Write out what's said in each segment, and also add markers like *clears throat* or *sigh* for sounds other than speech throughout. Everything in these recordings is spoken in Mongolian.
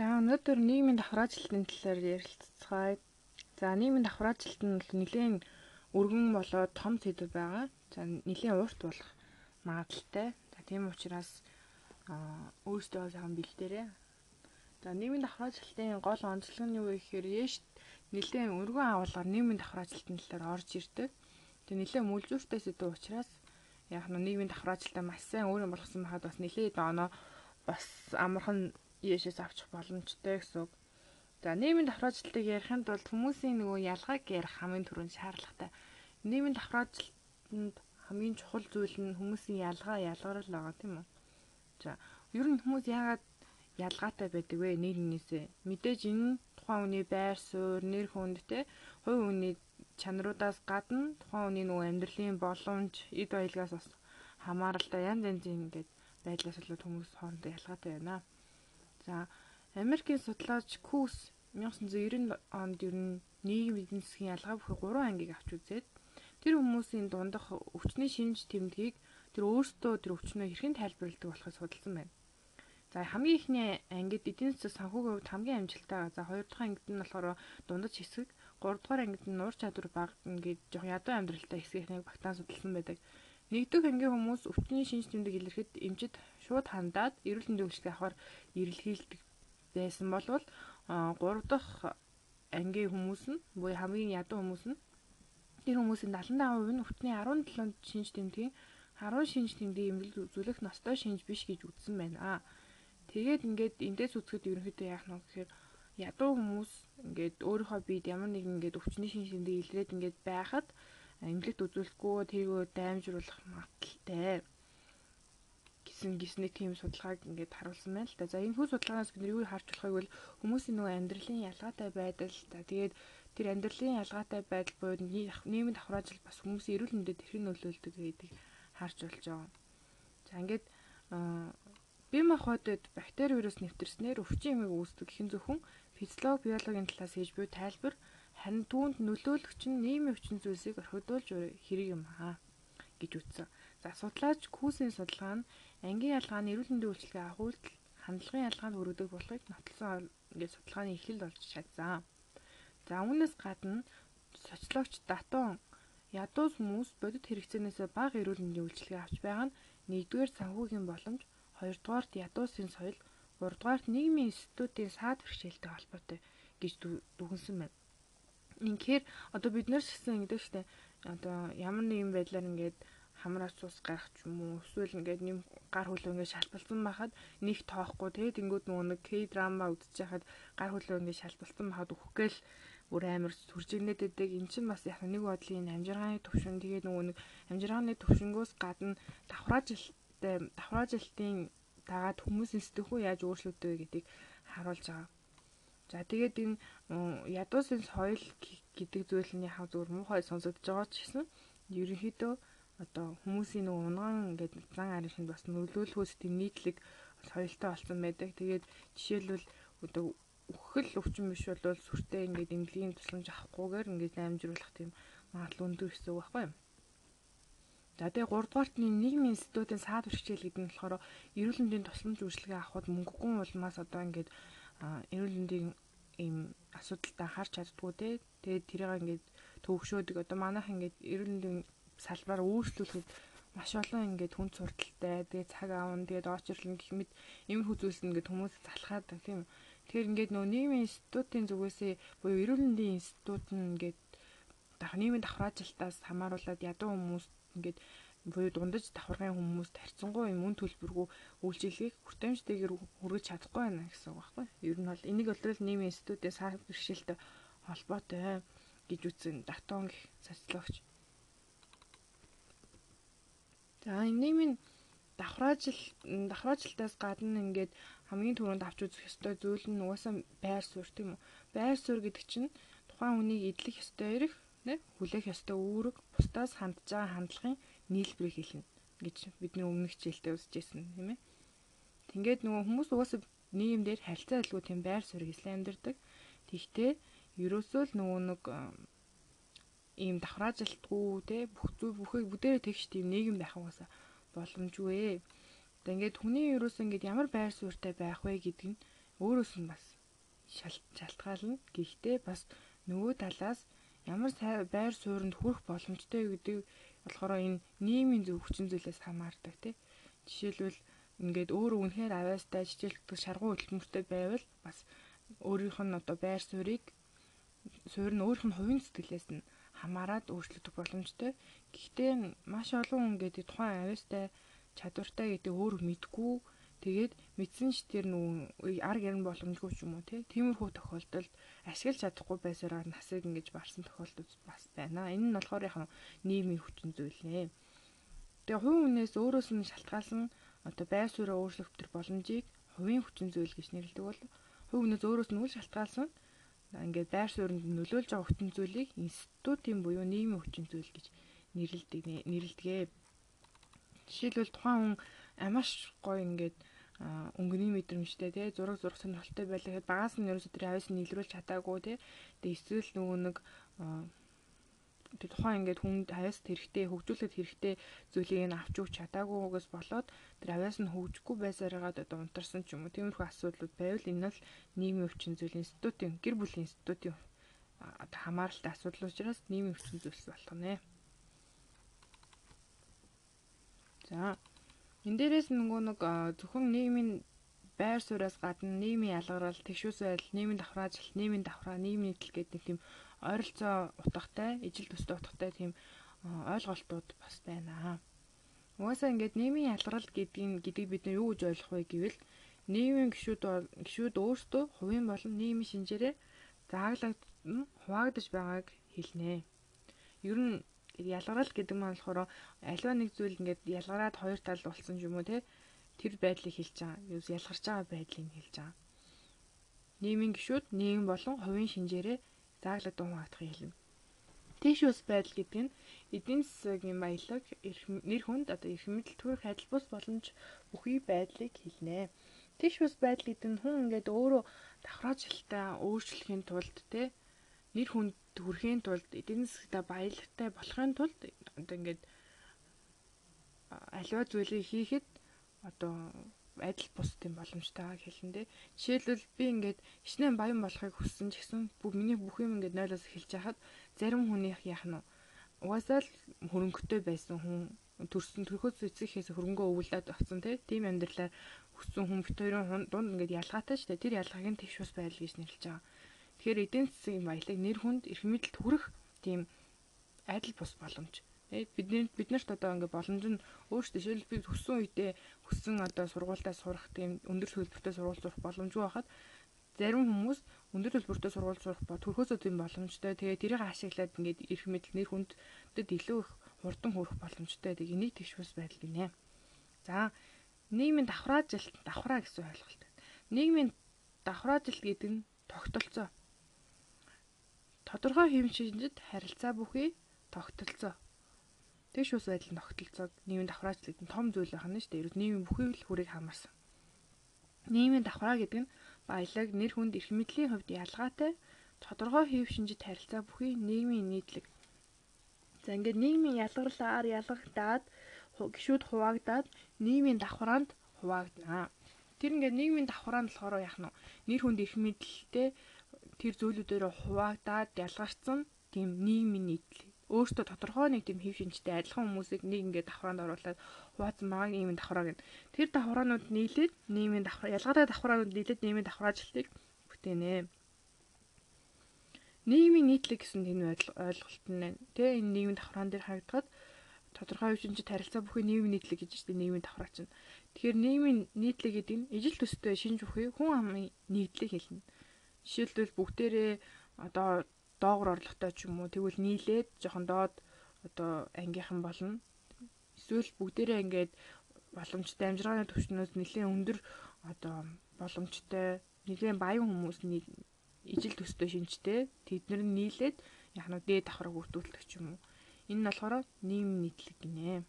За өнөөдөр нийгмийн давхраажилтын талаар ярилцгаая. За нийгмийн давхраажилт нь бол нэлээд өргөн болоод том сэдв байгаа. За нэлээд урт болох магадaltaй. За тийм учраас өөрсдөө сайхан бэлдээрэй. За нийгмийн давхраажилтын гол онцлог нь юу вэ гэхээр яш нэлээд өргөн агуулгаар нийгмийн давхраажилтын талаар орж ирдэг. Тэгээ нэлээд мүлжүүртэй сэдв учраас яг нь нийгмийн давхраажилтаа маш сайн өөрийн болгосон байхад бас нэлээд оноо бас амархан Иешээс авчих боломжтой гэсэн үг. За нийгмийн давхраажилтыг ярихын тулд хүмүүсийн нөгөө ялгааг ярих хамгийн түрүүнд шаардлагатай. Нийгмийн давхраажилтанд хамгийн чухал зүйл нь хүмүүсийн ялгаа ялгарл байгаа тийм үү? За ер нь хүмүүс яагаад ялгаатай байдаг вэ нэг нэгнээсээ? Мэдээж энэ тухайн хүний байр суурь, нэр хүнд те хувь хүний чанаруудаас гадна тухайн хүний нөгөө амьдралын боломж, эд баялгаас бас хамааралтай янз янзын ингээд байдлаас болоод хүмүүс хоорондоо ялгаатай байна. За Америкийн судлаач Кус 1990 онд ер нь нийгэм эдийн засгийн ялгаа бүхий 3 ангийг авч үзээд тэр хүмүүсийн дундах өвчний шинж тэмдгийг тэр өөрсдөө тэр өвчнөө хэрхэн тайлбарладаг болохыг судалсан байна. За хамгийн ихний ангид эдийн засаг санхүүгийн хувьд хамгийн амжилттай. За хоёр дахь ангид нь болохоор дундаж хэсэг, гурав дахь ангид нь нуур чадвар бага ингээд жоох ядуу амьдралтай хэсгийнхнийг багтаан судалсан байдаг. Нэгдүгээр ангийн хүмүүс өвчний шинж тэмдэг илэрхэд эмчит шууд хандаад эрүүл мэндийн үйлчлэг авахар эрэлхийлдэг байсан болвол 3 дахь ангийн хүмүүс нь буюу хамгийн ядуу хүмүүс нь тэр хүмүүсийн 75% нь өвчтний 17 шинж тэмдгийн 10 шинж тэмдгийн эмнэлэг үзүүлэх ностой шинж биш гэж үзсэн байна. Тэгээд ингээд эндээс үзэхэд ерөнхийдөө яах нь гэхээр ядуу хүмүүс ингээд өөрийнхөө биед ямар нэгэн ингээд өвчний шинж тэмдэг илрээд ингээд байхад эмнэлэгт үзүүлэхгүй тэргөө даймжруулах магадaltaй гэсэн гисний тийм судалгааг ингээд харуулсан байна л да. За энэ хүү судалгаанаас бид юу харж болохыг бол хүмүүсийн нөгөө амьдралын ялгаатай байдал за тэгээд тэр амьдралын ялгаатай байдал буюу нийгмийн давхраажил бас хүмүүсийн эрүүл мэндэд хэрхэн нөлөөлдөг гэдгийг харж болж байгаа. За ингээд бие махбодод бактери вирус нэвтэрснээр өвчин эмийг үүсдэг хэн зөвхөн физиологи биологийн талаас хийж буй тайлбар харин түүнд нөлөөлөгч нь нийгмийн өвчин зүйлсийг орхидуулж хэрэг юм аа гэж үтсэн. За судлаач Күүсийн судалгаа нь ангийн ялгааны эрүүл мэндийн үйлчилгээ авах үйлдэл хандлагын ялгаанд хүргэдэг болохыг нотолсон ингээд судалгааны эхлэл болж чадсан. За үүнээс гадна социологч Датон ядуус хүмүүс бодит хэрэгцээнээс бага эрүүл мэндийн үйлчилгээ авч байгаа нь нэгдүгээр санхүүгийн боломж, хоёрдугаарт ядуусын соёл, гуравдугаарт нийгмийн институтын саад бэрхшээлтэй холбоотой гэж дүгнсэн байна. Инхээр одоо бид нэр гэсэн ингэдэг штэ одоо ямар нэгэн байдлаар ингээд хамраач ус гарах ч юм уу эсвэл ингээд нэм гар хөлөө ингээд шалбалсан байхад нэг тоохгүй тэгээд ингүүд нөгөө нэг К драма байхад гар хөлөө ингээд шалбалсан байхад үхгээл бүр амар сүржигнээд байдаг. Эн чинь бас яг нэг бодлын амжиргааны төвшин тэгээд нөгөө нэг амжиргааны төвшингөөс гадна давхраажилттай давхраажилтын дагаад хүмүүсийн сэтгхүү яаж өөрчлөгдөв гэдгийг харуулж байгаа. За тэгээд энэ ядуусын соёл гэдэг зүйл нь яг зүгээр муухай сонсогдож байгаа ч гэсэн ерөнхийдөө одоо хүмүүсийн нэг унган ингээд зан аришинд бас нөлөөлөхөөс тийм нийтлэг соёлтой болсон байдаг. Тэгээд жишээлбэл одоо үхэл өвчин биш бол сүртэй ингээд эмнэлгийн тусламж авахгүйгээр ингээд амжруулах тийм магадлал өндөр гэсэн үг байхгүй юу? За тэгээ 3 дугаарт нийгмийн институтын саад бэрхшээл гэдэг нь болохоор эрүүл мэндийн тусламж үйлчилгээ авахд мөнгөгүй улмаас одоо ингээд эрүүл мэндийн ийм асуудалтай харж чаддгүй те. Тэгээд тэрийг ингээд төвөгшөөдөг. Одоо манайх ингээд эрүүл мэндийн салбараар өөрчлөлөхэд маш олон ингээд хүн сурталтай. Тэгээд цаг аавн, тэгээд очрлон гэх мэт иймэрхүү зүйлс ингээд хүмүүс залхаад тийм. Тэгэхээр ингээд нөө нийгмийн институтын зүгээсээ буюу эрүүл мэндийн институт нь ингээд дах нийгмийн давхраажилтаас хамааруулаад ядуу хүмүүс ингээд буюу дундаж давхаргын хүмүүст тарцсангуй юм үн төлбөргүй үйлчилгээг хүртээмжтэйгээр хүргэж чадахгүй байна гэсэн үг байхгүй. Ер нь бол энийг бол нийгмийн институтын сар бэрхшээлтэй холбоотой гэж үзсэн датон гэх социологч. За нийгмийн давхраажил давхраажилтаас гадна ингээд хамгийн түрүүнд авч үзэх ёстой зүйл нь угаасаа байр суурь тийм үү? Байр суурь гэдэг чинь тухайн хүнийг эдлэх ёстой эрх, нэ хүлээх ёстой үүрэг, бусдаас хандж байгаа хандлагын нийлбэрийг хэлнэ гэж бидний өмнөх хичээлдээ үзчихсэн тийм ээ. Tinгээд нөгөө хүмүүс угаасаа нийгэмдэр харилцаа илгүү тийм байр суурь эзлэн амьдардаг. Тэгтээ ерөөсөө л нөгөө нэг ийм давхраажилтгүй те бүх зүйл бүхийг бүдээрээ тэгш тийм нийгэм байх угаасаа боломжгүй ээ. Одоо ингээд хүний ерөөсөө ингээд ямар байр суурьтай байх вэ гэдэг нь өөрөөс нь бас шалтгаална. Гэхдээ бас нөгөө талаас ямар байр сууринд хүрэх боломжтой гэдэг болохоор энэ нийгмийн зөв хүчин зүйлээс хамаардаг тий. Жишээлбэл ингээд өөр үнэхээр аваастай жижигтэй шаргуу хөдөлмөртэй байвал бас өөрийнх нь одоо байр суурийг суурь нь өөрийнх нь хувийн сэтгэлээс нь хамаарад өөрчлөгдөх боломжтой. Гэхдээ маш олон хүн гэдэг тухайн авиастай чадвартай гэдэг өөр мэдгүй тэгээд мэдсэн ч тэр нүү ар гэрн боломжгүй ч юм уу тиймэрхүү тохиолдолд ашиглаж чадахгүй байсараа насыг ингэж барсан тохиолдол бас байна. Энэ нь болохоор яг нийгмийн хүчин зүйл нэ. Тэгээ хувь хүнээс өөрөөс нь шалтгаалсан одоо байр сууриа өөрчлөгдөх боломжийг хувийн хүчин зүйл гэж нэрлэдэг бол хувь хүнээс өөрөөс нь үл шалтгаалсан ингээд байр сууринд нөлөөлж байгаа хүчин зүйлийг институтын буюу нийгмийн хүчин зүйл гэж нэрлэдэг нэрлэдэг. Жишээлбэл тухайн хүн амаш гоё ингээд өнгөний мэдрэмжтэй тий зураг зурх сонирхолтой байлаа гэхэд багаас нь ерөөсөө тэр авьяас нь илрүүлж чадаагүй тий. Тэгээ эсвэл нөгөө нэг тэр тухайн ингээд хүнд авьяаст хэрэгтэй хөгжүүлэхэд хэрэгтэй зүйлийг нь авч өгч чадаагүйгээс болоод тэр авьяас нь хөгжихгүй байсараагаад одоо унтарсан ч юм уу тиймэрхүү асуудлууд байвал энэ л нийгмийн өвчин зүйл институтын гэр бүлийн институтын одоо хамааралтай асуудал учраас нийгмийн өвчин зүйлс болох нэ. За энэ дээрээс нөгөө нэг зөвхөн нийгмийн байр сууриас гадна нийгмийн ялгарал, тэгшүүс байдал, нийгмийн давхраажилт, нийгмийн давхраа, нийгмийн нийтлэл гэдэг нэг тийм ойролцоо утгатай, ижил төстэй утгатай тийм ойлголтууд бас байна. Угаасаа ингээд нийгмийн ялгарл гэдгийг гэдгийг бид нар юу гэж ойлгох вэ гэвэл нийгмийн гишүүд гишүүд өөрсдөө хувийн болон нийгмийн шинжээрээ зааглагдсан хуваагдж байгааг хэлнэ. Ер нь ялгарл гэдэг нь болохоор аливаа нэг зүйл ингээд ялгараад хоёр тал болсон юм уу те тэр байдлыг хэлж байгаа. Юу ялгарч байгаа байдлыг хэлж байгаа. Нийгмийн гишүүд нийгэм болон хувийн шинжээрээ зааглаад хуваагдах хэлнэ. Тийш ус байдал гэдэг нь эдийн засгийн баялаг, нэр хүнд одоо эрх мэдэл төрөх адил бус боломж бүхий байдлыг хэлнэ. Тийш ус байдал гэдэг нь хүн ингээд өөрөө давхраажилтаа өөрчлөхийн тулд те нэр хүнд хүрэхийн тулд эдийн засгтаа баялагтай болохын тулд одоо ингээд аливаа зүйлийг хийхэд одоо адил бусдын боломжтойг хэлэн дээ. Жишээлбэл би ингээд хичнээн баян болохыг хүссэн ч гэсэн миний бүх юм ингээд нойлоос эхэлж хахад зарим хүнийх яах нь угаасаа л хөрөнгөтэй байсан хүн төрсөн төрхөөс эцэгхээс хөрөнгөө өвлөд авсан тийм амьдралаар хүссэн хүн бит хоёрын дунд ингээд ялгаатай шүү дээ. Тэр ялгааг нь тэгш ус байдал гэж нэрлэж байгаа. Тэгэхээр эдийн засгийн баялаг нэр хүнд эрх мэдэлд хүрэх тийм адил бус боломж бидний биднэрт одоо ингээ боломж нь өөрсдөө жишээл би хүссэн үедээ хүссэн одоо сургуультаа сурах тийм өндөр төлбөртэй сургууль сурах боломжгүй байхад зарим хүмүүс өндөр төлбөртэй сургууль сурах ба төрхөөсөө тийм боломжтой тэгээ тэрийг ашиглаад ингээд эрх мэдэл нэр хүндэд илүү их хурдан хүрэх боломжтой тэгээ энийг тэгшвэс байдал гинэ. За нийгмийн давхраажилт давхраа гэсэн ойлголт. Нийгмийн давхраажилт гэдэг нь тогтолцоо. Тодорхой хэм шинжид харилцаа бүхий тогтолцоо Тэгш ус байдал ногтлцоод нийгмийн давхраачлалт нь том зүйл байна шүү дээ. Ерөөс нийгмийн бүхий л хүрийг хамаарсан. Нийгмийн давхраа гэдэг нь баялаг, нэр хүнд, эрх мэдлийн хувьд ялгаатай тодорхой хэв шинжит харилцаа бүхий нийгмийн нийтлэг. За ингээд нийгмийн ялгарлаар ялгагдаад гişүүд хуваагдаад нийгмийн давхраанд хуваагдана. Тэр ингээд нийгмийн давхраа нь болохоор яах нь нэр хүнд эрх мэдэлтэй тэр зүйлүүдээр хуваагдаад ялгарсан тийм нийгмийн нийтлэг өөртөө тодорхой нэг тийм хэв шинжтэй адилхан хүмүүсийг нэг ингээд давхраанд оруулаад хуваацсан байгаа ийм давхраа гэн. Тэр давхраанууд нийлээд нийгмийн давхраа ялгаатай давхраанууд нийлээд нийгмийн давхраажилтыг бүтээнэ. Нийгмийн нийтлэг гэсэн энэ ойлголт нь байна. Тэ энэ нийгмийн давхраан дээр харагдахад тодорхой хэв шинжтэй харилцаа бүхий нийгмийн нийтлэг гэж байна. Нийгмийн давхраа чинь. Тэгэхээр нийгмийн нийтлэг гэдэг нь ижил төстэй шинж бүхий хүн амын нийтлэг хэлнэ. Жишээлбэл бүгдээрээ одоо доогор орлоготой ч юм уу тэгвэл нийлээд жоохон доод одоо ангийнхан болно. Эсвэл бүгдээрээ ингээд боломжтой амжиргааны түвшнөөс нэлээд өндөр одоо боломжтой нэгэн баян хүмүүс нэг ижил төстэй шинжтэй тэднэр нь нийлээд яг нь дээд давхраг үрдүүлдэг ч юм уу. Энэ нь болохоор нийгэм нийтлэг гинэ.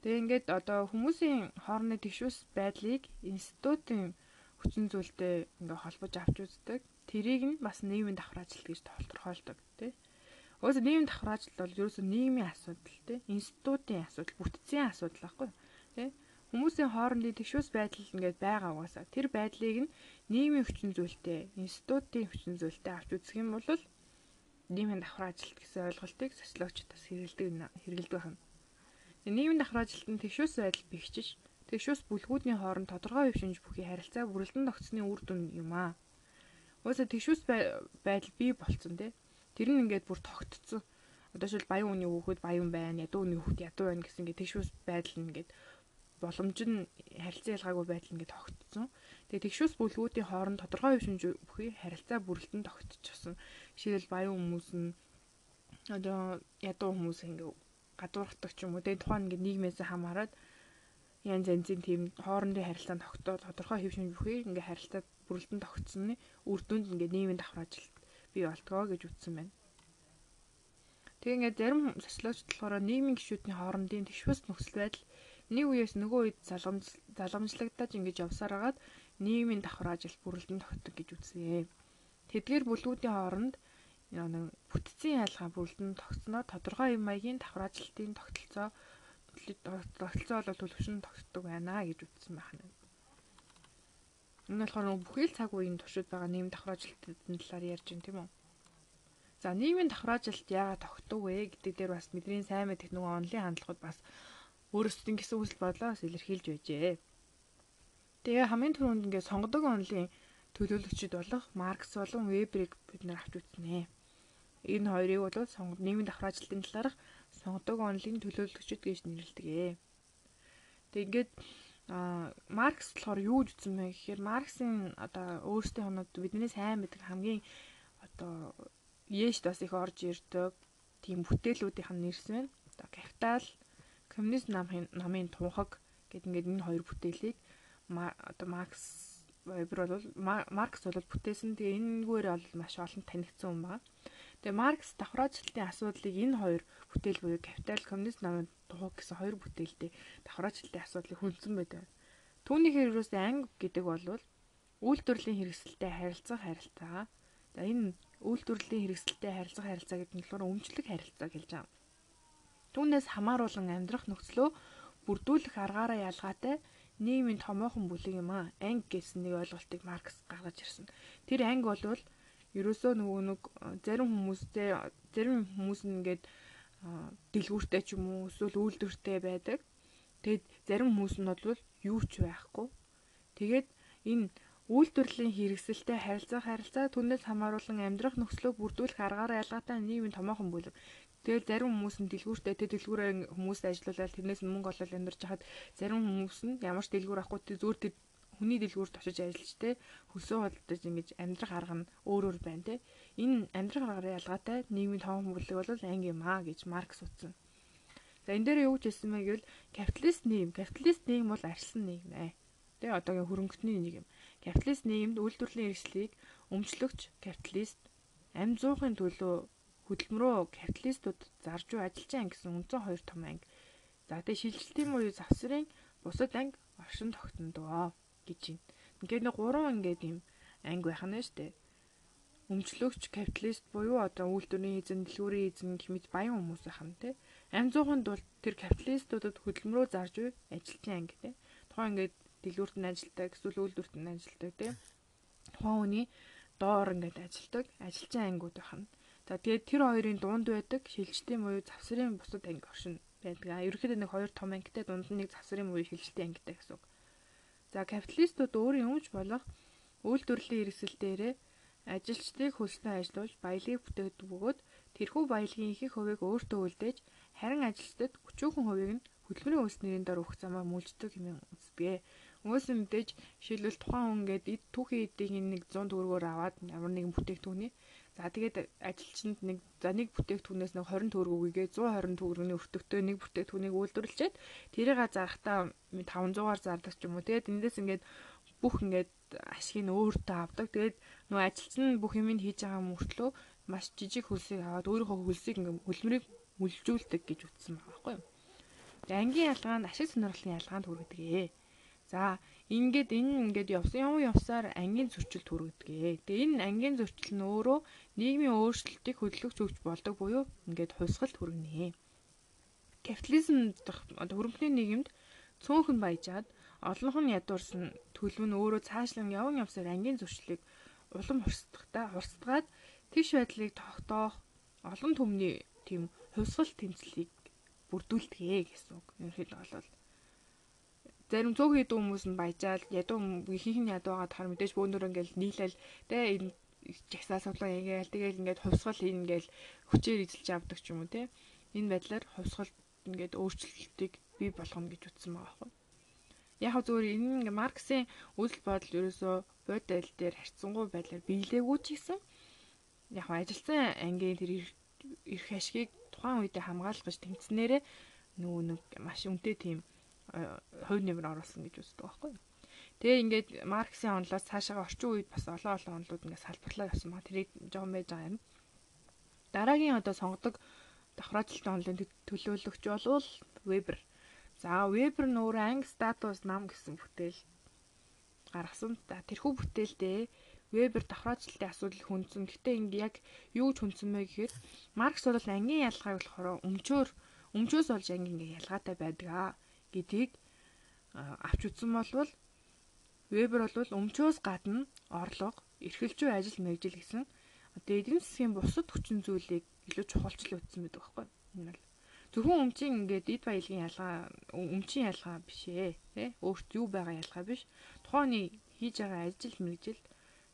Тэгээ ингээд одоо хүмүүсийн хоорондын тэгшүүс байдлыг институтын хүчин зүйлтэй ингээ холбож авч үздэг. Тэрийг нь бас нийгмийн давхраажилт гэж тодорхойлдог тий. Өөсөө нийгмийн давхраажилт бол ерөөсөө нийгмийн асуудал тий. Институтын асуудал, бүтцийн асуудал байхгүй тий. Хүмүүсийн хоорондын тэгшүүс байдал ингээд байгаа угаасаа. Тэр байдлыг нь нийгмийн хүчин зүйлтэй, институтын хүчин зүйлтэй авч үзэх юм бол нийгмийн давхар ажилт гэсэн ойлголтыг социологч бас хэрэгэлдэг хэрэгэлдэг байна. Нийгмийн давхар ажилтны тэгшүүс байдал бэхжиж, тэгшүүс бүлгүүдийн хооронд тодорхой хэв шинж бүхий харилцаа бүрэлдэн тогтсны үр дүн юм аа. Угаасаа тэгшүүс байдал бий болцсон тий. Тэр нь ингээд бүр тогтцсон. Одоо шил баян үний хүүхэд баян байна, ядуу үний хүүхэд ядуу байна гэсэн ингээд тэгшүүс байдал нь ингээд боломж нь харилцаа ялгаагүй байдал ингээд тогтцсон. Тэгээ тэгшүүс бүлгүүдийн хооронд тодорхой хэв шинж бүхий харилцаа бүрэлдэн тогтчихсон. Жишээлбэл баян хүмүүс нь одоо ядуу хүмүүс ингээд гадуурхдаг ч юм уу. Тэгээ тухайн ингээд нийгмээс хамаарат янз янзын тийм хоорондын харилцаанд тогтоо тодорхой хэв шинж бүхий ингээд харилцаа бүрэлдэн тогтсны үр дүнд ингээд нийгмийн давхар ажилт бий болтгоо гэж үздсэн байна. Тэгээ ингээд зарим социологч болохоор нийгмийн гишүүдийн хоорондын тэгшвэс нөхцөл байдал нэг үеэс нөгөө үед залгамж залгамжлагдаж ингэж явсаар хагаад нийгмийн давхар ажил бүрэлдэн тогтдог гэж үзье. Тэдгээр бүлгүүдийн хооронд нэг бүтцийн ялгаа бүрэлдэн тогтсноо тодорхой юм маягийн давхар ажилтын тогтолцоо тогтолцоо бол төлөвшин тогтдог байна гэж үзсэн байна. Энэ болохоор бүхий л цаг үеийн туршид байгаа нийгэм давхар ажилтны талаар ярьж байна тийм үү? За нийгмийн давхар ажилт яагаад тогтдог вэ гэдэг дээр бас бидний сайн мэдэх нөгөө онлын хандлагууд бас өөрөөсөө гэсэн үсэл бодлоос илэрхийлж байжээ. Тэгээ хамгийн түрүүнд ингээд сонгодог онлын төлөөлөгчд болох Маркс болон Веберийг бид нэр авч үзнэ. Энэ хоёрыг бол сонгод нийгмийн давхар ажилтны талаарх сонгодог онлын төлөөлөгчд гэж нэрлэдэг. Тэг ингээд Маркс болохоор юу гэж үзсэн бэ гэхээр Марксийн одоо өөрсдийн хоноод бидний сайн мэддэг хамгийн одоо Ешд бас их орж ирдэг тийм бүтээлүүдийнх нь нэрсэн байна. Одоо капитал коммунист намын намын тунхаг гэдэг ингээд энэ хоёр бүтээлийг одоо Маркс Вебер бол Маркс бол бүтээсэн. Тэгээ энэгээр бол маш олон танигдсан юм байна. Тэгээ Маркс давхраачлалтын асуудлыг энэ хоёр бүтээл буюу капитал коммунист намын тухаг гэсэн хоёр бүтээлтэй давхраачлалтын асуудлыг хүндсэн байдаг. Түүний хэрэгрээс анги гэдэг бол үйлдвэрлэлийн хэрэгсэлтэй харилцах харилцаа. За энэ үйлдвэрлэлийн хэрэгсэлтэй харилцах харилцаа гэдэг нь болохоор өмчлөг харилцаа гэж байна. Түүнээс хамааруулан амьдрах нөхцлөө бүрдүүлэх аргаараа ялгаатай нийгмийн томоохон бүлэг юм аа. Анги гэсэн нэг ойлголтыг Маркс гаргаж ирсэн. Тэр анги болвол ерөөсөө нөгөө нэг зарим хүмүүстэй зарим хүмүүс нь ингээд дэлгүүртэй ч юм уу эсвэл үйлдвэртэй байдаг. Тэгэд зарим хүмүүс нь бол юу ч байхгүй. Тэгээд энэ үйлдвэрлэлийн хэрэгсэлтэй харилцаа харилцаа түнээс хамааруулан амьдрах нөхцлөө бүрдүүлэх аргаараа ялгаатай нийгмийн томоохон бүлэг. Тэгэл зарим хүмүүс нь дэлгүүртэй тэ дэлгүүрээ хүмүүст ажиллуулаад тэрнээс мөнгө олоод амьдарч хахад зарим хүмүүс нь ямар ч дэлгүүр авахгүй зүгээр хүний дэлгүүрт очиж ажиллаж тэ хөлсөө холдож ингэж амьдрах арга нь өөр өөр байна тэ. Энэ амьдрах аргаараа ялгаатай нийгмийн тоон бүлэг бол анги юм аа гэж Маркс утсан. За энэ дээр юу гэж хэлсэн мэй гэвэл капиталист нийгэм, капиталист нийгэм бол арьсан нийгэм ээ. Тэ одоогийн хөрөнгөтний нийгэм. Капиталист нийгэмд үйлдвэрлэлийн эрсдлийг өмчлөгч капиталист амь зуухын төлөө хөдөлмөрөө капиталистууд зарж буй ажилчин гэсэн үндсэн хоёр том анги. За тэгээ шилжилтийн буюу завсрын бусад анги оршин тогтнодоо гэж байна. Ингээд нэг гурван ингээд юм анги байх нь шүү дээ. Өмчлөгч капиталист буюу одоо үйлдвэрийн эзэн, дэлгүүрийн эзэн гэх мэт баян хүмүүс нь тий. Амь зууханд бол тэр капиталистуудад хөдөлмөрөө зарж буй ажилчин анги тий. Тухайн ингээд дэлгүүрт нь ажилтдаг, эсвэл үйлдвэрт нь ажилтдаг тий. Тухайн хүний доор ингээд ажилтдаг ажилчин ангиуд байх нь. За тэгээд тэр хоёрын дунд байдаг шилжилтийн буюу завсрын бусад анги оршин байдаг. А ерөөхдөө нэг хоёр том ангитай дунд нь нэг завсрын буюу шилжилтийн ангитай гэсэн үг. За капиталистууд өөрийн өмч болох үйлдвэрлэлийн хэрэгсэл дээрээ ажилчдыг хөлснөө ажилуулж баялагийг бүтээгдэг бөгөөд тэрхүү баялагын ихэнх хувийг өөртөө үлдээж харин ажилчдад өчүүхэн хувийг нь хөдөлмөрийн үйлс нэрийн дор өгөх замаар мүлждэг юм үзбээ. Өнгөөс нь мэдээж жишээлбэл тухайн хүн ингээд эд түүхийн эдийн нэг 100 төгрөгөөр аваад ямар нэгэн бүтээгдэхүүний За тэгээд ажилчинд нэг за нэг бүтээгдэхүүнээс нэг 20 төгрөг өгье 120 төгрөгийн өртөгтэй нэг бүтээгдэхүүнийг үйлдвэрлэчихэд тэрийг зарахтаа 500-аар зардаг ч юм уу. Тэгээд эндээс ингээд бүх ингээд ашгийг өөртөө авдаг. Тэгээд нөгөө ажилчин бүх юмыг хийж байгаа мөртлөө маш жижиг хөлсийг аваад өөрийнхөө хөлсийг ингээд хөлмөрийг мүлжүүлдэг гэж үтсэн байгаа байхгүй юу. Тэгээд ангийн ялгаа нь ашиг сонирхлын ялгаанд хүргэдэг ээ. За ингээд энэ ингээд явсан юм явсаар ангийн зөрчил төрөгдөг. Тэгээ энэ ангийн зөрчил нь өөрөө нийгмийн өөрчлөлтийг хөдөлгөж өгч болдог буюу ингээд хувьсгалт хүргэнэ. Капитализм дах одоо хөрөнгөний нийгэмд цөөхөн баяжаад олонх нь ядуурсан төлөв нь өөрөө цаашлан явн явсаар ангийн зуршлыг улам хурцдагтай хурцдгаад тэгш байдлыг тогтоох олон төмний тийм хувьсгал тэмцлийг бүрдүүлдэгэ гэсэн үг. Ерөнхийдөө бол зарим цөөхөн ядуу хүмүүс нь баяжаал ядуу ихэнх нь ядуугаад хар мэдээж бөөнөр ингээл нийлээл тэ жагсаа суглаа ингээл тэгэл ингээд хувьсгал ингээл хүчээр эзэлж авдаг ч юм уу те энэ байдлаар хувьсгал ингээд өөрчлөлтийг бий болгоно гэж утсан байгаа байхгүй яг хөө зөвөр энэ марксийн үйл бодол ерөөсөө бодол дээр харьцангуй байдлаар биелээгүй ч гэсэн яг ажилтсан ангийн тэр эрх ашгийг тухайн үедээ хамгаалах гэж тэмцэнээрээ нөгөө нэг маш үнэтэй тийм хувь нэмэр оруулсан гэж үздэг байхгүй юу Тэгээ ингээд Марксийн онлоос цаашаа орчин үед бас олон олон онлууд ингээд салбарлаа явсан ба тэрийг жоохон байж байгаа юм. Дараагийн одоо сонгодог давхраачлалт онлын төлөөлөгч бол Weber. За Weber нь өөрөө анги статус нам гэсэн бүтээл гаргасан. За тэрхүү бүтээлдээ Weber давхраачлалтын асуудал хүндсэн. Гэтэ ингээ яг юу ч хүндсэн мэй гэхээр Маркс бол ангийн ялгааг болохоор өмчөөр өмчөөс олж анги ингээ ялгаатай байдаг аа гэдгийг авч үзсэн болвол Вебер бол өмчөөс гадна орлого, эрхэлжүү ажил мэргэжил гэсэн одоо эдийн засгийн бусад хүчин зүйлийг илүү чухалчл үзсэн байдаг байхгүй. Энэ бол зөвхөн өмчийн ингээд эд баялагын ялгаа өмчийн ялгаа биш ээ. Тэ? Өөрт юу байгаа ялгаа биш. Тухайны хийж байгаа ажил мэргэжил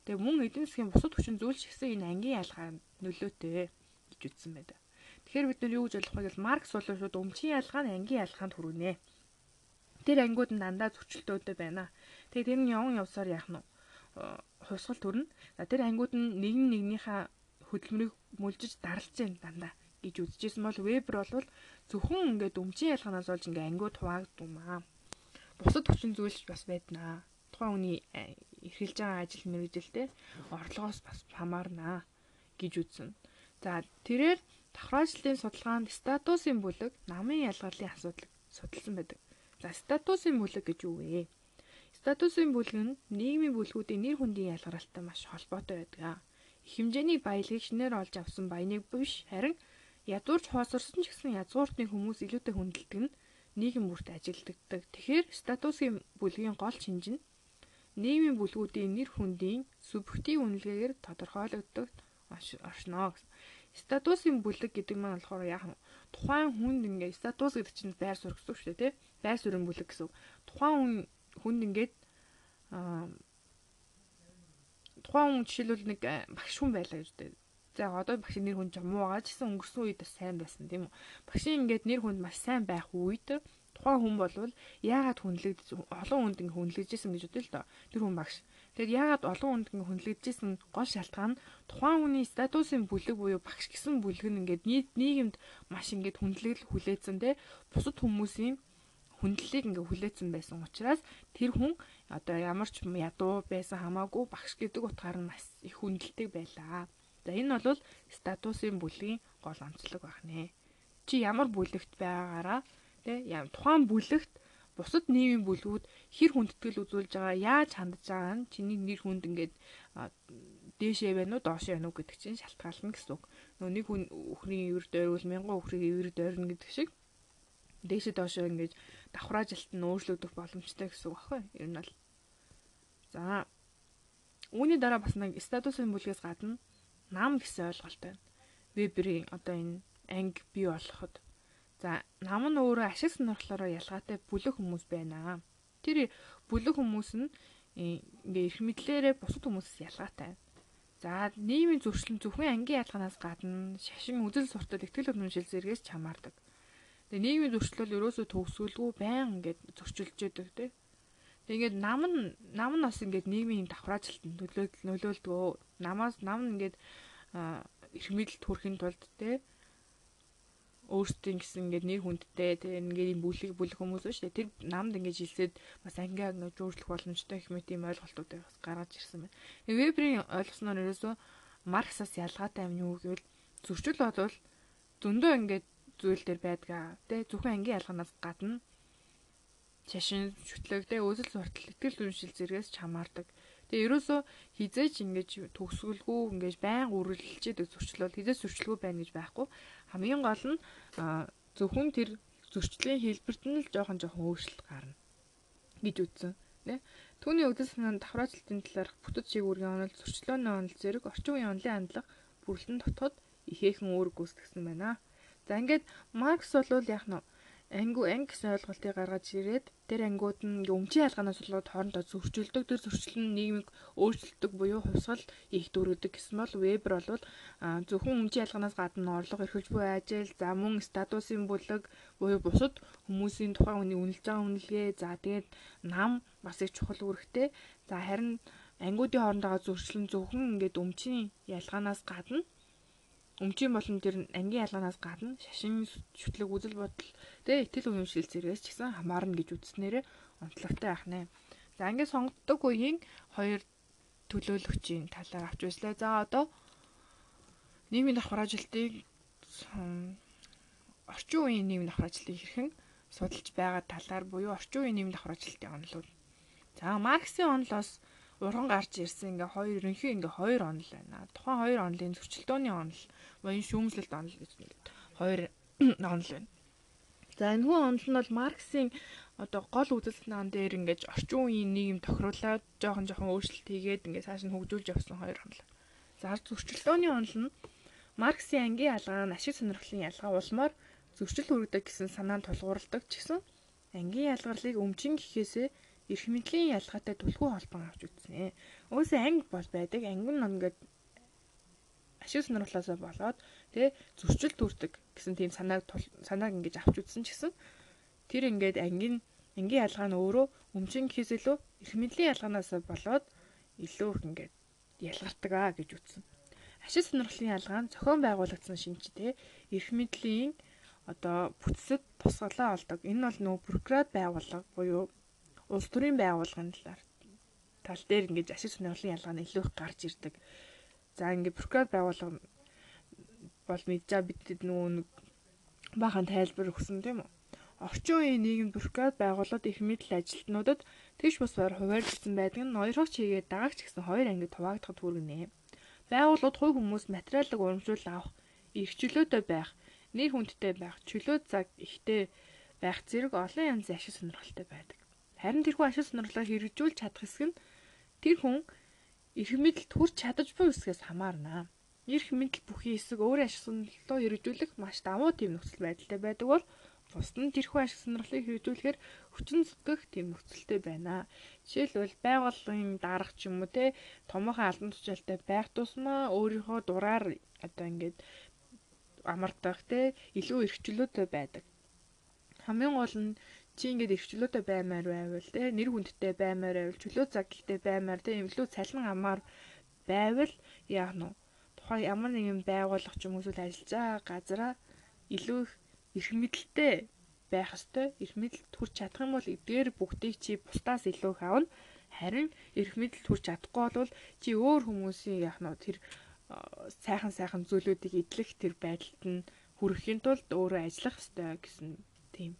тэгээ мөн эдийн засгийн бусад хүчин зүйл ч гэсэн энэ ангийн ялгаа нөлөөтэй гэж үзсэн байдаг. Тэгэхээр бид нар юу гэж ойлгох вэ гэвэл Маркс бол шууд өмчийн ялгаа нь ангийн ялгаанд хүргэнэ. Тэр ангиуд нь дандаа зөрчилтөөдөө байна. Тэгээ тэр нь явн явсаар яах нь хувьсгал төрнө. За тэр ангиуд нь нэг нь нэгнийхээ хөдөлмөрийг мүлжиж даралж जैन дандаа гэж үзэжсэн бол вебер бол зөвхөн ингээд өмчийн ялгаанаас болж ингээд ангиуд хуваагдумаа. Бусад хүчин зүйлч бас байднаа. Тухайн хүний эрхэлж байгаа ажил мэргэжилтэй орлогоос бас хамаарнаа гэж үзсэн. За тэрээр давхраачлалын судалгаанд статусын бүлэг намын ялгарлын асуудлыг судалсан байдаг. За статусын бүлэг гэж юу вэ? Статусын бүлэг нь нийгмийн бүлгүүдийн нэр хүндийн ялгаралтай маш холбоотой байдаг. Их хэмжээний баялагийг шинээр олж авсан баяныг биш харин ядуурч хоосорсон ч гэсэн язгууртны хүмүүс илүүтэй хүндэлдэг нь нийгэм бүрт ажилддаг. Тэгэхээр статусын бүлгийн гол шинж нь нийгмийн бүлгүүдийн нэр хүндийн субъектив үнэлгээгээр тодорхойлогддог оршноо гэсэн. Статусын бүлэг гэдэг маань болохоор яг тухайн хүнд ингээ статус гэдэг чинь байр суурь гэсэн үг шүү дээ, тий? Байр суурийн бүлэг гэсэн. Тухайн хүн хүнд ингээд тухайн хүн жишээлбэл нэг багш хүн байлаа гэж дээ. За одоо багшийн нэр хүн ч муу байгаа ч гэсэн өнгөрсөн үед бас сайн байсан тийм үү. Багшийн ингээд нэр хүнд маш сайн байх үед тухайн хүн болвол яагаад хүнлэгдэж олон хүнд ингээ хүнлэгдэжсэн гэж бодъё л доо. Тэр хүн багш. Тэгэд яагаад олон хүнд ингээ хүнлэгдэжсэн гол шалтгаан нь тухайн хүний статусын бүлэг буюу багш гэсэн бүлэг нь ингээд нийгэмд маш ингээд хүндлэгдэл хүлээсэн те бусад хүмүүсийн хүндлэлийг ингээ хүлээсэн байсан учраас тэр хүн одоо ямар ч ядуу байсан хамаагүй багш гэдэг утгаар нь маш их хүндэлдэг байлаа. За энэ бол статусын бүлгийн гол онцлог байна. Чи ямар бүлэгт байгаагаараа тэ тухайн бүлэгт бусад нийгмийн бүлгүүд хэр хүндэтгэл үзүүлж байгаа яаж хандж байгаа нь чиний нэр хүнд ингээд дээшээ байна уу доошоо байна уу гэдэг чинь шалтгаална гэсэн үг. Нэг хүн өхрийн ивэр дойрвол мянган өхрийн ивэр дойрно гэдэг шиг дээшээ доошоо ингээд давхраажилт нь өөрчлөгдөх боломжтой гэсэн үг аахгүй. Ер нь бол. За үүний дараа бас нэг статусын бүлгээс гадна нам гэсэн ойлголт байна. Веберийн одоо энэ анги бий болоход. За нам нь өөрөө ашиг сонирхлоороо ялгаатай бүлэг хүмүүс байна. Тэр бүлэг хүмүүс нь ингээ эрх мэдлээрээ бусад хүмүүсээс ялгаатай. За нийгмийн зөрчлөн зөвхөн ангийн ялгаанаас гадна шашин үзэл суртал ихтгэл үнэмшил зэрэгс чамаардаг. Тэгээ нийгмийн зөрчил бол ерөөсөө төгсгөлгүй байн ингээд зөрчилж яадаг тий. Тэгээ ингээд нам нь нам нь бас ингээд нийгмийн давхраажилтанд нөлөөлөл нөлөөлдгөө. Намаас нам нь ингээд эрх мэдэл төрхийн тулд тий өөрсдийн гэсэн ингээд нэр хүндтэй тий ингээд юм бүлэг бүлэг хүмүүс шүү дээ. Тэр намд ингээд жилсээд бас ангиа ингээд жуулчлах боломжтой гэх мэт юм ойлголтуудыг бас гаргаж ирсэн байна. Вебрийн ойлгосноор ерөөсөө Марксаас ялгаатай юм юу гэвэл зөрчил бодвол зөндөө ингээд зүйл дээр байдгаа. Тэ зөвхөн ангийн ялгаанаас гадна шашин шүтлэг тэ өсөл суртал итгэл үншил зэрэгс чамаардаг. Тэгээ ерөөсөө хизээч ингэж төгсгөлгүй ингэж байн үргэлжлээд зөрчлөл хизээ зөрчлгүй байна гэж байхгүй. Хамгийн гол нь зөвхөн тэр зөрчлийн хэлбэрт нь л жоохон жоохон өөрчлөлт гарна гэж үзсэн. Тэ? Түүний үдэл санаанд давхраачлалтын талаарх бүтэц шигүүргийн онол зөрчлөөний онол зэрэг орчин үеийн онлын хандлага бүрлэн дотоод ихээхэн үүрэг гүйцэтгэсэн байна. За ингээд Маркс бол яг нь ангу анги гэсэн ойлголтыг гаргаж ирээд тэр ангиуд нь өмчийн ялгаанаас болоод хоорондоо зөрчилдөг. Тэр зөрчил нь нийгмийг өөрчилдөг буюу хувьсгал их дөрөдөг гэсэн бол Вебер бол зөвхөн өмчийн ялгаанаас гадна орлого эрхэлж буй ажил за мөн статусын бүлэг буюу бусад хүмүүсийн тухайн хүний үнэлж байгаа үнэлгээ. За тэгээд нам бас их чухал үүрэгтэй. За харин ангиудын хоорондоо зөрчил нь зөвхөн ингээд өмчийн ялгаанаас гадна өмчийн болон тэр ангийн ялгаанаас гадна шашин шүтлэг үзэл бодол тэгээ итгэл үнэмшил зэрэгс ч гэсэн хамаарна гэж үзснээрээ онцлогтой байх нэ. За ангийн сонгогддог үеийн хоёр төлөөлөгчийн талаар авч үзлээ. За одоо нийгмийн давхар ажилтыг орчин үеийн нийгмийн давхар ажилтыг хэрхэн судалж байгаа талаар буюу орчин үеийн нийгмийн давхар ажилтын онолууд. За Марксийн онолоос урган гарч ирсэн ингээ хоёр ерөнхий ингээ хоёр онол байна. Тухайн хоёр онолын зөрчилдөөний онол буюу шүүмжлэлт онол гэж нэрлэдэг. Хоёр *clears throat* онол байна. За энэ хүн онол нь бол Марксийн одоо гол үзэл санаан дээр ингэж орчин үеийн нийгэм тохируулаад жоохон жоохон өөрчлөлт хийгээд ингээд цааш нь хөгжүүлж явсан хоёр онол. За зөрчилдөөний онол нь Марксийн ангийн ялгаа нь ашиг сонирхлын ялгаа улмаар зөрчил хүргэдэг гэсэн санаанд тулгуурладаг ч гэсэн ангийн ялгарлыг өмчин гэхээсээ эрх мэдлийн ялгаатай түлхүү холбон авч үзсэн. Өөсөө анги бол байдаг. Анги нь ингээд ашиг сонирхлоосоо болоод тий зөрчил төрдөг гэсэн тийм санааг санааг ингэж авч үзсэн ч гэсэн тэр ингээд ангийн ангийн ялгаа нь өөрөө өмчин гэхээс илүү эрх мэдлийн ялгаанаас болоод илүү их ингээд ялгардаг аа гэж үзсэн. Ашиг сонирхлын ялгаа нь зохион байгуулагдсан шинж тий эрх мэдлийн одоо бүтцэд тусгалаа олдог. Энэ бол нөө бюрократ байгууллага буюу улс төрийн байгууллагын талаар тал дээр ингэж ашиг сонирхлын ялгаа нь илүү их гарч ирдэг. За ингээд прокурор байгууллага бол мэдээ бидэд нэг бахан тайлбар өгсөн тийм үү? Орчин үеийн нийгэм прокурор байгууллагад их мэдл ажилтнуудад тэгш бусаар хуваарлагдсан байдаг нь ноёрхогч хийгээд дагагч гэсэн хоёр ангид хуваагдахад хүргэнэ. Байгууллагууд хувь хүмүүс материалыг урамшуул авах, эрх чөлөөтэй байх, нэр хүндтэй байх, чөлөө цаг ихтэй байх зэрэг олон янзын ашиг сонирхолтой байдаг. Харин тэрхүү ашиг сонирхлоо хэрэгжүүлж чадах хэсэг нь тэр хүн эрх мэдэлд хүрч чадаж буй үсгээс хамаарна. Эрх мэдэл бүхий хэсэг өөрийн ашиг сонирхлоо хэрэгжүүлэх маш давуу тийм нөхцөл байдалтай байдаг бол бусд нь тэрхүү ашиг сонирхлыг хэрэгжүүлэхээр хүчин зүтгэх тийм нөхцөлтэй байна. Жишээлбэл байгууллагын дарга ч юм уу те томоохон албан тушаалтай байх тусмаа өөрийнхөө дураар одоо ингээд амардах те илүү эрхчлөөтэй байдаг. Хамгийн гол нь чи ингээд эрхчлөөтэй баймаар байвал те нэр хүндтэй баймаар байвал чөлөө загталтай баймаар те имлүү цалин амаар байвал яах нь тухайн ямар нэгэн байгууллага ч юм уу ажиллаж байгаа газараа илүү их эрх мэдэлтэй байх ёстой. Эрх мэдэлд хүрч чадах юм бол эдгээр бүгдийг чи бусдаас илүү их авна харин эрх мэдэлд хүрч чадахгүй бол чи өөр хүмүүсийн яах нь тэр сайхан сайхан зүйлүүдийг идэх тэр байдалд нь хүрэхийн тулд өөрөө ажиллах ёстой гэсэн тийм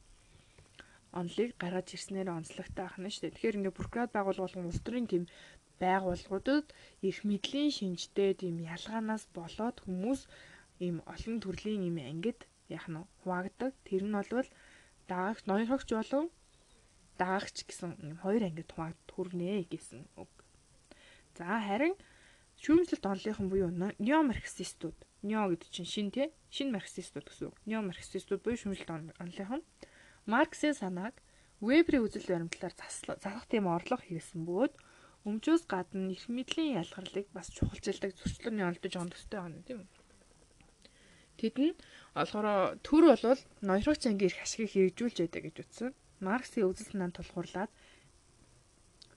онолыг гаргаж ирснээр онцлогтой ахна шүү дээ. Тэгэхээр ингээ прокурор байгууллага болгон улс төрийн тийм байгууллагуудад эрх мэдлийн шинжтэй тийм ялгаанаас болоод хүмүүс ийм олон төрлийн ийм ангид яах нь хуваагддаг. Тэр нь бол даагч ноёрхогч болон даагч гэсэн ийм хоёр ангид хуваагдт хүрнэ гэсэн үг. За харин шүүмжлэлт онлынхан буюу неомарксистууд нео гэдэг чинь шин тий шин марксистууд гэсэн үг. Неомарксистууд буюу шүүмжлэлт онлынхан Марксийн санааг Веберийн үзэл баримтлалаар засах тийм орлого хийсэн бөгөөд өмчөөс гадна эрх мэдлийн ялгарлыг бас чухалчилдаг зөрчлөний олдож он төстэй байна тийм үү. Тэд нь олохороо төр болвол ноёрогч анги эрх ашигыг хэрэгжүүлж байдаг гэж утсан. Марксийн үзэл санаанд тулгуурлаад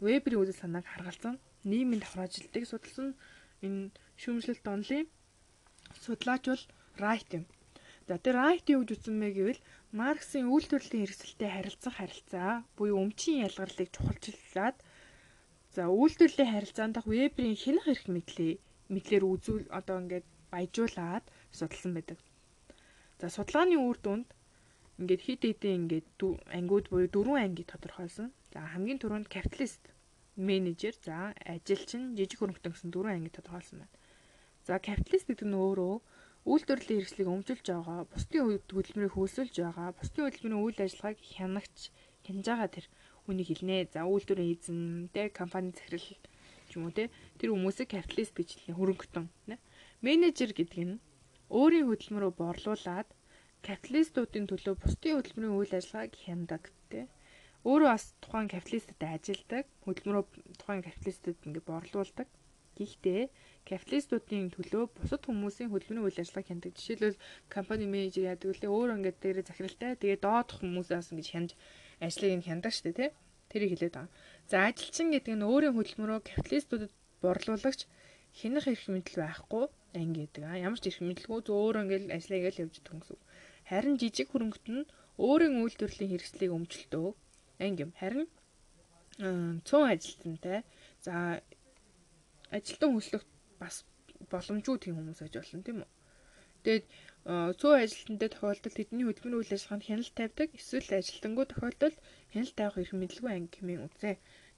Веберийн үзэл санааг харгалзан нийгмийн давхраажилтыг судалсан энэ шүүмжлэлт онлын судлаач бол Райт юм. За тэр Райт юу гэж үзсэн бэ гэвэл Марксийн үйлдвэрлэлийн хэрэгсэлтэй харилцах харилцаа буюу өмчийн ялгарлыг чухалчилаад за үйлдвэрлэлийн харилцаанд дах Веберийн хянах эрх мэдлээ мэдлэр үзүүл одоо ингээд баяжуулаад судалсан байдаг. За судалгааны үр дүнд ингээд хид хидэн ингээд ангиуд буюу дөрвөн анги тодорхойлсон. За хамгийн түрүүнд капиталист, менежер, за ажилчин, жижиг хөрөнгөтөн гэсэн дөрвөн анги тодорхойлсон байна. За капиталист гэдэг нь өөрөө үйлдвэрлэлийн хэрэгслийг өмжилж байгаа, бусдын хөдөлмөрийг хөөсөлж байгаа, бусдын хөдөлмөрийн үйл ажиллагааг хянагч хянаж байгаа тэр хүнийг хэлнэ. За үйлдвэрийн эзэн, тэ компани захирал юм уу тэ тэр хүмүүсийг капиталист гэж хэлнэ хөрөнгөтөн. Менежер гэдэг нь өөрийн хөдөлмөрөө борлуулад капиталистуудын төлөө бусдын хөдөлмөрийн үйл ажиллагааг хяндаг тэ. Өөрөө бас тухайн капиталистад ажилдаг, хөдөлмөрөө тухайн капиталистад ингэ борлуулдаг. Гэхдээ капиталистуудын төлөө бусад хүмүүсийн хөдөлмөрийн үйл ажиллагааг хяндаг. Жишээлбэл компани менежер яадаг үлээ өөр ингээд дээрээ захиралтай. Тэгээ доодох хүмүүсээс ингэж хянаж ажлыг нь хяндаг шүү дээ, тий? Тэрийг хэлээд байгаа. За ажилчин гэдэг нь өөрийн хөдөлмөрөө капиталистуудад борлуулагч хянах эрх мэдэл байхгүй анги гэдэг. А ямар ч эрх мэдэлгүй зөөр ингээл ажлаа ингээл явж идэх гэсэн. Харин жижиг хөрөнгөт нь өөрийн үйлдвэрлэлийн хэрэгслийг өмчлөлтөө анги юм. Харин цөөн ажилтнтай за ажилтан хөслөх бас боломжгүй тийм хүмүүс аж болно тийм үү. Тэгээд цөөн ажилтнтай тохиолдолд тэдний хөдөлмөрийн үйл ажиллагаанд хяналт тавьдаг эсвэл ажилтангуу тохиолдолд хяналт тавих эрх мэдлгүй анги хэмээн үзээ.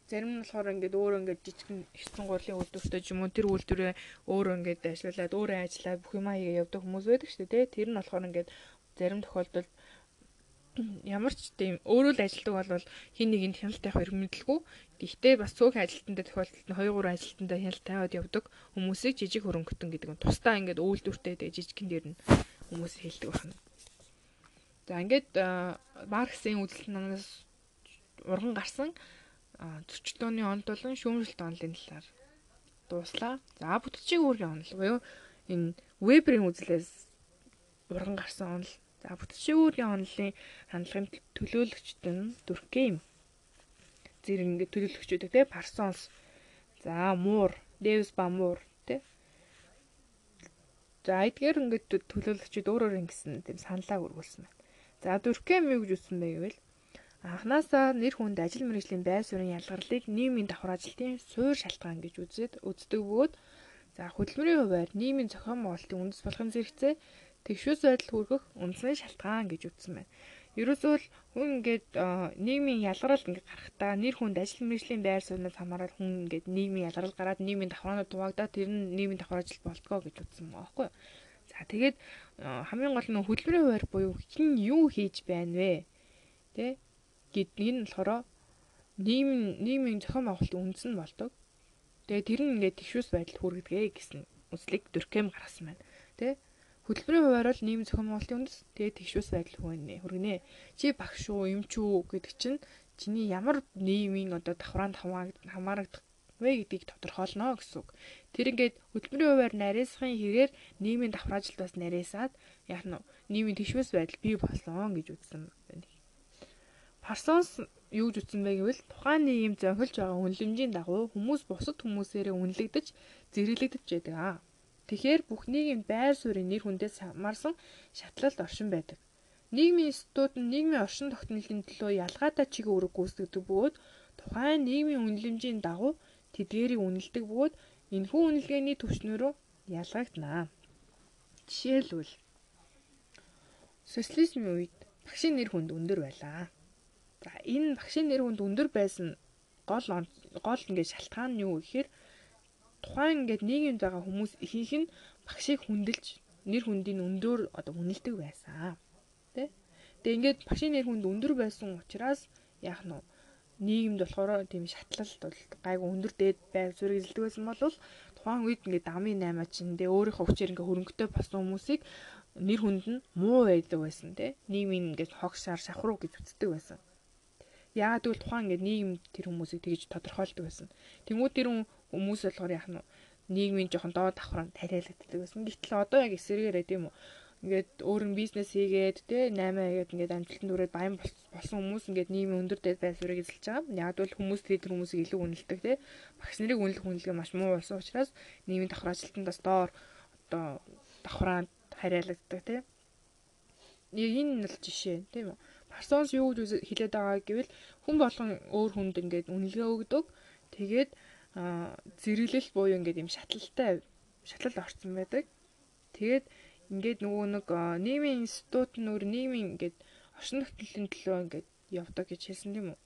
Зарим нь болохоор ингээд өөрөө ингээд жижигэн эртэн гурлын үйлдвэртэй ч юм уу тэр үйлдвэрээ өөрөө ингээд ажиллаад өөрөө ажиллаад бүх юмаа хийгээ явдаг хүмүүс байдаг шүү дээ. Тэр нь болохоор ингээд зарим тохиолдолд ямар ч тийм өөрөө л ажилдаг бол хин нэгэнд хяналт тавих эрх мэдлгүй. Гэхдээ бас цөөхөн ажилтнтай тохиолдолд нь 2 3 ажилтнтай хяналт тавиад явдаг хүмүүсийг жижиг хөрөнгөтөн гэдэг нь тусдаа ингээд үйлдвэртэй тэгээ жижигхэн дээр нь хүмүүс хэлдэг байна. За ингээд Марксийн үзэл намнаас урган гарсан зөрчилдөөний онд болон шүүмжлэлт онолын талаар дууслаа. За бүтцийн үүргийн онол буюу энэ Веберийн үзлээс урган гарсан онол За бүтцийн үүргийн онолын хандлагын төлөөлөгчд нь Дүркэм зэрэг ингээд төлөөлөгчдөг те Парсонс за Муур, Дэвис ба Муур те. За эдгээр ингээд төлөөлөгчд өөр өөр ингэсэн тийм саналаа өргүүлсэн байна. За Дүркэм юу гэж үздэн бэ гэвэл анханасаа нэр хүнд ажил мэргэжлийн байр суурийн ялгарлыг нийгмийн давхар ажилтны суур шалтгаан гэж үзээд үздэг бөгөөд за хөдөлмөрийн хувьд нийгмийн зохион байгуулалтын үндэс болгон зэрэгцээ тэгшүүс байдал хүргэх үндсэн шалтгаан гэж үзсэн байна. Ерөөсөө л хүн ингээд нийгмийн ялгарл ингээд гарахтаа нэр хүнд ажил мэргэжлийн байр сууриас хамаарал хүн ингээд нийгмийн ялгарл гараад нийгмийн давхраанууд дуваагдаад тэр нь нийгмийн давхар ажил болтгоо гэж үзсэн байгаа байхгүй юу? За тэгээд хамгийн гол нь хөдөлмөрийн хуваар буюу хин юу хийж байна вэ? Тэ? гэдгийг нь болохоор нийгмийн нийгмийн зохион байгуулалтын үндэс нь болдог. Тэгээ тэр нь ингээд тэгшүүс байдал хүргэдэг гэсэн үслийг Дүркэм гаргасан байна. Тэ? Хөдөлмөрийн хуваар бол нийгэм зохион байгуулалтын үндэс тэгээд тэгшүүс байдал хүргэнэ. Хүргэнэ. Чи багш уу, эмч үү гэдэг чинь чиний ямар нийгмийн одоо давхраанд хамаарагдах вэ гэдгийг тодорхойлно гэсэн үг. Тэр ингээд хөдөлмөрийн хуваар нарийнсахын хэрэгээр нийгмийн давхар ажилд бас нарийсаад яг нь нийгмийн тэгшүүс байдал бий болсон гэж үзсэн байна. Парсонс юу гэж үзсэн бэ гэвэл тухайн нийгэм зохиолж байгаа үнэлэмжийн дагуу хүмүүс бусад хүмүүсээрээ үнэлэгдэж зэрэглэгдэж байдаг аа. Тэгэхээр бүх нийгэмд байр суурийн нэр хүндээс хамаарсан шатлалт оршин байдаг. Нийгмийн институт нь нийгмийн оршин тогтнолын төлөө ялгаатай чиг үүрэг гүйцэтгэдэг бөгөөд тухайн нийгмийн үнэлэмжийн дагуу тэдгээрийг үнэлдэг бөгөөд энэхүү үнэлгээний түвшнөрөө ялгагдана. Жишээлбэл социализмын үед багшийн нэр хүнд өндөр байлаа. За энэ багшийн нэр хүнд өндөр байсан гол гол ингээд шалтгаан нь юу гэхээр тухайн ингээд нийгэмд байгаа хүмүүс ихэнх нь багшийг хүндэлж нэр хүндийн өндөр одоо үнэлдэг байсан. Тэ? Тэгээ ингээд багшийн нэр хүнд өндөр байсан учраас яах нь нийгэмд болохоор тийм шатлалт бол гайгүй өндөр дээд байв зүрэг эзэлдэг байсан бол тухайн үед ингээд дамын 8 чинь тэ өөрийнхөө хүчээр ингээд хөрөнгөтэй болсон хүмүүсийг нэр хүнд нь муу байдаг байсан тэ нийгмийн ингээд хогшаар шавхруу гэж үздэг байсан. Яагаад гэвэл тухайн ингээд нийгэм тэр хүмүүсийг тэгж тодорхойлдог байсан. Тэнгүүд тэр хүмүүс болохоор яах нь нийгмийн жоохон доод давхранд тариалагддаг байсан. Гэтэл одоо яг эсэргээрээ тийм үү ингээд өөр нь бизнес хийгээд те 8 хийгээд ингээд амжилтанд хүрээд баян болсон хүмүүс ингээд нийгмийн өндөр дээд байсварыг эзэлж байгаа. Яг бол хүмүүс тэр хүмүүсийг илүү үнэлдэг те. Багш нарыг үнэлэх үнэлгээ маш муу болсон учраас нийгмийн давхар ажилтнаас доор одоо давхраанд хариалагддаг те. Яг энэ нь л жишээ тийм үү. Парсонс юу гэж хэлээд байгаа гэвэл хүн болгон өөр хүнд ингээд үнэлгээ өгдөг. Тэгээд зэрэглэл буюу ингээд юм шатлалтай шатлал орсон байдаг. Тэгээд ингээд нөгөө нэг нийгмийн институт нь өөр нийгмийн ингээд орчин нөхцөлийн төлөө ингээд явдаг гэж хэлсэн тийм үү?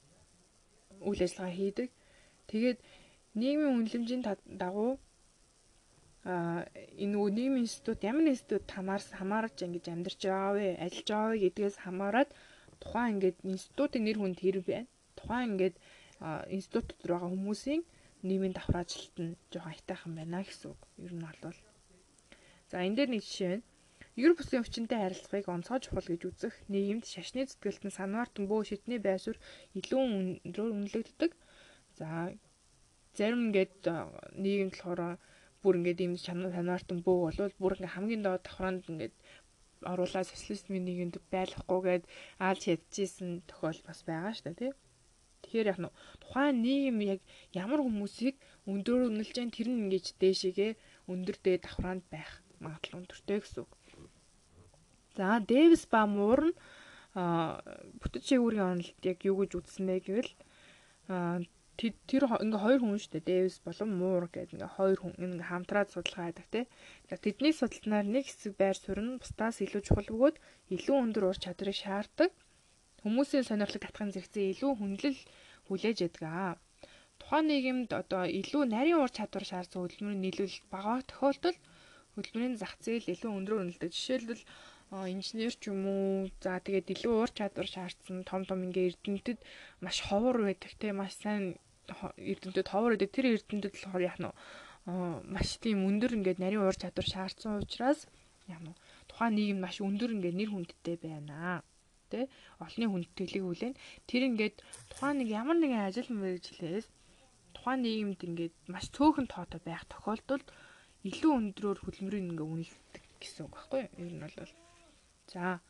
Үйл ажиллагаа хийдэг. Тэгээд нийгмийн үнэлэмжийн дагуу а энэ нөгөө нийгмийн институт ямар институт хамаарс хамаарч ингэж амьдарч байгаа вэ? Ажиллаж байгаа вэ гэдгээс хамаарат тухайн ингээд институтын нэр хүнд хэрэг байна. Тухайн ингээд институт дотор байгаа хүмүүсийн нийгмийн давхар ажилт нь жоохон айтайхан байна гэсэн үг. Ер нь бол За энэ дээр нэг жишээ байна. Ер бусын өвчнөд харилцахыг онцгой чухал гэж үзэх нийгэмд шашны зүтгэлтэн санвар тэмбөө шидний байсвар илүү өндрөөр үнэлэгддэг. За зарим ингээд нийгэмд болохоор бүр ингээд ийм санвартан бөө болвол бүр ингээд хамгийн доод давхраанд ингээд оруулаад социализмын нийгэмд байлгахгүйгээд аалж ядчихсэн тохиол бас байгаа шүү дээ тий. Тэгэхээр яг нь тухайн нийгэм яг ямар хүмүүсийг өндөр үнэлж जैन тэр нь ингэж дээшээгээ өндөр дээд давхраанд байх магадлал өндөртэй гэсэн үг. За Дэвис ба Муур нь бүтэц шигүүрийн онолд яг юу гэж үзсэн бэ гэвэл тэр ингээ хоёр хүн шүү дээ. Дэвис болон Муур гэдэг ингээ хоёр хүн ингээ хамтраад судалгаа хийдэг те. Тэдний судалснаар нэг хэсэг байр суурь нь бусдаас илүү чухал бөгөөд илүү өндөр ур чадрыг шаарддаг. Хүмүүсийн сонирхлыг татахын зэрэгцээ илүү хүнлэл хүлээж яадаг аа. Тухайн нийгэмд одоо илүү нарийн ур чадвар шаардсан хөдөлмөрийн нийлүүлэлт бага тохиолдолд хөдөлмөрийн зах зээл илүү өндөр үнэлдэг. Жишээлбэл инженер ч юм уу за тэгээд илүү ур чадвар шаардсан том том ингээ эрдэмтэд маш ховор байдаг те маш сайн эрдэмтэд ховор гэдэг тэр эрдэмтэд болохоор яг нь маш тийм өндөр ингээд нарийн уур чадвар шаардсан учраас яг нь тухайн нийгэм маш өндөр ингээд нэр хүндтэй байна тэ олонний хүндэтгэлийг хүлээн тэр ингээд тухайн нэг ямар нэгэн ажил мэргэжлээс тухайн нийгэмд ингээд маш цөөхөн тоотой байх тохиолдолд илүү өндрөөр хөдөлмөрийг ингээ үнэлдэг гэсэн үг байхгүй юу? Ер нь бол за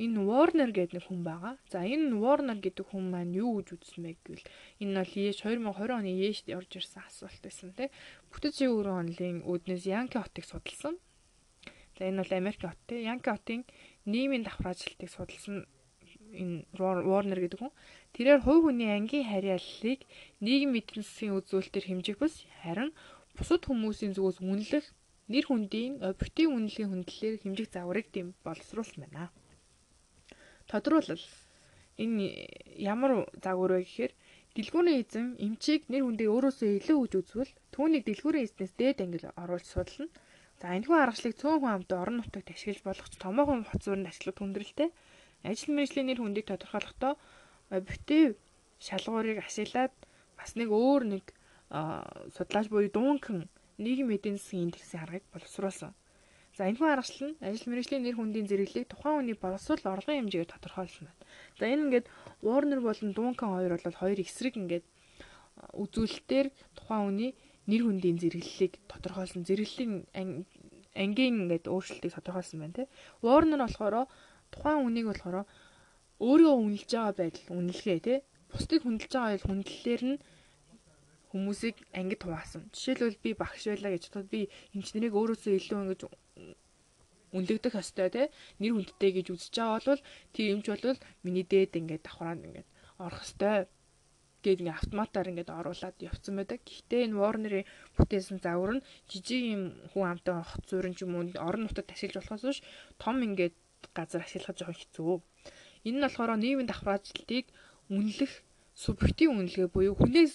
энэ Warner гэдэг нэг хүн байгаа. За энэ Warner гэдэг хүн маань юу гэж үзсэн бэ гэвэл энэ бол Еш 2020 оны Ешд орж ирсэн асуулт байсан тий. Бүтэц өвөрөн онлын үүднээс Янки хотыг судалсан. За энэ бол Америк хот тий. Янки хотын нийгмийн давхар ажилтыг судалсан энэ Warner гэдэг хүн. Тэрээр хувь хүний ангийн харьяаллыг эдийн засгийн үзүүлэлтээр хэмжих бус харин бусад хүмүүсийн зүгээс үнэлэх нэр хүндийн объектив үнэлгийн хүндлэлээр хэмжих загварыг тийм боловсруулсан байна. Тодруулбал энэ ямар загвар вэ гэхээр дэлгүүрийн эзэн эмчийг нэр хүндээ өөрөөсөө илүү гэж үзвэл түүнийг дэлгүүрийн эзнээс дээд ангил оруулж судална. За энэхүү аргачлалыг цөөн хүн амт орон нутагт ашиглаж болох ч томоохон хоцорны ашиглах хүндрэлтэй. Ажил мэргэжлийн нэр хүндийг тодорхойлохдоо объектив шалгуурыг ашиглаад бас нэг өөр нэг судлаач буюу дуунхан нийгэм эдийн засгийн индексийн аргыг боловсруулсан. За энэ хүн аргачлал нь ажил мэргэжлийн нэр хүндийн зэрэглэлийг тухайн хүний боловсрол орлогын хэмжээгээр тодорхойлсон байна. За энэ ингээд Warner болон Duncan хоёр бол хоёр эсрэг ингээд үзүүлэлтээр тухайн хүний нэр хүндийн зэрэглэлийг тодорхойлсон. Зэрэглэлийн ангийн ингээд өөрчлөлтийг тодорхойлсон байна тий. Warner болохоор тухайн хүнийг болохоор өөрийгөө үнэлж байгаа байдал үнэлгээ тий. Бусдыг хүндэлж байгаа хүндлэлээр нь хүмүүсийг ангид хуваасан. Жишээлбэл би багш байлаа гэж бодоход би инженерийг өөрөөсөө илүү ингэж үнэлэгдэх ёстой те нэр хүндтэй гэж үзэж байгаа бол тэр юмч бол миний дээд ингээд давхраад ингээд орох ёстой гээд ингээд автоматар ингээд оруулаад явцсан байдаг. Гэхдээ энэ Warner-ийн бүтээсэн загвар нь жижиг юм хүн амтай хот зуурын ч юм уу орон нутгад ашиглаж болохоос биш том ингээд газар ашиглах жоохон хэцүү. Энэ нь болохоор нийгмийн давхраачлалтыг үнэлэх субъектив үнэлгээ буюу хүнээс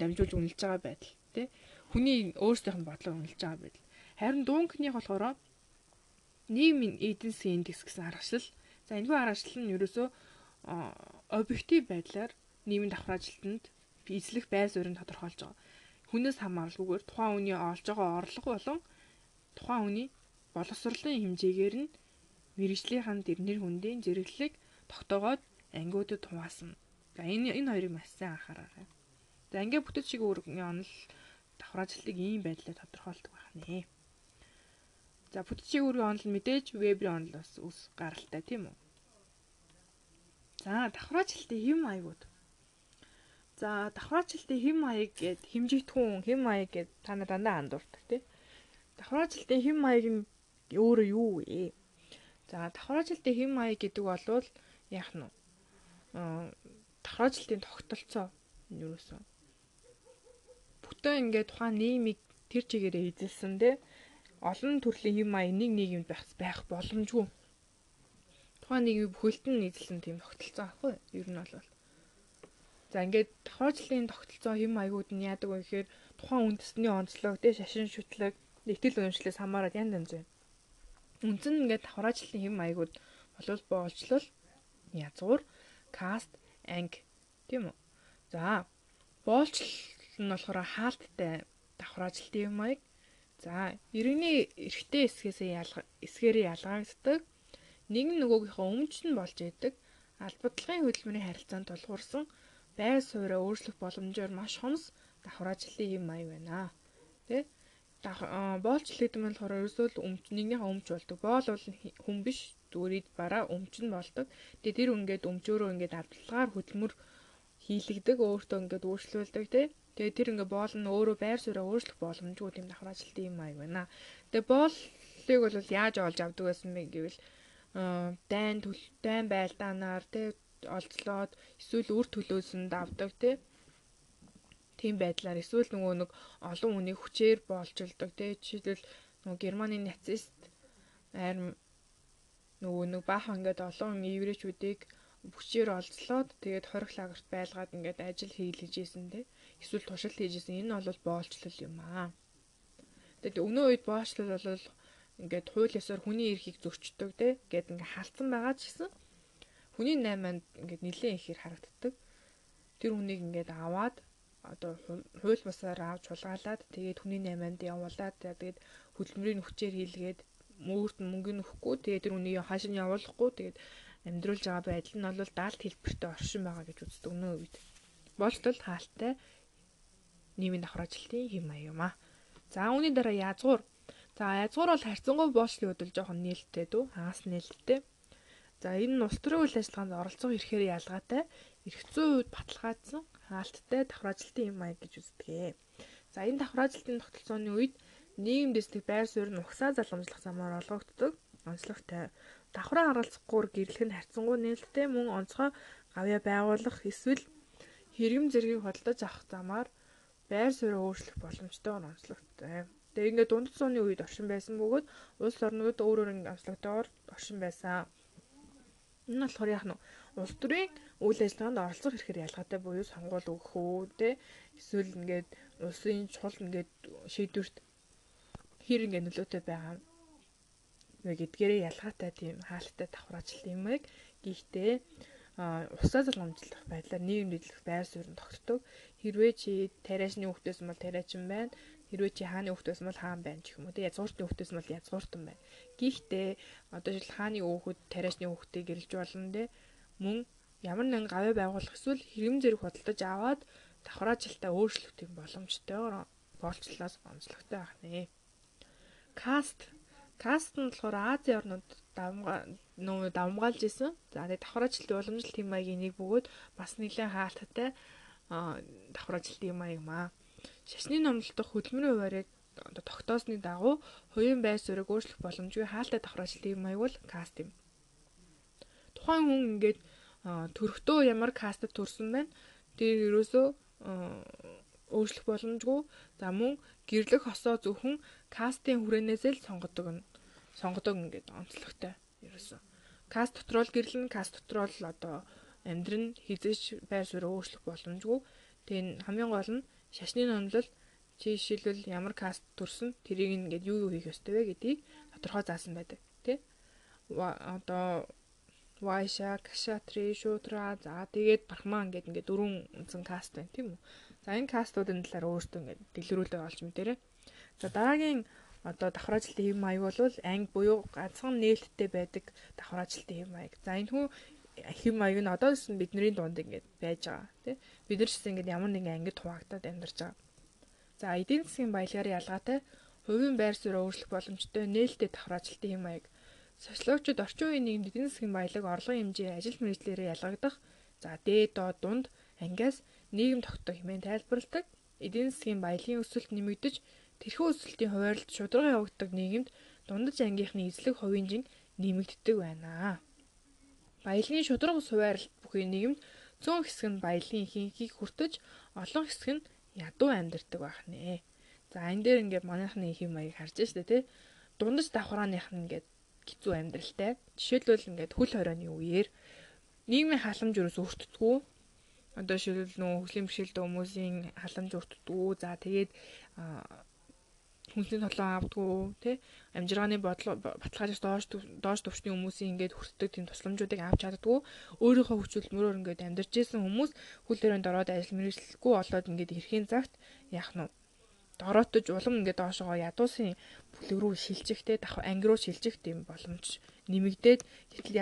дамжуулж үнэлж байгаа байдал тий. Хүний өөрсдийнх нь бодлого үнэлж байгаа байдал. Харин дуункных болохоор нийгмийн засгийн индекс гэсэн аргачлал. За энэхүү аргачлал нь ерөөсөө объектив байдлаар нийгмийн давхар ажилтнанд эзлэх байр суурийг тодорхойлж байгаа. Хүнээс хамааралгүйгээр тухайн хүний олж байгаа орлого болон тухайн хүний боловсролын хэмжээгээр нь мэрэгжлийнхэн тэрнэр хүндийн зэрэглэлийг тогтоогоод ангиудад хуваасан. За энэ энэ хоёрыг маш сайн анхаараарай. За ингээ бүтэц шиг өөрийн онол давхар ажилтныг ийм байдлаар тодорхойлдог байна. За бүтцийн үүргийн онол мэдээж вебрийн онол бас ус гаралтай тийм үү. За давхраачлалтын хэм маягууд. За давхраачлалтын хэм маяг гэд хэмжигдэхүүн хэм маяг гэд та нар дандаа андуурдаг тий. Давхраачлалтын хэм маяг нь өөрөө юу вэ? За давхраачлалтын хэм маяг гэдэг бол яах нь вэ? давхраачлалтын тогтолцоо юусэн. Бүтэн ингээд тухайн нийгмийг тэр чигээрээ эзэлсэн тий олон төрлийн юм аа нэг юм байх байх боломжгүй. Тухайн нэг бүхэлд нь нийтлэн тийм тогтолцоо аахгүй? Ер нь бол. За ингээд тохиолдлын тогтолцоо хэм аягууд нь яадаг вэ гэхээр тухайн үндэсний онцлог, тэ шашин шүтлэг, Итгэл үнэмшлээс хамаарат янз янз байна. Үндсэн ингээд давхраачлалын хэм маягууд болов боолчлол язгуур каст анги тийм үү. За боолчлол нь болохоор хаалттай давхраачлалын хэм маяг. За иргэний эрэгтэй эсгээсээ ялга эсгээрээ ялгаагддаг. Нэг нь нөгөөгийнхөө өмч нь болж идэг. Албадлагын хөдөлмөрийн харилцаанд тулгуурсан байр сууриа өөрчлөх боломжоор маш хомс давхраачлалын хэм маяг байна. Тэ? Боолчлол гэдэг нь болохоор ерөөсөө л өмч нэгнийхээ өмч болдог. Боол бол хүн биш зүгээр ид бараа өмч нь болдог. Тэгээ тэр ингээд өмчөөрөө ингээд авдалгаар хөдөлмөр хийлэгдэг, өөртөө ингээд өөрчлөлдөг тий. Тэгээ тэр ингээд боол нь өөрөө байр сууриа өөрчлөх боломжгүй тийм давхраачлалт юм аяг байна. Тэгээ боолыг бол яаж олж авдаг байсан бэ гэвэл дайн төл дайн байлдаанаар тий олцлоод эсвэл үр төлөөсөнд авдаг тий тийм байдлаар эсвэл нөгөө нэг олон хүнийг хүчээр боолчилдог тий жишээлбэл нөгөө Германы нацист арим нөгөө нэг баахан ингээд олон еврейчүүдийг хүчээр олзлоод тэгээд хорих лагерт байлгаад ингээд ажил хийлгэж ийсэн тий эсвэл туршилт хийжсэн энэ бол боолчлол юм аа. Тэгээд өнөө үед боолчлол бол ингээд хууль ёсоор хүний эрхийг зөрчдөг тий гэд ингээд халтсан байгаа ч гэсэн хүний найманд ингээд нэлээд ихээр харагддаг. Тэр хүнийг ингээд аваад одоо хууль бусаар авч хулгайлаад тэгээд хүний найманд явуулаад тэгээд хөдөлмөрийн хүчээр хийлгээд мөрт мөнгө нөхгүй тэгээд тэр үнийг хааш нь явуулахгүй тэгээд амьдруулж байгаа байдал нь бол даалт хэлбэртэй оршин байгаа гэж үздэг нөө үед. Болтол хаалттай нийгмийн давхраачлалтын хэм маяг юм аа. За үүний дараа язгуур. За язгуур бол харьцангуй боочлын хувьд л жоохон нээлттэй дүү. Хагас нээлттэй. За энэ нь улс төрийн үйл ажиллагаанд оролцох ирэхээр ялгаатай. Зүйн үед баталгаажсан хаалттай давхраачлалтын хэм маяг гэж үздэг. За энэ давхраачлалтын тогтолцооны үед нийгэм дэслэг байр суурь нь угсаа залгамжлах замаар олгогддог. Онцлогтой давхраа харгалзахгүйгээр гэрлэх нь харьцангуй нээлттэй мөн онцгой гавья байгуулах эсвэл хэрэгм зэргийг хөдөлж авах замаар байр суурь өөрчлөх боломжтой онцлогтой. Тэгээ ингээд дунд цууны үед оршин байсан бөгөөд улс орнууд өөр өөр онцлогтойгоор оршин байсан. Энэ болохоор яг нь улс төрийн үйл ажиллагаанд оролцох хэрэгээр ялгаатай буюу сонгуул өгөх үү те эсвэл ингээд улсын чухал ингээд шийдвэрт хэр ингээд нөлөөтэй байгаа вэ гэдгээрээ ялгаатай тийм хаалттай давхраачлал юм яг гэхдээ усаа залгамжлах байдлаар нийгэм дэдлэх байр суурь тогтдог. Хэрвээ чи тариачны хүүхдээс бол тариачин байна. Хэрвээ чи хааны хүүхдээс бол хаан байна гэх юм уу. Тэгээ язгууртны хүүхдээс бол язгууртан байна. Гэхдээ одоо жишээл хааны хүүхэд тариачны хүүхдийг гэрэлж болно те. Мөн ямар нэгэн гавь байгуулах эсвэл хэрэм зэрэг худалдаж аваад давхраажилтаа өөрчлөх тийм боломжтой боолчлоос онцлогтой байх нэ. Каст каст нь болохоор Азийн орнууд давмгаа нөө давмгаалж исэн. За тэгээ давхраажилтын уламжлалт хэм маягийн нэг бөгөөд бас нэлээд хаалттай давхраажилтын хэм маяг маа. Шашны номлолтох хөдөлмөрийн хуваарийг тогтоосны дагуу хувийн байр суурийг өөрчлөх боломжгүй хаалттай давхраажилтын хэм маяг бол каст юм. Тухайн хүн ингээд төрхтөө ямар кастад төрсөн байна. Тэр ерөөсөө өөрчлөх боломжгүй. За мөн гэрлэх хосоо зөвхөн кастын хүрээнээс л сонгодог нь сонгодог ингээд онцлогтой ерөөсөө. Каст дотроо л гэрлэн каст дотроо л одоо амьдрын хизээч байр суурь өөрчлөх боломжгүй. Тэгээ хамгийн гол нь шашны номлол жишээлбэл ямар каст төрсөн тэрийг ингээд юу юу хийх ёстой вэ гэдгийг тодорхой заасан байдаг тий. Одоо Вайша, Кашатри, Шутра за тэгээд Брахман гэдэг ингээд дөрвөн үндсэн каст байна тийм үү. За энэ кастуудын талаар өөртөө ингээд дэлгэрүүлээ олж мэдэрээ. За дараагийн одоо давхраачлалтын хэв маяг бол анги буюу ганцхан нээлттэй байдаг давхраачлалтын хэв маяг. За энэ хүн хэв маяг нь одоо ч бидний дунд ингээд байж байгаа тий. Бид нар ч гэсэн ингээд ямар нэгэн ангид хуваагдаад амьдарч байгаа. За эдийн засгийн баялагаар ялгаатай хувийн байр суурь өөрчлөх боломжтой нээлттэй давхраачлалтын хэв маяг Социологчид орчин үеийн нийгэмд эдийн засгийн баялаг орлогын хэмжээ ажил мэргэжлэрээ ялгагдах за дээд доод дунд ангиас нийгэм тогтоох хэмээн тайлбарладаг. Эдийн засгийн баялагын өсөлт нэмэгдэж тэрхүү өсөлтийн хуваарлт шударга явагддаг нийгэмд дундаж ангийнхны эзлэг хувийн нэмэгддэг байна. Баялагын шударга хуваарлт бүхий нийгэмд цөөн хэсэг нь баялагын ихэнхийг хүртэж олон хэсэг нь ядуу амьдардаг байх нэ. За энэ дээр ингээд манайхны их юм аяг харж штэ тий. Дундаж давхрааных нь ингээд хэцүү амьдралтай. Жишээлбэл ингээд хөл хорионы үеэр нийгмийн халамж юус өртдөггүй. Одоо жишээлбэл нөө хөслийн бэрхшээлтэй хүмүүсийн халамж өртдөггүй. За тэгээд хүнсний толгой авдггүй тий амжиргааны бодлого баталгаажаас доош доош төвчний хүмүүсийн ингээд хүртдэг тийм тусламжуудыг авч чаддгүй өөрийнхөө хүчөлмөрөөр ингээд амьдарч исэн хүмүүс хөл дөрөнд ороод ажил мэргэжлэхгүй болоод ингээд эрхийн цагт яах нь дороотож улам ингээд доошогоо ядуусын бүлэг рүү шилжихтэй дах анги руу шилжих тийм боломж нэмэгдээд гэтэл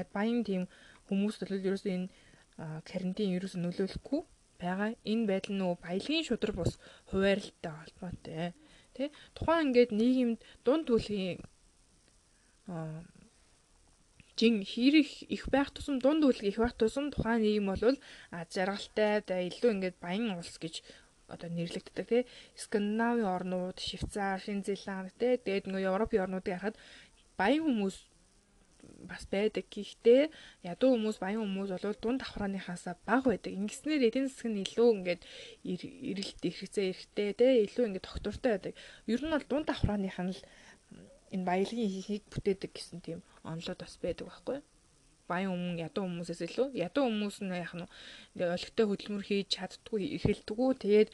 яд баян тийм хүмүүс бол ерөөсөө энэ карантин ерөөсөө нөлөөлөхгүй байгаа. Энэ байдал нөгөө баялагын шудраг бус хуваарлалтай холбоотой. Тэ тухайн ингээд нийгэмд дунд түлхийн жин хэрэг их байх тусам дунд үлэг их байх тусам тухайн нийгэм бол аз жаргалтай да илүү ингээд баян улс гэж одоо нэрлэгддэг тий Скандинавын орнууд, Швейцар, Шинзеланд тий тэгээд нөгөө Европын орнуудыг харахад баян хүмүүс бас байдаг. Гэхдээ ядуу хүмүүс, баян хүмүүс бол дунд давхрааныхаасаа бага байдаг. Ингэснээр эдийн засаг нь илүү ингээд эрэлт хэрэгцээ эрэхтэй те илүү ингээд тогтвортой байдаг. Ер нь бол дунд давхрааных нь л энэ баялагын хийхийг бүтээдэг гэсэн тийм онолоод бас байдаг байхгүй юу? Баян өмнө ядуу хүмүүсээс илүү ядуу хүмүүс нь яг нь олигтой хөдөлмөр хийж чаддгүй эхэлдэггүй тэгээд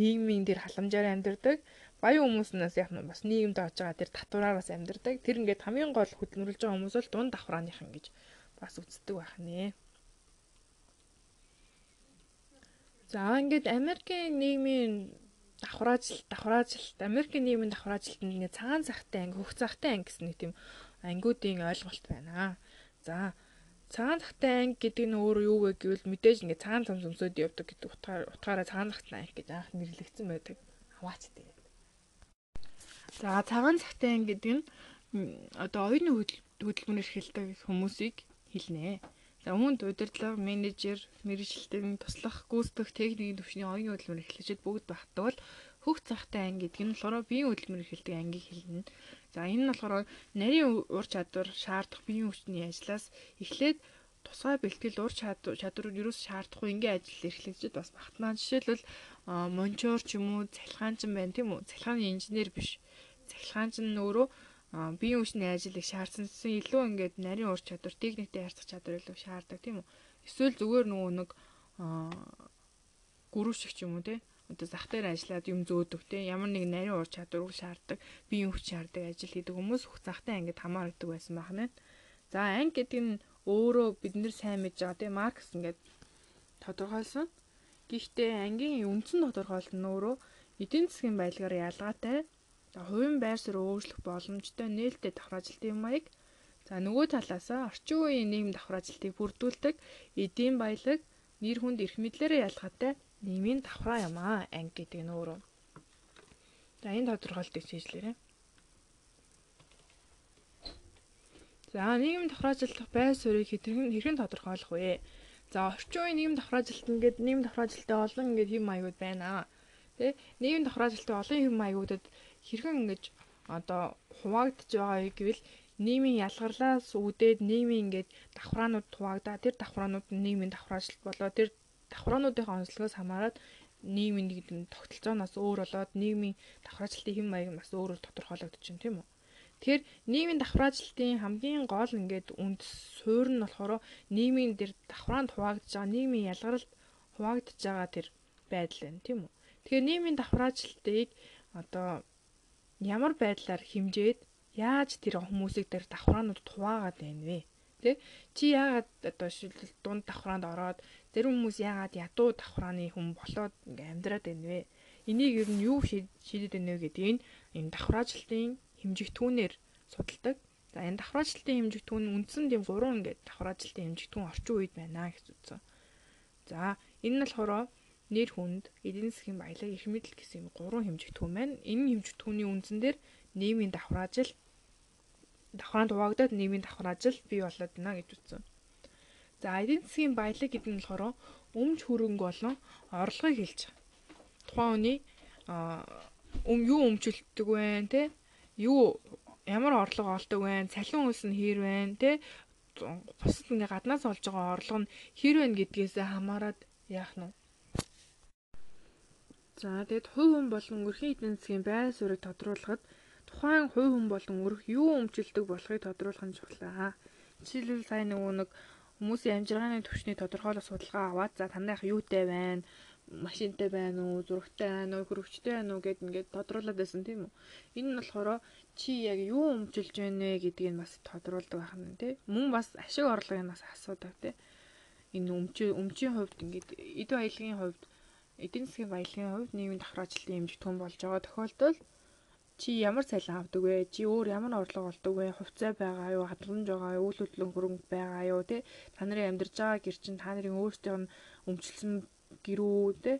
нийгмийн дээр халамжаар амьдардаг баян хүмүүснээс яг нь бас нийгэмд очиж байгаа тэр татвараар бас амьдардаг. Тэр ингээд хамгийн гол хөдөлмөрлөж байгаа хүмүүс бол дунд давхрааныхан гэж бас үздэг байх нэ. За ингээд Америкийн нийгмийн давхраажил давхраажил Америкийн нийгмийн давхраажилтанд ингээд цагаан цагтай анги хөх цагтай анги гэсэн нэг тийм ангиудын ойлголт байна. За цагаан цагтай анги гэдэг нь өөрөө юу вэ гэвэл мэдээж ингээд цагаан цам цөмсөд явдаг гэдэг утгаар утгаараа цагаан цагтай анги гэж анх нэрлэгдсэн байдаг. Аваач тэгээд За цагаан цагтай анги гэдэг нь одоо оюуны хөдөлмөр эрхэлдэг хүмүүсийг хэлнэ. За өмнөд удирдлага, менежер, мэрэгчлэн туслах, гүйцэтгэх техникийн түвшний оюуны хөдөлмөр эрхлэгчид бүгд багтдаг бол хөх цагтай анги гэдэг нь болохоор биеийн хөдөлмөр эрхэлдэг ангийг хэлнэ. За энэ нь болохоор нарийн ур чадвар шаардах биеийн хүчний ажлаас эхлээд тусгай бэлтгэл ур чадвар юу ч шаардахгүй ингээ ажил эрхлэгчид бас багтнаа. Жишээлбэл мончоор ч юм уу, цалхаанчин байна тийм үү? Цалхааны инженер биш цахилгаан чинь өөрөө биеийн хүчний ажлыг шаардсансан илүү ингээд нарийн ур чадвар, техниктэй харьцах чадвар илүү шаарддаг тийм үү? Эсвэл зүгээр нөгөө нэг гүрүү шиг ч юм уу те одоо зах дээр ажиллаад юм зөөдөг те. Ямар нэг нарийн ур чадварыг шаарддаг, биеийн хүч шаарддаг ажил хийдэг хүмүүс бүх захтай ингээд хамаардаг байсан байна. За анги гэдэг нь өөрөө бид нэр сайн мэдж байгаа те. Маркс ингээд тодорхойлсон. Гэхдээ ангийн үндсэн тодорхойлолт нь өөрөө эдийн засгийн байдлаар ялгаатай. Хувийн байр суурь өөрчлөх боломжтой нээлттэй давхраажилтын маяг за нөгөө талаас орчин үеийн нийгэм давхраажилтыг бүрдүүлдэг эдийн баялаг нэр хүнд эрх мэдлэрээ ялгаатай нийгмийн давхраа юм аа анги гэдэг нь өөрөө. За энэ тодорхойлтыг шийдлээрэй. За нийгэм давхраажилтах байр суурийг хэрхэн хэрхэн тодорхойлох вэ? За орчин үеийн нийгэм давхраажилт ингээд нийгэм давхраажилттай олон ингээд хэм маягууд байна. Тэ нийгэм давхраажилттай олон хэм маягуудад хэрхэн ингэж одоо хуваагдж байгаа гэвэл нийгмийн ялгарлаас үүдээд нийгмийн ингээд давхраанууд хуваагдаа тэр давхраанууд нь нийгмийн давхраачлалт болоо тэр давхраануудын онцлогоос хамаарат нийгмийн нэг юм тогтолцооноос өөр болоод нийгмийн давхраачлалтын хэм маяг бас өөрөөр тодорхойлогдож байна тийм үү. Тэгэхээр нийгмийн давхраачлалтын хамгийн гол ингээд үнд суурь нь болохоор нийгмийн дээр давхраанд хуваагдж байгаа нийгмийн ялгаралд хуваагдж байгаа тэр байдал байна тийм үү. Тэгэхээр нийгмийн давхраачлалтыг одоо ямар байдлаар химжээд яаж тэр хүмүүсийг тэр давхраанууд хуваагаад байна вэ? Тэ? Чи яагаад одоо шилэл дунд давхраанд ороод зарим хүмүүс яагаад ядуу давхрааны хүн болоод ингээм амьдраад байна вэ? Энийг ер нь юу шийдэд байна вэ гэдэг энэ энэ давхраачлалтын хэмжигтүүнээр судалдаг. За энэ давхраачлалтын хэмжигтүүн үндсэн тийм гурван ингээд давхраачлалтын хэмжигтүүн орчин үед байна гэж үзсэн. За энэ нь болохоор нэр хүнд, эдийн засгийн баялаг, эрх мэдэл гэсэн юм гурван хэмжигдэхүүн байна. Энэ хэмжигдэхүүний үндсэн дээр нийгмийн давхраажил давхраанд хуваагдаад нийгмийн давхраажил бий болоод байна гэж үзсэн. За эдийн засгийн баялаг гэдэг нь болохоор өмч хөрөнгө болон орлогыг хэлж байгаа. Тухайн хүний өм юу өмчлөдөг вэ те? Юу ямар орлого олдог вэ? Цалин үйлс нь хэр вэ те? Бусад ингээ гаднаас олж байгаа орлого нь хэр вэ гэдгээс хамаарат яах нь За тэгэд хувь хүн болон өрхийн эдийн засгийн байр суурийг тодруулахад тухайн хувь хүн болон өрх юу өмчлөдөг болохыг тодруулах нь чухал. Жишээлбэл сая нөгөө нэг хүмүүсийн амжиргааны түвшний тодорхойлох судалгаа аваад за танайх юутай байна? машинтай байна уу, зурагтай байна уу, хөрөвчтэй байна уу гэд ингээд тодруулаад байсан тийм үү. Энэ нь болохоор чи яг юу өмжилж байна вэ гэдгийг бас тодруулдаг байна тийм. Мөн бас ашиг орлогыг бас асуудаг тийм. Энэ өмчийн өмчийн хувьд ингээд эд баялагын хувьд эдийн засгийн баялагын хувьд нийгмийн давхраачлалын хэмжээ том болж байгаа тохиолдолд чи ямар цалин авдаг вэ? Чи өөр ямар орлого олдог вэ? Хувьцаа байгаа юу? Хадгаламж байгаа юу? Үйл хөдлөн хөрөнгө байгаа юу? Тэ та нарын амьдарч байгаа гэр чинь та нарын өөрсдийнх нь өмчлсөн гэрүү тэ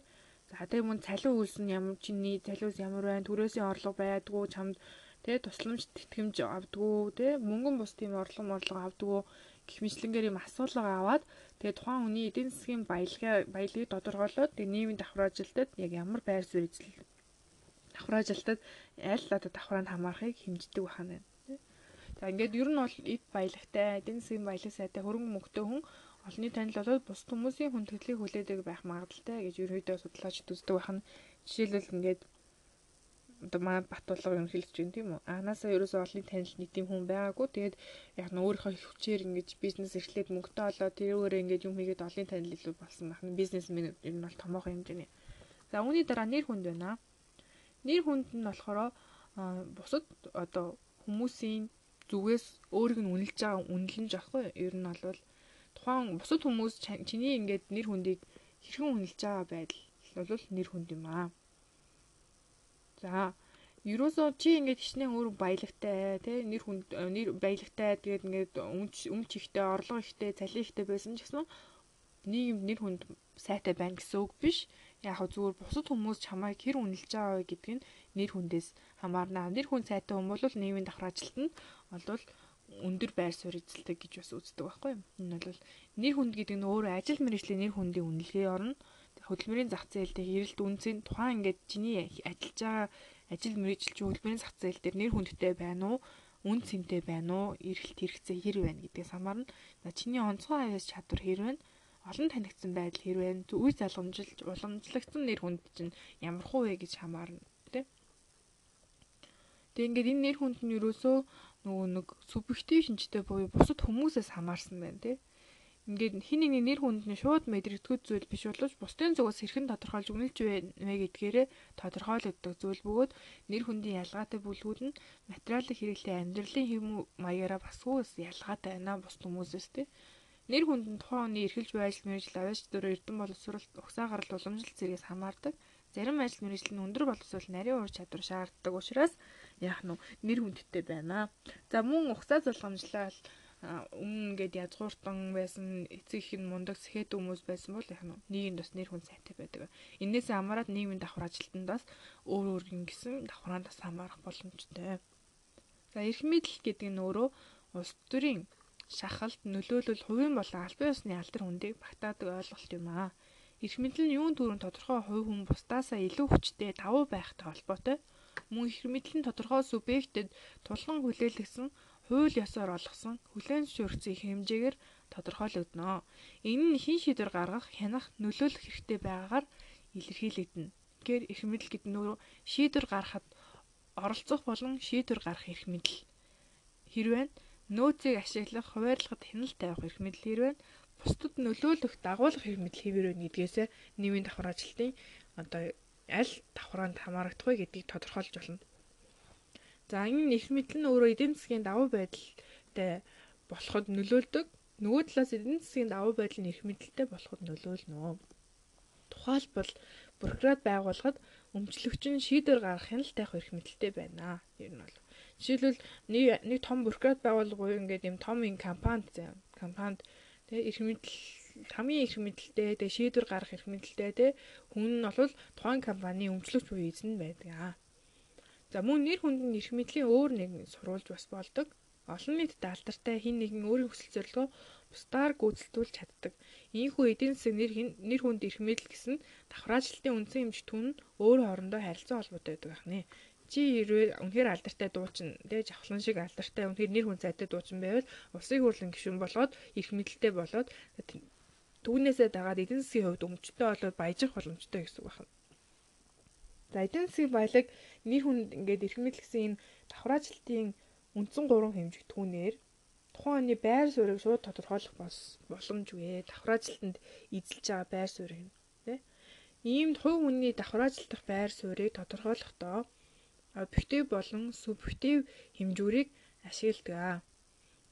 За тэгээ мөн цалин үйлс нь ямар чиний цалиус ямар байна? Төрөөсийн орлого байдгүй чамд тэ тусламж тэтгэмж авдггүй тэ мөнгөн бус тийм орлого морлого авдггүй гэх мэтлэнгээр юм асуулга аваад тэгээ тухайн хүний эдийн засгийн баялагаа баялагыг тодорхойлоод тэгээ нийгмийн давхар ажилтад яг ямар байр суурь эзлэл давхар ажилтад аль одоо давхраанд хамаарахыг хэмждэг байна. За ингээд ер нь бол эд баялагтай, эдийн засгийн баялаг сайтай хөрөнгө мөнгөтэй хүн олонний танил болоод бус хүмүүсийн хүндэтгэлийг хүлээдэг байх магадлалтай гэж ерөөдөө судлаачид үздэг байна. Жишээлбэл ингээд одоо маа Батулга юм хэлж байна тийм үү. Анаасаа ерөөсөө олонний танил нэг тийм хүн байгаагүй. Тэгээд яг нь өөрийнхөө хүчээр ингэж бизнес эрхлээд мөнгөтэй болоод тэрүүгээр ингэж юм хийгээд олонний танил илүү болсон байх нь бизнесмен ер нь бол томоохон хэмжээний. За үүний дараа нэр хүнд байна. Нэр хүнд нь болохоор бусад одоо хүмүүсийн зүгээс өөрийг нь үнэлж байгаа үнэлэмж ахгүй ер нь бол тухайн бусад хүмүүс чиний ингээд нэр хүндийг хэрхэн үнэлж байгаа байдал бол нэр хүнд юм аа. За ерөөсөө чи ингээд хичнээн өөр баялагтай тий нэр хүнд нэр баялагтай тэгээд ингээд өмч өмч ихтэй орлого ихтэй цалин ихтэй байсан ч гэсэн нийгэмд нэр хүнд сайтай байна гэсэн үг биш яг хөө зүгээр бусад хүмүүс чамайг хэр үнэлж байгаа вэ гэдг нь нэр хүндээс хамаарна. Нэр хүн сайтай хүн бол нийгмийн давхар ажилтнанд бол өндөр байр суурь эзэлдэг гэж бас үздэг байхгүй юу. Энэ бол нэр хүнд гэдэг нь өөрөө ажил мэргэжлийн нэр хүндийн үнэлгээ орно. Хөдөлмөрийн зах зээл дээр эрэлт үнцийн тухайн ингээд чиний ажиллаж байгаа ажил мэргэжилч хөдөлмөрийн зах зээл дээр нэр хүндтэй байна уу? үн цэнтэй байна уу? Эрэлт хэрэгцээ хэр байна гэдгээс хамаарна. Чиний онцгой аяс чадвар хэр байна? Олон танигдсан байдал хэрвээ үе залгамжилж уламжлагдсан нэр хүнд чинь ямар хуу вэ гэж хамаарна тий. Тэгээ ингээд энэ нэр хүнд нь юусоо нөгөө нэг субъектив шинжтэй буюу бусад хүмүүсээс хамаарсан байна тий. Ингээд хин нэгний нэр хүнд нь шууд мэдрэгдэхүйц зүйл биш боловч бусдын зүгээс хэрхэн тодорхойлж өгнөлж вэ гэдгээрээ тодорхойлогддог зүйл бөгөөд нэр хүндийн ялгаатай бүлгүүд нь материалын хэрэглээ амьдралын хэв маягаараа басгүй ялгаатай байна бус хүмүүсээс тий. Нэр хүнд нь тухайн хүний эрхэлж буй ажил мэргэжил авьяач дөрөв эрдэм боловсролт угсаа гаралт уламжлалт зэрэгс хамаардаг. Зарим ажил мэргэжил нь өндөр боловсрол нарийн ур чадвар шаарддаг учраас яах нь нэр хүндтэй байна. За мөн угсаа залгамжлал өмнө ингээд язгууртан байсан эцэг их нь мундаг сэхэд хүмүүс байсан бол яг нийгэмд бас нэр хүн сайтай байдаг. Иннээс хамаарат нийгмийн давхар ажилтнанд бас өөр өөр гисэн давхраанд бас хамаарах боломжтой. За эрх мэдэл гэдэг нь өөрөө улс төрийн шахалт нөлөөлөл хувийн болон албан ёсны алдар хүндийг багтаадаг ойлголт юм аа. Эрх мэдэл нь юун төрөнд тодорхой хувь хүн бусдаасаа илүү хүчтэй давуу байхтай холбоотой. Мөн эрх мэдэл нь тодорхой субъектэд тулган хүлээлгсэн хууль ёсоор олгосон хүлээн зөвшөөрсөн хэмжээгээр тодорхойлогдно. Энэ нь хин шийдвэр гаргах, хянах, нөлөөлөх хэрэгтэй байгаагаар илэрхийлэгдэнэ. Тэгэхээр эрх мэдэл гэдэг нь шийдвэр гаргахад оролцох болон шийдвэр гарах эрх мэдэл. Хэрвээ нөөцийг ашиглах, хуваарлахад хяналт тавих эрх мэдэл хэрвээ бусдад нөлөөлөх дагуулах эрх мэдэл хэвээр байна гэдгээсээ нийгмийн давхар ажилтны одоо аль давхраанд хамаарагдах вэ гэдгийг тодорхойлж болно. За энэ эрх мэдэл нь өөрөө эдийн засгийн давуу байдалтай болоход нөлөөлдөг. Нөгөө талаас эдийн засгийн давуу байдал нь эрх мэдэлтэй болоход нөлөөлнө. Тухайлбал бюрократ байгууллагад өмчлөгч нь шийдвэр гаргах хяналт тавих эрх мэдэлтэй байна. Ер нь бол Жишээлбэл нэг нэг том бюрократ байгууллага ингээд юм том ин компанид компанид тэгээ эрх мэдэл хамгийн эрх мэдэлтэй тэгээ шийдвэр гаргах эрх мэдэлтэй тэгээ хүн нь бол тухайн компани өмчлөгч буюу эзэн байдаг аа. За мөн нэр хүнд эрх мэдлийн өөр нэг сурвалж бас болдог. Олон нийтэд алдартай хин нэгэн өөрийн хүсэл зорилгоо бусдаар гүйцэлдүүлж чаддаг. Ийхүү эдийн засаг нэр нэр хүнд эрх мэдэл гэсэн давхраачлалтын үндсэн хэмжээ түн өөр хоорондоо харилцаа холбоотой байдаг байна чи хэрвээ үнэхээр алдартай дуучин тий жавхлан шиг алдартай үнэхээр нэр хүн цайтай дуучин байвал улсын хурлын гишүүн болоод их мэдлэлтэй болоод түүнээсээ дагаад эдийн засгийн хувьд өмчтэй болоод баяжих боломжтой гэсэн үг байна. За эдийн засгийн баялаг нэр хүн ингээд эрх мэдэл гэсэн энэ давхраачлалтын үндсэн гурван хэмжих түүнээр тухайн хүний байр суурийг шууд тодорхойлох боломжгүй. Давхраачлалтанд эзэлж байгаа байр суурийг тий Иймд хувь хүний давхраажилдах байр суурийг тодорхойлохдоо объектив болон субъектив хэмжүүрийг ашигладаг.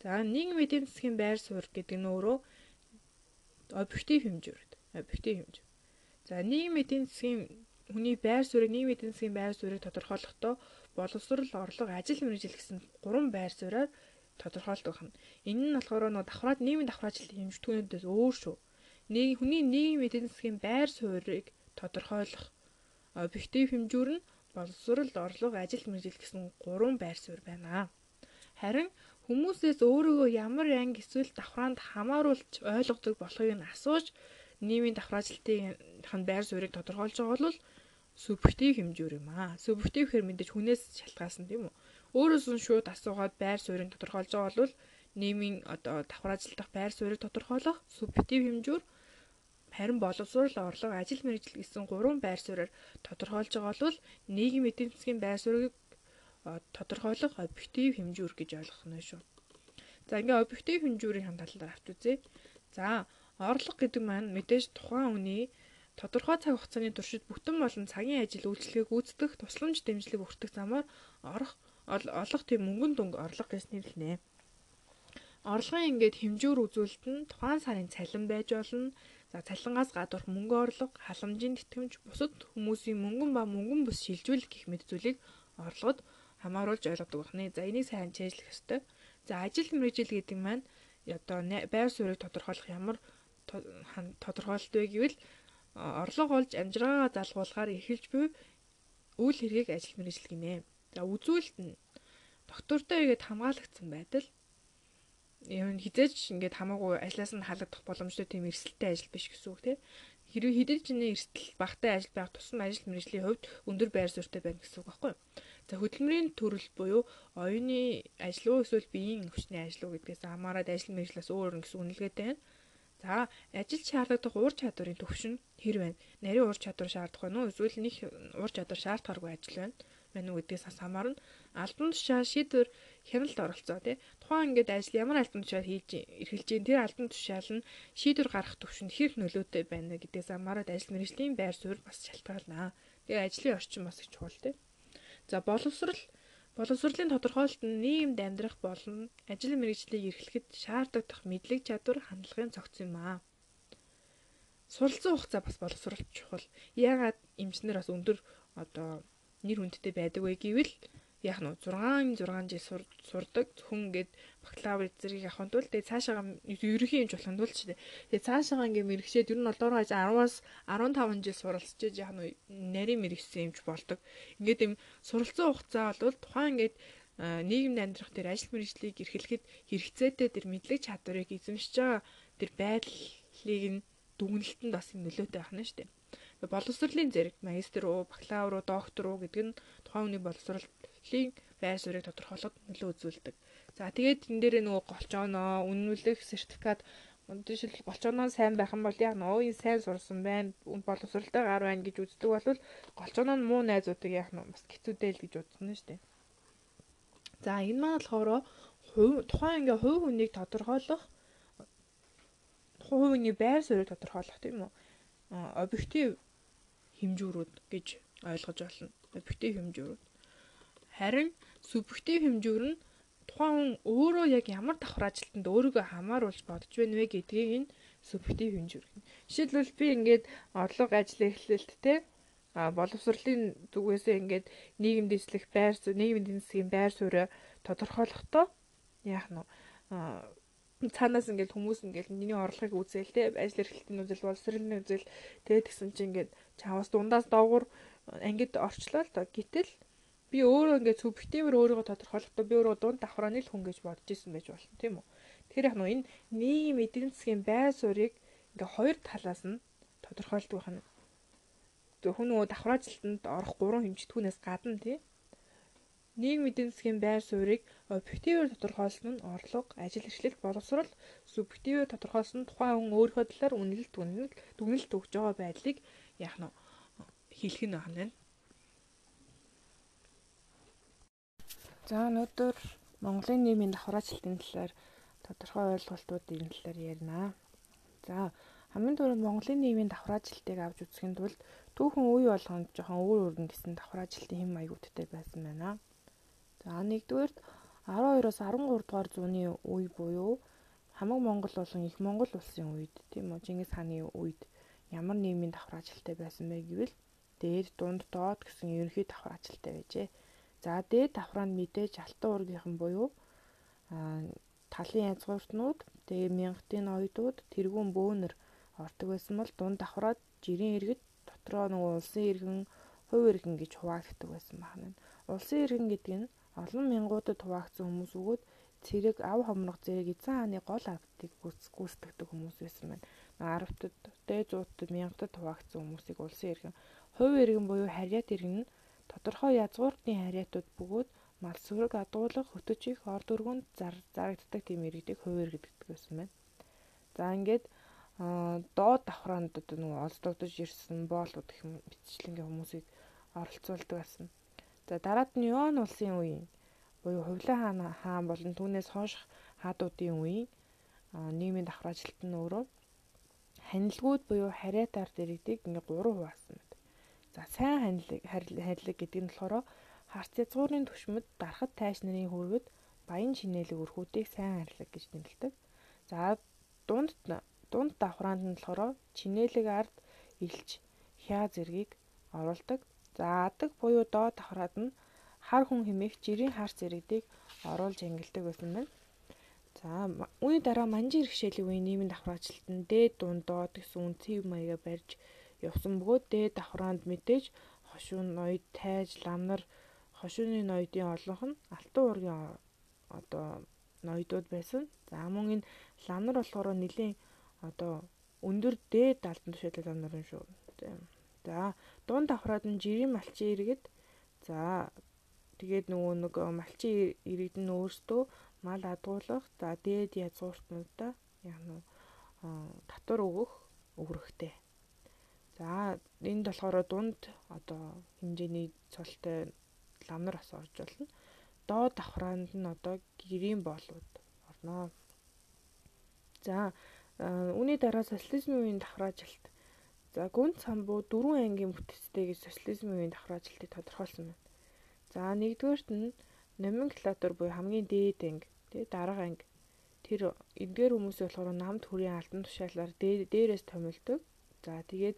За нийгмийн эдийн засгийн байр суурь гэдэг нь өөрөө объектив хэмжүүр. Объектив хэмжүүр. За нийгмийн эдийн засгийн хүний байр суурийг нийгмийн эдийн засгийн байр суурийг тодорхойлохдоо боловсрол, орлого, ажил мэргэжил гэсэн гурван байр суурьаар тодорхойлдог байна. Энэ нь болохоор нөө давхраад нийгмийн давхраачлалын хэмжтгүүнээс өөр шүү. Нэг хүний нийгмийн эдийн засгийн байр суурийг тодорхойлох объектив хэмжүүр нь боловсрол, орлого, ажил мэргэжил гэсэн гурван байр суурь байна. Харин хүмүүсээс өөрийгөө ямар анги эсвэл давхраанд хамааруулж ойлгодог болохыг нь асууж нийгмийн давхраачлалтын байр суурийг тодорхойлж байгаа бол субъектив хэмжүүр юм аа. Субъектив гэхээр мэдээж хүнээс шалтгаалсан тийм үү? Өөрөөс нь шууд асуугаад байр суурийг тодорхойлж байгаа бол нийгмийн одоо давхраажилдах байр суурийг тодорхойлох субъектив хэмжүүр харин боловсрол орлого ажил мэргэжил гэсэн гурван байр суурьаар тодорхойлж байгаа бол нийгмийн эдийн засгийн байр суурийг тодорхойлох объектив хэмжүүр гэж ойлгох нь шүү. За ингээ объектив хэмжүүрийн хам талаар авч үзье. За орлого гэдэг маань мэдээж тухайн хүний тодорхой цаг хугацааны туршид бүтэн болон цагийн ажил үйлчлэгийг гүйцэтгэх тусламж дэмжлэг өгөх замаар орох олох тийм мөнгөн дүнг орлого гэж нэрлэнэ. Орлогын ингээд хэмжүүр үзүүлэлт нь тухайн сарын цалин байж болно. За цалингаас гадуурх мөнгө орлого, халамжийн тэтгэмж, бусад хүмүүсийн мөнгөн ба мөнгөн бус шилжүүлэх гэх мэт зүйлийг орлогод хамааруулж ойлгодог байна. За энийг сайн чэйжлэх ёстой. За ажил мэргэжил гэдэг маань одоо байр суурийг тодорхойлох ямар тодорхойлолт вэ гэвэл орлого олж амжиргаагаа залгуулахаар эхэлж буй үйл хэргийг ажил мэргэжил гинэ. За үзүүлэлт нь доктортой игээд хамгаалагдсан байдал юм хизээч ингээд хамаагүй ажлаас нь халагдах боломжтой тийм эрсдэлтэй ажил биш гэсэн үг тийм. Хэрвээ хідэж чиний эрсдэл багтай ажил байх тусам ажил мэргэжлийн хувьд өндөр байр суурьтай байна гэсэн үг байхгүй юу? За хөдөлмөрийн төрөл буюу оюуны ажил уу эсвэл биеийн хүчний ажил уу гэдгээс хамаарат ажил мэргэжлээс өөр гэсэн үнэлгээтэй байна. За ажил шаардлагатай уур чадварын төвшин хэр байна? Нарийн уур чадвар шаардах байна уу? Эсвэл нэг уур чадвар шаардахааргүй ажил байна байна уу гэдгээс хамаарна. Албан тушаал шийдвэр хяналт оролцоо тий. Тухайн ингээд ажил ямар албан тушаал хийж эрхэлж гин тэр албан тушаал нь шийдвэр гаргах төвшөнд хэрэг нөлөөтэй байна гэдгээс хамаарат ажил мэргэжлийн байр суурь бас шалтгаална. Тэгээ ажлын орчин бас их чухал тий. За боловсрал боловсролын тодорхойлолт нь нийгэмд амьдрах болон ажил мэргэжлийг эрхлэхэд шаардлагатай мэдлэг чадвар хандлагын цогц юм аа. Суралцсан хугацаа бас боловсролт чухал. Яагаад эмчнэр бас өндөр одоо нэр хүндтэй байдаг вэ гэвэл яг нь 6 6 жил сурдаг. Зөвхөн ингээд бакалавр зэргийг авахын тулд тэгээ цаашаа ерөнхий юмж болохын тулд ч тэгээ цаашаа ингээд мэрэгчээд ер нь олдоор хаж 10-аас 15 жил суралцж яг нь нарийн мэрэгсэн юмч болдог. Ингээд юм суралцсан хугацаа бол тухайн ингээд нийгэмд амьдрах тэр ажил мэргэжлийг эрхлэхэд хэрэгцээтэй тэр мэдлэг чадварыг эзэмшиж байгаа тэр байдлыг нь дүгнэлтэнд бас нөлөөтэй байна шүү дээ боловсролын зэрэг магистр уу, бакалавр уу, доктор уу гэдэг нь тухайн хүний боловсролын байр суурийг тодорхойлоход нөлөө үзүүлдэг. За тэгээд энэ дээр нөгөө голчооноо, үнэмлэх сертификат жишээл голчооноо сайн байх юм бол яг нөө энэ сайн сурсан байна, боловсролтой гар байна гэж үздэг бол голчооноо нь муу найзуудыг яг нь бас хэцүүдэл гэж үздэг шүү дээ. За энэ маань болохоор тухайн ингээ хувь хүнийг тодорхойлох хувь хүний байр суурийг тодорхойлох тийм үү? объектив хэмжүүрүүд гэж ойлгож болно. Объектив хэмжүүрүүд. Харин субъектив хэмжүүр нь тухайн хүн өөрөө яг ямар давхар ажилтанд өөрийгөө хамааруулж бодож байна вэ гэдгийг энэ субъектив хэмжүүр гэнэ. Жишээлбэл би ингээд орлого ажил эхлэлт те а боловсролын зүгээс ингээд нийгэмд эслэх байр суурь, нийгмийн засгийн байр суурь тодорхойлохдоо яах нь цаанаас ингээд хүмүүс ингээд миний орлогыг үзээл те ажил эрхлэлтийн үзэл боловсролын үзэл тэгээд тэгсэн чинь ингээд чаваас дундаас доогуур ангид орчлоо л доо. Гэтэл би өөрөө ингээд субъективээр өөрийгөө тодорхойлохдоо би өөрөө дунд давхрааны л хүн гэж бодож исэн байж болно тийм үү? Тэгэхээр яг нь энэ нийгэм эдийн засгийн байр суурийг ингээд хоёр талаас нь тодорхойлдог байна. Зөвхөн нөгөө давхраажилтанд орох гурван хэмжтгүүнээс гадна тийм нийгэм эдийн засгийн байр суурийг объективээр тодорхойлсон нь орлого, ажил эрхлэлт, боловсрол, субъективээр тодорхойлсон тухайн хүн өөрийнхөө талаар үнэлэлт үнэлэл дүгнэлт өгж байгаа байдлыг яах нь хэлэх нь байна. За өнөөдөр Монголын нийгмийн давхраачлалтын талаар тодорхой ойлголтуудын талаар ярина. За хамгийн түрүүнд Монголын нийгмийн давхраажилтыг авч үзэхийн тулд түүхэн үе болгонд жоохон өөр өөр гэсэн давхраажилтын хэм маягуудтай байсан байна. За нэгдүгээр 12-оос 13 дугаар зууны үе буюу хамаг Монгол болон их Монгол улсын үед тийм үү Чингис хааны үед ямар нийгмийн давхраажилттай байсан бэ гэвэл дээд дунд доод гэсэн ерөнхий давхраажилттай байжээ. За дээд давхраанд мэдээж алтан уургийнхан буюу талын язгууртнууд тэгээ мянгатын оюутууд тэргүүн бөөнөр ордог байсан бол дунд давхраад жирийн иргэд дотроо нөгөө улсын иргэн хувь иргэн гэж хуваагддаг байсан байна. Улсын иргэн гэдэг нь олон мянгуудад хуваагдсан хүмүүс өгөөд цэрэг ав хомрог зэрэг эзэн хааны гол авдыг гүйцэтгэдэг хүмүүс байсан байна. Аравтад, дээзуудад, мянгатад хуваагдсан хүмүүсийг улсын иргэн, хувь иргэн буюу харьяат иргэн нь тодорхой язгууртны харьяатууд бөгөөд мал сүрэг адуулах, хөтөч их, орд өргөнд зарагддаг тийм иргэдийг хувь иргэд гэдэг байсан байна. За ингээд доод давхраанд одоо нөгөө олдогдож ирсэн боолууд гэх юм битчлэнгийн хүмүүсийг оролцуулдаг байсан. За дараад нь Юан улсын үеийн буюу Хувлаа хаан хаан болон түүнээс хойших хаадуудын үеийн нийгмийн давхраажилт нь өөрөө ханилгууд буюу харьяатаар дэрэгдэг ингээ 3 хуваасан байна. За сайн ханилаг харилцаг гэдэг нь болохоор харц язгуурын түвшмэд дарахад тайш нарын хүргэд баян чинэлэг өрхүүдийг сайн харилцаг гэж нэрлэдэг. За дунд дунд давхраанд нь болохоор чинэлэг ард илч хяа зэргийг оруулдаг. За адаг буюу доод давхраад нь хар хүн хэмээх жирийн хар зэрэгдийг оруулж ангилдаг байсан байна. За үүний дараа манжин иргэшээлийн үеийн нийгмийн давхраачлалт нь дээд дунд доод гэсэн үнцэн маяга барьж явсан бөгөөд дээд давхраанд мэдээж хошуун ноёд тайж ламнар хошууны ноёдын олонх нь алтан уургийн одоо ноёдууд байсан. За мөн энэ ламнар болохоор нэлийн одоо өндөр дээд алдан тушаалтай ламнар юм шүү. За дунд давхраад нь жирийн малчин иргэд за тэгээд нөгөө нэг малчин иргэд нь өөрсдөө мал адгуулах за дээд язгууртнуудаа яг нь татвар өгөх өгрөхтэй. За энд болохоор дунд одоо хэмжээний цолтой ламнар бас орж болно. Доод давхраанд нь одоо гэрийн боолууд орно. За үүний дараа социализмын үеийн давхраажилт. За гүн самбуу дөрвөн ангийн бүтцтэй гэж социализмын үеийн давхраажилтыг тодорхойлсон байна. За нэгдүгээрт нь номенклатур буюу хамгийн дээд анги, тэгээ дарга анги. Тэр эдгээр хүмүүсийн болохоор намд хүрийн албан тушаалаар дээрээс томилдог. За тэгээд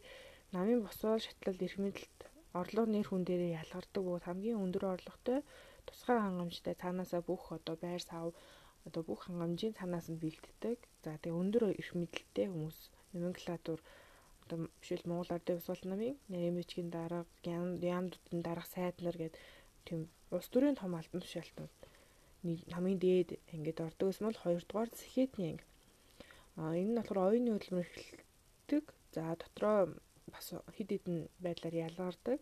намын босоо шатлал эрх мэдэлт орлого нэр хүн дээрээ ялгардаг бөгөөд хамгийн өндөр орлоготой тусгай хангамжтай цаанаасаа бүх одоо байр сав одоо бүх хангамжийн цаанаас нь бэлддэг. За тэгээ өндөр эрх мэдэлтэй хүмүүс номенклатур одоо бишэл Монгол Ардын Усгал намын нэрмичгийн дарга, яамдуудын дарга сайд нар гэдэг тийм улс төрийн том албан тушаалтнууд хамгийн дээд ангид ордог гэсэн бол 2 дугаар сэхэтний анги. А энэ нь болохоор оюуны хөдөлмөр эхэлдэг. За дотроо бас хид хідэн байдлаар ялгардаг.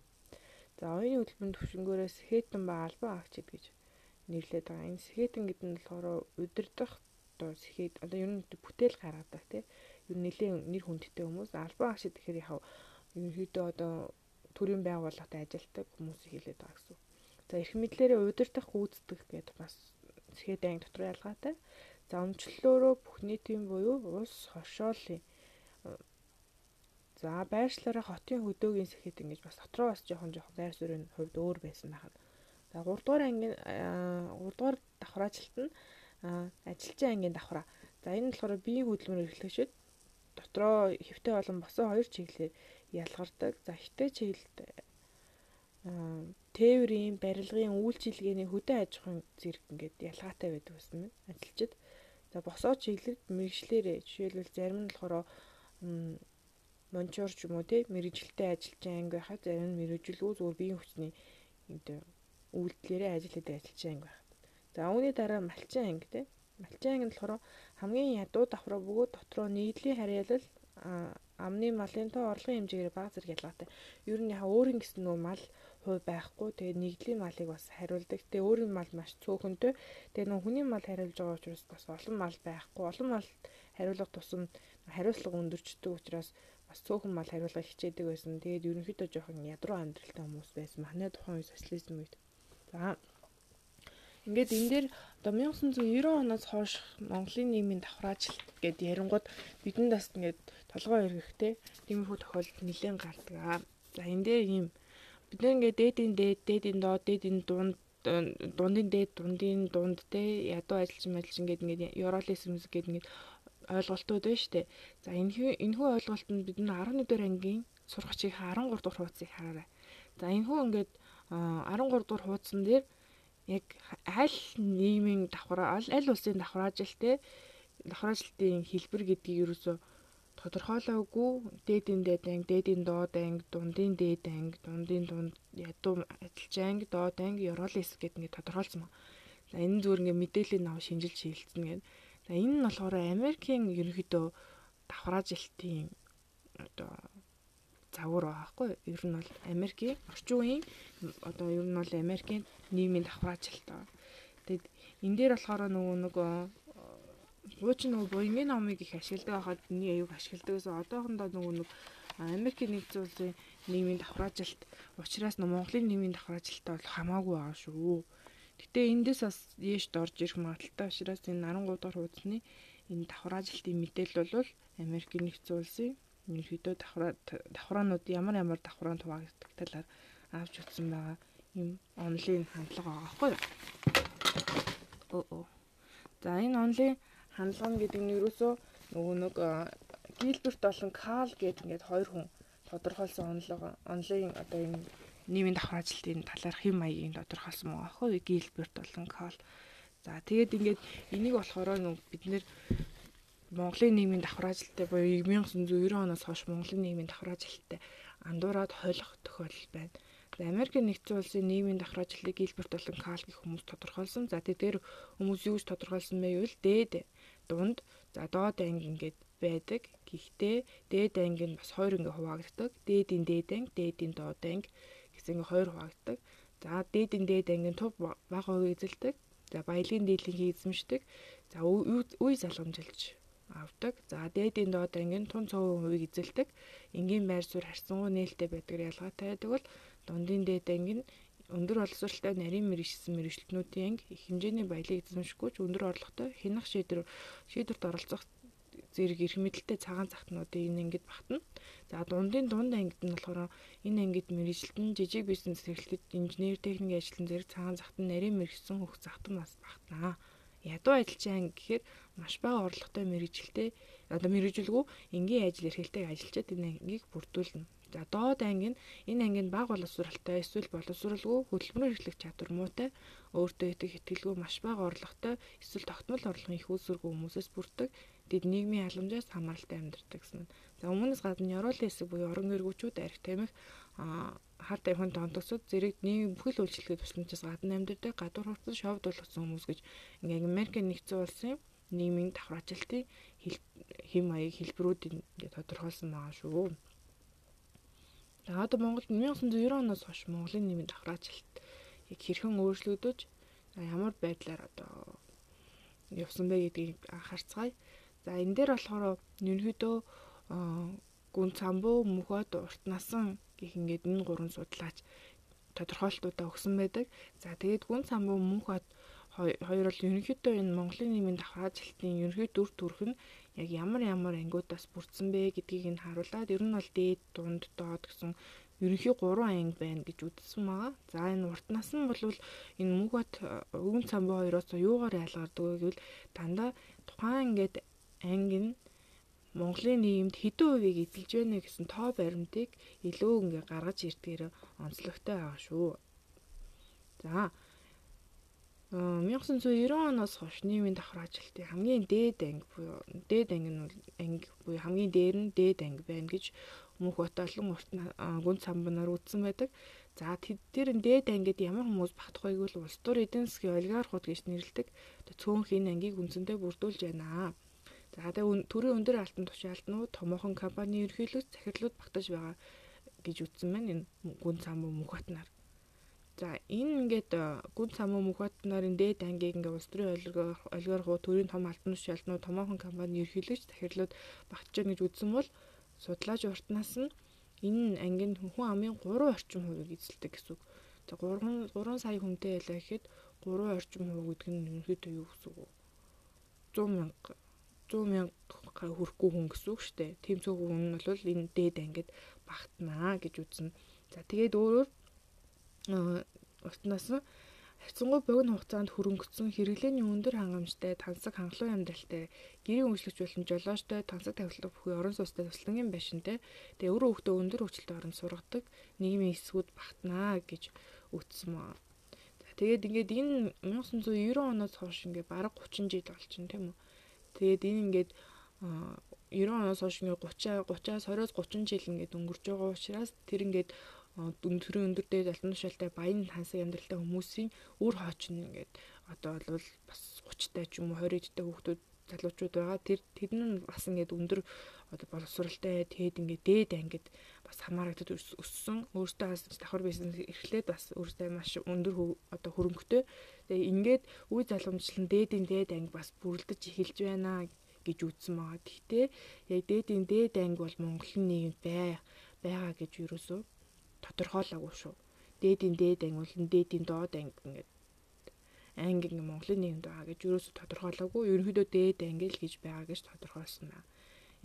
За оюуны хөдөлмөрийн төвшнгөөрөө сэхэтэн ба албан агчид гэж нэрлэдэг. Энэ сэхэтэн гэдэг нь болохоор удирдах одоо сэхэд одоо ер нь бүтээл гаргадаг тийм ер нь нэлийн нэр хүндтэй хүмүүс албан агчид гэхээр яхав ерөнхийдөө одоо төрийн байгууллагад ажилладаг хүмүүсийг хэлээд байгаа гэсэн. За эрх мэдлээрээ удирдах гүйцэтгэх гэдэг бас сэхэд анги дотор ялгаатай. За өмчлөлөөрөө бүх нийтийн буюу улс хошоолын За байршлаараа хотын хөдөөгийн сэхэд ингэж бас дотроо бас жоохон жоохон байр суурийн хувьд өөр байсан байна. За 3 дугаар ангийн 3 дугаар давхраажилт нь ажилчин ангийн давхраа. За энэ нь болохоор биеийн хөдөлмөр эрхлэгчид дотроо хэвтэй болон босон хоёр чиглэлээр ялгардаг. За хитэ чиглэлд тээврийн, барилгын, үйлчилгээний хөдөө аж ахуйн зэрэг ингээд ялгаатай байдаг гэсэн мэт ажилчид. За босоо чиглэлд мэрэгчлэрээ жишээлбэл зарим нь болохоор мончор ч юм уу тий мэрэгжилтэй ажилчин анги байхад зарим нь мэрэгжилгүй зүгээр биеийн хүчний үйлдэлээрээ ажил хийдэг ажилчин анги байх. За үүний дараа малчин анги тий малчин анги нь болохоор хамгийн ядуу давхраа бөгөөд дотроо нийтлийн харьяалал амны малын тоо орлогын хэмжээгээр бага зэрэг ялгаатай. Ер нь яхаа өөрийн гэсэн нөө мал хувь байхгүй. Тэгээд нэгдлийн малыг бас хариулдаг. Тэгээд өөрийн мал маш цөөхөнтэй. Тэгээд нөө хүний мал хариулж байгаа учраас бас олон мал байхгүй. Олон мал хариулах тусам хариуцлага өндөрчдөг учраас бас цөөхөн мал хариулгыг хичээдэг байсан. Тэгээд ерөнхийдөө жоохон ядруу амьдралтай хүмүүс байсан. Манай тухайн үе социализм үед. За Ингээд энэ дээр одоо 1990 оноос хойш Монголын нийгмийн давхраажилт гэд ярингууд бидэнд бас ингээд толгой эргэхтэй тиймэрхүү тохиолдол нэлээд гардаг. За энэ дээр ийм бид ингээд дээдийн дээд, дээдийн доод, дээдийн дунд дундын дээд, дундын дунд те ядуу ажилчин ажилчин гэдэг ингээд Eurolesm гэдэг ингээд ойлголтууд байна шүү дээ. За энэ энэхүү ойлголт нь бид нар 11 дугаар ангийн сургачийн 13 дугаар хуудсыг хараарай. За энэхүү ингээд 13 дугаар хуудсан дээр яг аль нийгмийн давхраа аль улсын давхраажилттэй давхраажилтын хэлбэр гэдгийг ерөөсөө тодорхойлоогүй дээдийн дээд анги, дээдийн доод анги, дундын дээд анги, дундын дунд ядуу адилчин анги, доод анги, Euroless гэдэг ингээд тодорхойлсон ба. За энэ зүгээр ингээд мэдээлэл нав шинжилж шилжсэн гэдэг. За энэ нь болохоор Америкийн ерөнхийдөө давхраажилтын одоо загвар байхгүй ер нь бол Америкийн орчин үеийн одоо ер нь бол Америкийн нийгмийн давхраажилт. Тэгэд энэ дээр болохоор нөгөө нөгөө хуучин нөгөө буянгийн номыг их ашигладаг байхад миний аюуг ашигладаг гэсэн одоохондоо нөгөө нэг Америкийн нэгдсэн улсын нийгмийн давхраажилт учраас Монголын нийгмийн давхраажилттай бол хамаагүй байгаа шүү. Гэтэ эндээс бас ээш дорж ирэх магадaltaй учраас энэ 13 дахь хуудасны энэ давхраажилтын мэдээлэл бол Америкийн нэгдсэн улсын ерөөдөө давхраа давхраанууд ямар ямар давхраанд хуваагддаг талаар авч утсан байгаа юм онлын хандлага байгаа байхгүй юу? Оо. За энэ онлын хандлага гэдэг нь ерөөсөө нөгөө нэг Гилберт болон Кал гэдэг ингээд хоёр хүн тодорхойлсон онлого онлын одоо энэ нийгмийн давхраажилтын талаар хэм маягийн тодорхойлсон байгаа аахгүй Гилберт болон Кал. За тэгээд ингээд энийг болохоор бид нэр Монголын нийгмийн давхраажилттай буюу 1990 оноос хойш Монголын нийгмийн давхраажилттай андуураад хойлох тохиолдол байна. Америкийн нэгдсэн улсын нийгмийн давхраажилтыг Гилберт болон Кал гэх хүмүүс тодорхойлсон. За тэдгээр хүмүүс юу гэж тодорхойлсон бэ гэвэл дээд, дунд, за доод анги ингээд байдаг. Гэхдээ дээд анги нь бас хоёр ингээ хуваагддаг. Дээдийн дээд анги, дээдийн доод анги гэсэн ингээ хоёр хуваагддаг. За дээдийн дээд анги нь туг бага эзэлдэг. За баялагын дийлэнхийг эзэмшдэг. За үе залгамжилж авдаг. За дээдийн доод ангийн тун цовын хувийг эзэлдэг. Энгийн байр суурь харьцангуй нээлттэй байдаг ялгаатай байдаг бол дундын дээд анги нь өндөр боловсролтой нарийн мэрэгчсэн мэрэгчлэтнүүдийн анги их хэмжээний баялаг эзэмшихгүй ч өндөр орлоготой хянах шийдвэр шийдвэрт оролцох зэрэг эрх мэдэлтэй цагаан захтнуудын энэ ангид багтана. За дундын дунд ангид нь болохоор энэ ангид мэрэгчлэн жижиг бизнес эрхлэлт инженер техникийн ажилтан зэрэг цагаан захтан нарийн мэрэгчсэн хөх захтан бас багтана ядуу ажилчин анги гэхээр маш бага орлоготой мэрэгжилтэй одоо мэрэгжилгүй энгийн ажил эрхэлтэйг ажилчид энэ ангийг бүрдүүлнэ. За доод анги нь энэ анги нь бага боловсралтай эсвэл боловсралгүй хөдөлмөр эрхлэх чадвар муутай өөртөө идэх итгэлгүй маш бага орлоготой эсвэл тогтмол орлогын их үүсвэргүй хүмүүсээс бүрддэг тэд нийгмийн халамжаас хамааралтай амьдардаг гэсэн. За өмнөөс гадна Европын хэсэг буюу орон эргүүчүүд арх тамхи хар тамхинд онцгсод зэрэг нийгэм бүхэл үйлчлэгээ тусламжаас гадна амьдардаг гадуур хурцсан шовд болгосон хүмүүс гэж ингээ Америкийн нэгдсэн улсын нийгмийн давхраажилтын хэм маяг хэлбэрүүд ингээ тодорхойлсон байгаа шүү. За одоо Монголд 1990 оноос хойш Монголын нийгмийн давхраажилт яг хэрхэн өөрчлөгдөж ямар байдлаар одоо явсан бэ гэдгийг анхаарцгаая. За энэ дээр болохоор ерөнхийдөө гүн цамбуу мөхөд урт насан гэх ингээд энэ гурван судлаач тодорхойлтуудаа өгсөн байдаг. За тэгээд гүн самбуу мөнхөд хоёр бол ерөнхийдөө энэ Монголын нийгмийн давхраажилтын ерөнхий дүр төрх нь яг ямар ямар ангиудаас бүрдсэн бэ гэдгийг нь харуулад ер нь бол дээд, дунд, доод гэсэн ерөнхий гурван анги байна гэж үзсэн байгаа. За энэ урт нас нь бол энэ мөнхөд өвгөн самбуу хоёроос юугаар ялгардаг вэ гэвэл дандаа тухайн ингээд анги нь Монголын нийгэмд хэдэн хувийг эзэлж байна гэсэн тоо баримтыг илүү ингээ гаргаж ирдгээр онцлогтой байгаа шүү. За 1990 оноос хойш нийгмийн давхраажилтын хамгийн дээд анги буюу дээд анги нь анги буюу хамгийн дээр нь дээд анги байна гэж мөнх баталан урт гүн самбанаар үздсэн байдаг. За тэр дээд ангид ямар хүмүүс багтах вэ гэвэл улс төр эдийн засгийн олигархууд гэж нэрлэдэг. Цөөнх энэ ангийг үндсэндээ бүрдүүлж байна. За тэгээ төрийн өндөр алтан тушаалтнууд томоохон компани ерхийлэгч захирлууд багтаж байгаа гэж үздэн байна энэ гүн цамуу мөхөтнаар. За энэ ингээд э, гүн цамуу мөхөтнарын дээд ангийг ингээд улс төрийн олигархуу төрийн том алтан тушаалтнууд томоохон компани ерхийлэгч захирлууд байгаа гэж үздэн бол судлаач уртнаас нь энэ ангинд хүн амын 3 орчим хувийг эзэлдэг гэсэн үг. За 3 3 сая хүнтэй байлаа гэхэд 3 орчим хувь гэдэг нь ерөнхийдөө юу гэсэн үг вэ? 100 мянга 100 мянга хүрэхгүй хүн гэсэн үг шүү дээ. Цөг хүн нь бол энэ дээд ангид багтнаа гэж үзнэ. За тэгээд өөрөөр уртнаас нь Хайцангуй богино хугацаанд хөрөнгөцсөн хэрэглээний өндөр хангамжтай, тансаг хангалуун амьдралтай, гэрийн үйлчлэгч болон жолоочтой, тансаг тавилтдаг бүхий орон сууцтай туслангийн байшинтай. Тэгээ өөрөө хөлтөө өндөр хүчлэлтэй орон сургадаг нийгмийн эсвүүд багтнаа гэж үтсэн. За тэгээд ингээд энэ 1990 оноос хойш ингээд бараг 30 жил болчихно тийм үү. Тэгээд энэ ингээд 90 оноос хойш ингээд 30 30-аас 20-оос 30 жил ингээд өнгөрч байгаа учраас тэр ингээд өндрийн өндөр дээд алтан тушаалтай баян хансаг амьдралтай хүмүүсийн үр хойч нь ингээд одоо бол бас 30 таа ч юм уу 20 дэх хүүхдүүд залуучууд байгаа. Тэр тэд нь бас ингээд өндөр одоо боловсралтай тэгэд ингээд дээд ангид бас хамаарагдад өссөн. Өөртөө бас давхар бизнес эрхлээд бас өөртөө маш өндөр одоо хөрөнгөтэй. Тэгээ ингээд үе залгамжлан дээдийн дээд анги бас бүрлдэж эхэлж байна гэж үзсэн байгаа. Гэхдээ яг дээдийн дээд анги бол Монголын нийгэмд бай байгаа гэж юусоо тодорхойлоогүй шүү. Дээдийн дээд анги бол дээдийн доод анги ингээд анги ингээ Монголын нийгэмд байгаа гэж юусоо тодорхойлоогүй. Ерөнхийдөө дээд анги л гэж байгаа гэж тодорхойлсон байна.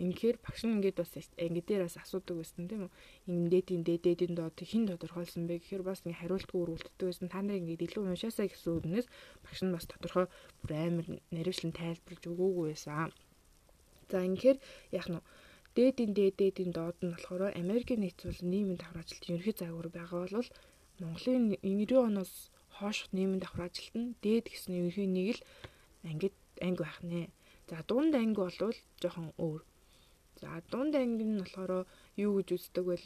Инхээр багш нь ингээд бас анги дээр бас асуудаг байсан тийм үү? Ийм дээдийн дээд дээдийн доод хэн тодорхойлсон бэ гэхээр бас ингээ хариултгүй өрүүлддэг байсан. Та нарыг ингээд илүү уншаасаа гэсэн үгнээс багш нь бас тодорхой бүр амар наривчлан тайлбарлаж өгөөгүй байсан. За инхээр яг нь дээдийн дээд дээдийн доод нь болохоор Америкийн нэгдсэн улсын нийгмийн давхар ажилтны ерөнхий загвар байгаа бол Монголын 90 оноос хойшх нийгмийн давхар ажилт нь дээд гэсэн ерөнхий нэг л ангид анги байх нэ. За дунд анги бол жоохон өөр. За дунд анги нь болохоор юу гэж үздэг вэ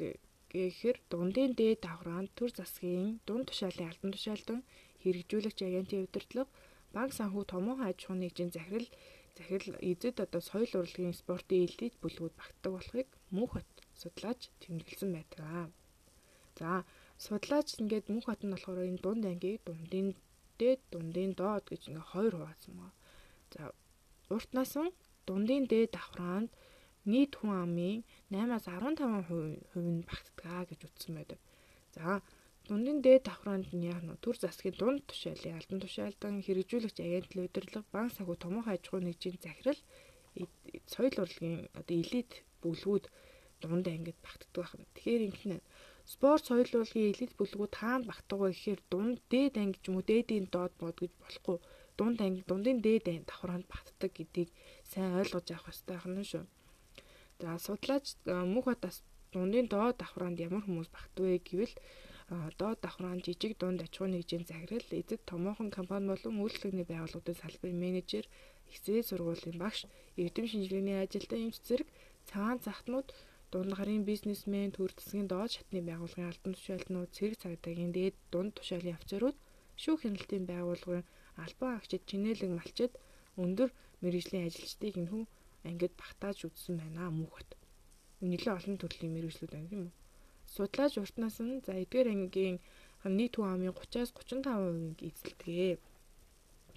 гэхээр дундын дээд давхраанд төр засгийн дунд тушаалын албан тушаалтан хэрэгжүүлэгч агентийн удирдлага банк санхүү томоохон аж ахуйн нэгжийн захирал захирал эзэд одоо соёл урлагийн спортын элит бүлгүүд багтдаг болохыг мөнх хот судлаач тэмдэглэсэн байдаг. За судлаач ингээд мөнх хот нь болохоор энэ дунд ангийг дундын дээд дундын доод гэж ингээ хоёр хуваасан байна. За уртнаас нь дундын дээд давхраанд нийт хүн амын 8-аас 15% нь багтдаг гэж утсан байдаг. За Дундын дээд давхраанд нь яг нь төр засгийн дунд тушаалын албан тушаалдан хэрэгжүүлэгч агентлаг удирдлага банк санхүү томоохон аж ахуйн нэгжийн захирал соёл урлагийн одоо элит бүлгүүд дунд ангид багтдаг байна. Тэгэхээр ингэнэ спорт соёл урлагийн элит бүлгүүд хаана багтдаг вэ гэхээр дунд дээд анги ч юм уу дээдийн доод бод гэж болохгүй дунд анги дундын дээд анги давхраанд багтдаг гэдгийг сайн ойлгож авах хэрэгтэй байна шүү. За судлаач мөнх батас дундын доод давхраанд ямар хүмүүс багтдаг вэ гэвэл доод давхраан жижиг дунд аж ахуйн нэгжийн захирал, эзэд томоохон компани болон үйлчлэгний байгууллагуудын салбарын менежер, ихсээ сургуулийн багш, эрдэм шинжилгээний ажилтан эмч зэрэг цагаан захтнууд дунд гарын бизнесмен, төр засгийн доод шатны байгууллагын албан тушаалтнууд, цэрэг цагдаагийн дээд дунд тушаалын офицерууд, шүүх хяналтын байгууллагын албан агчид, чинээлэг малчид, өндөр мэрэгжлийн ажилчдыг энэхүү ангид багтааж үзсэн байна мөнхөт. Нэлээд олон төрлийн мэрэгжлүүд байна тийм үү? Судлаач уртнаас нь за эдгээр ангийн нийт хүн амын 30-аас 35%-ийг эзэлдэг.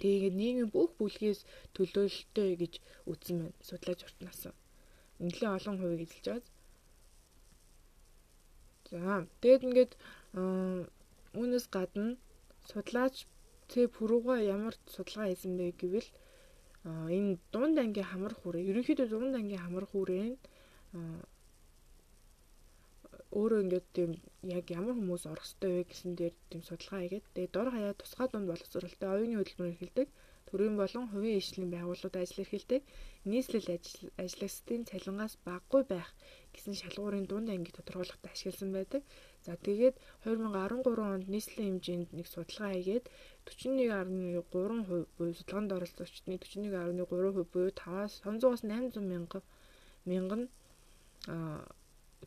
Тэгээд нийгмийн бүх бүлгээс төлөөлөлттэй гэж үзсэн байна. Судлаач уртнаас. Нэлээд олон хувийг эзэлж байгаа. За тэгээд ингээд үүнээс гадна судлаач цэ пүрүүга ямар судалгаа хийсэн бэ гэвэл энэ дунд ангийн хамар хүрээ ерөнхийдөө дунд ангийн хамар хүрээ нь өөрөө ингээд тийм яг ямар хүмүүс орох ёстой вэ гэсэн дээр тийм судалгаа хийгээд тэгээ дор хаяа тусгай дунд боловсролтой оюуны хөдөлмөр эрхэлдэг төрийн болон хувийн ижлийн байгууллагууд ажил эрхэлдэг нийслэл ажиллагчдын цалингаас баггүй байх гэсэн шалгуурын дунд анги тодорхойлоход ашигласан байдаг. За тэгээд 2013 онд нийслэлийн хэмжээнд нэг судалгаа хийгээд 41.3% буюу судалгаанд оролцогчдын 41.3% буюу 5-аас 500-аас 800 мянган мянган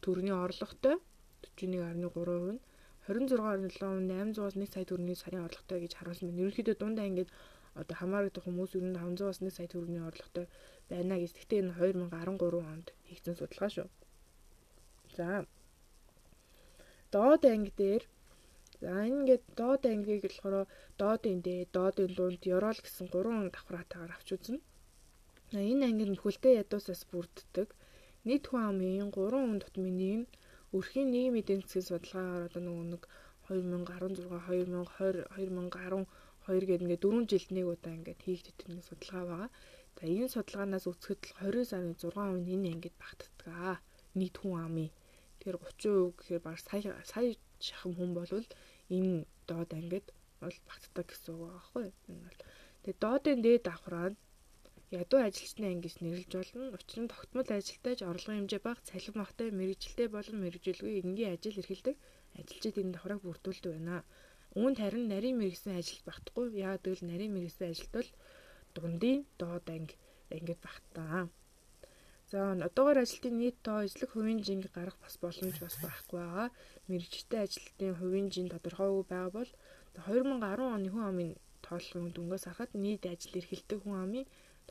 төгрөгийн орлоготой 41.3% нь 26.7 800-аас 1 сая төгрөгийн сарын орлоготой гэж харуулсан байна. Ерөнхийдөө дундаа ингээд одоо хамаарагдах хүмүүс ер нь 500-аас 1 сая төгрөгийн орлоготой байна гэж. Гэхдээ энэ 2013 онд хийгдсэн судалгаа шүү. За. Доод анги дээр за ингээд доод ангиг болохоор доодын дээ, доодын дунд, ёроол гэсэн гурван давхраатаагаар авч үзнэ. Энэ анги нь бүхэлдээ ядуусаас бүрддэг. Нийт хүн амын 3 хүн тутмын нь өрхийн нийгмийн эдийн засгийн судалгаагаар одоо нөгөө нэг 2016 2020 2012 гэдэг ингээд 4 жилд нэг удаа ингээд хийгддэг нэг судалгаа байгаа. За энэ судалгаанаас үзэхэд 20.6% нь ангид багтдаг. Нийт хүн амын. Тэгэхээр 30% гэхээр баг сая сая шахам хүн болвол энэ доод ангид бол багтдаг гэсэн үг байгаа байхгүй. Энэ бол тэгээ доодын дээд давхраа ядуу ажилчны анги гэж нэрлэж болно. Учир нь тогтмол ажилтайж орлогын хэмжээ бага, цалин багтай, мэрэгжилтэй болон мэрэгжилгүй энгийн ажил эрхэлдэг ажилчид энэ давхрааг бүрдүүлдэг байна. Үүнд харин нарийн мэрэгсэн ажилт багтахгүй. Яг тэгвэл нарийн мэрэгсэн ажилт бол дундын доод анги ангид багтаа. За одоогоор ажилтны нийт тоо эзлэх хувийн жинг гарах бас боломж бас байхгүй байгаа. Мэргэжтэй ажилтны хувийн жин тодорхойгүй байгаа бол 2010 оны хүн амын тооллогын дүнгээс харахад нийт ажил эрхэлдэг хүн амын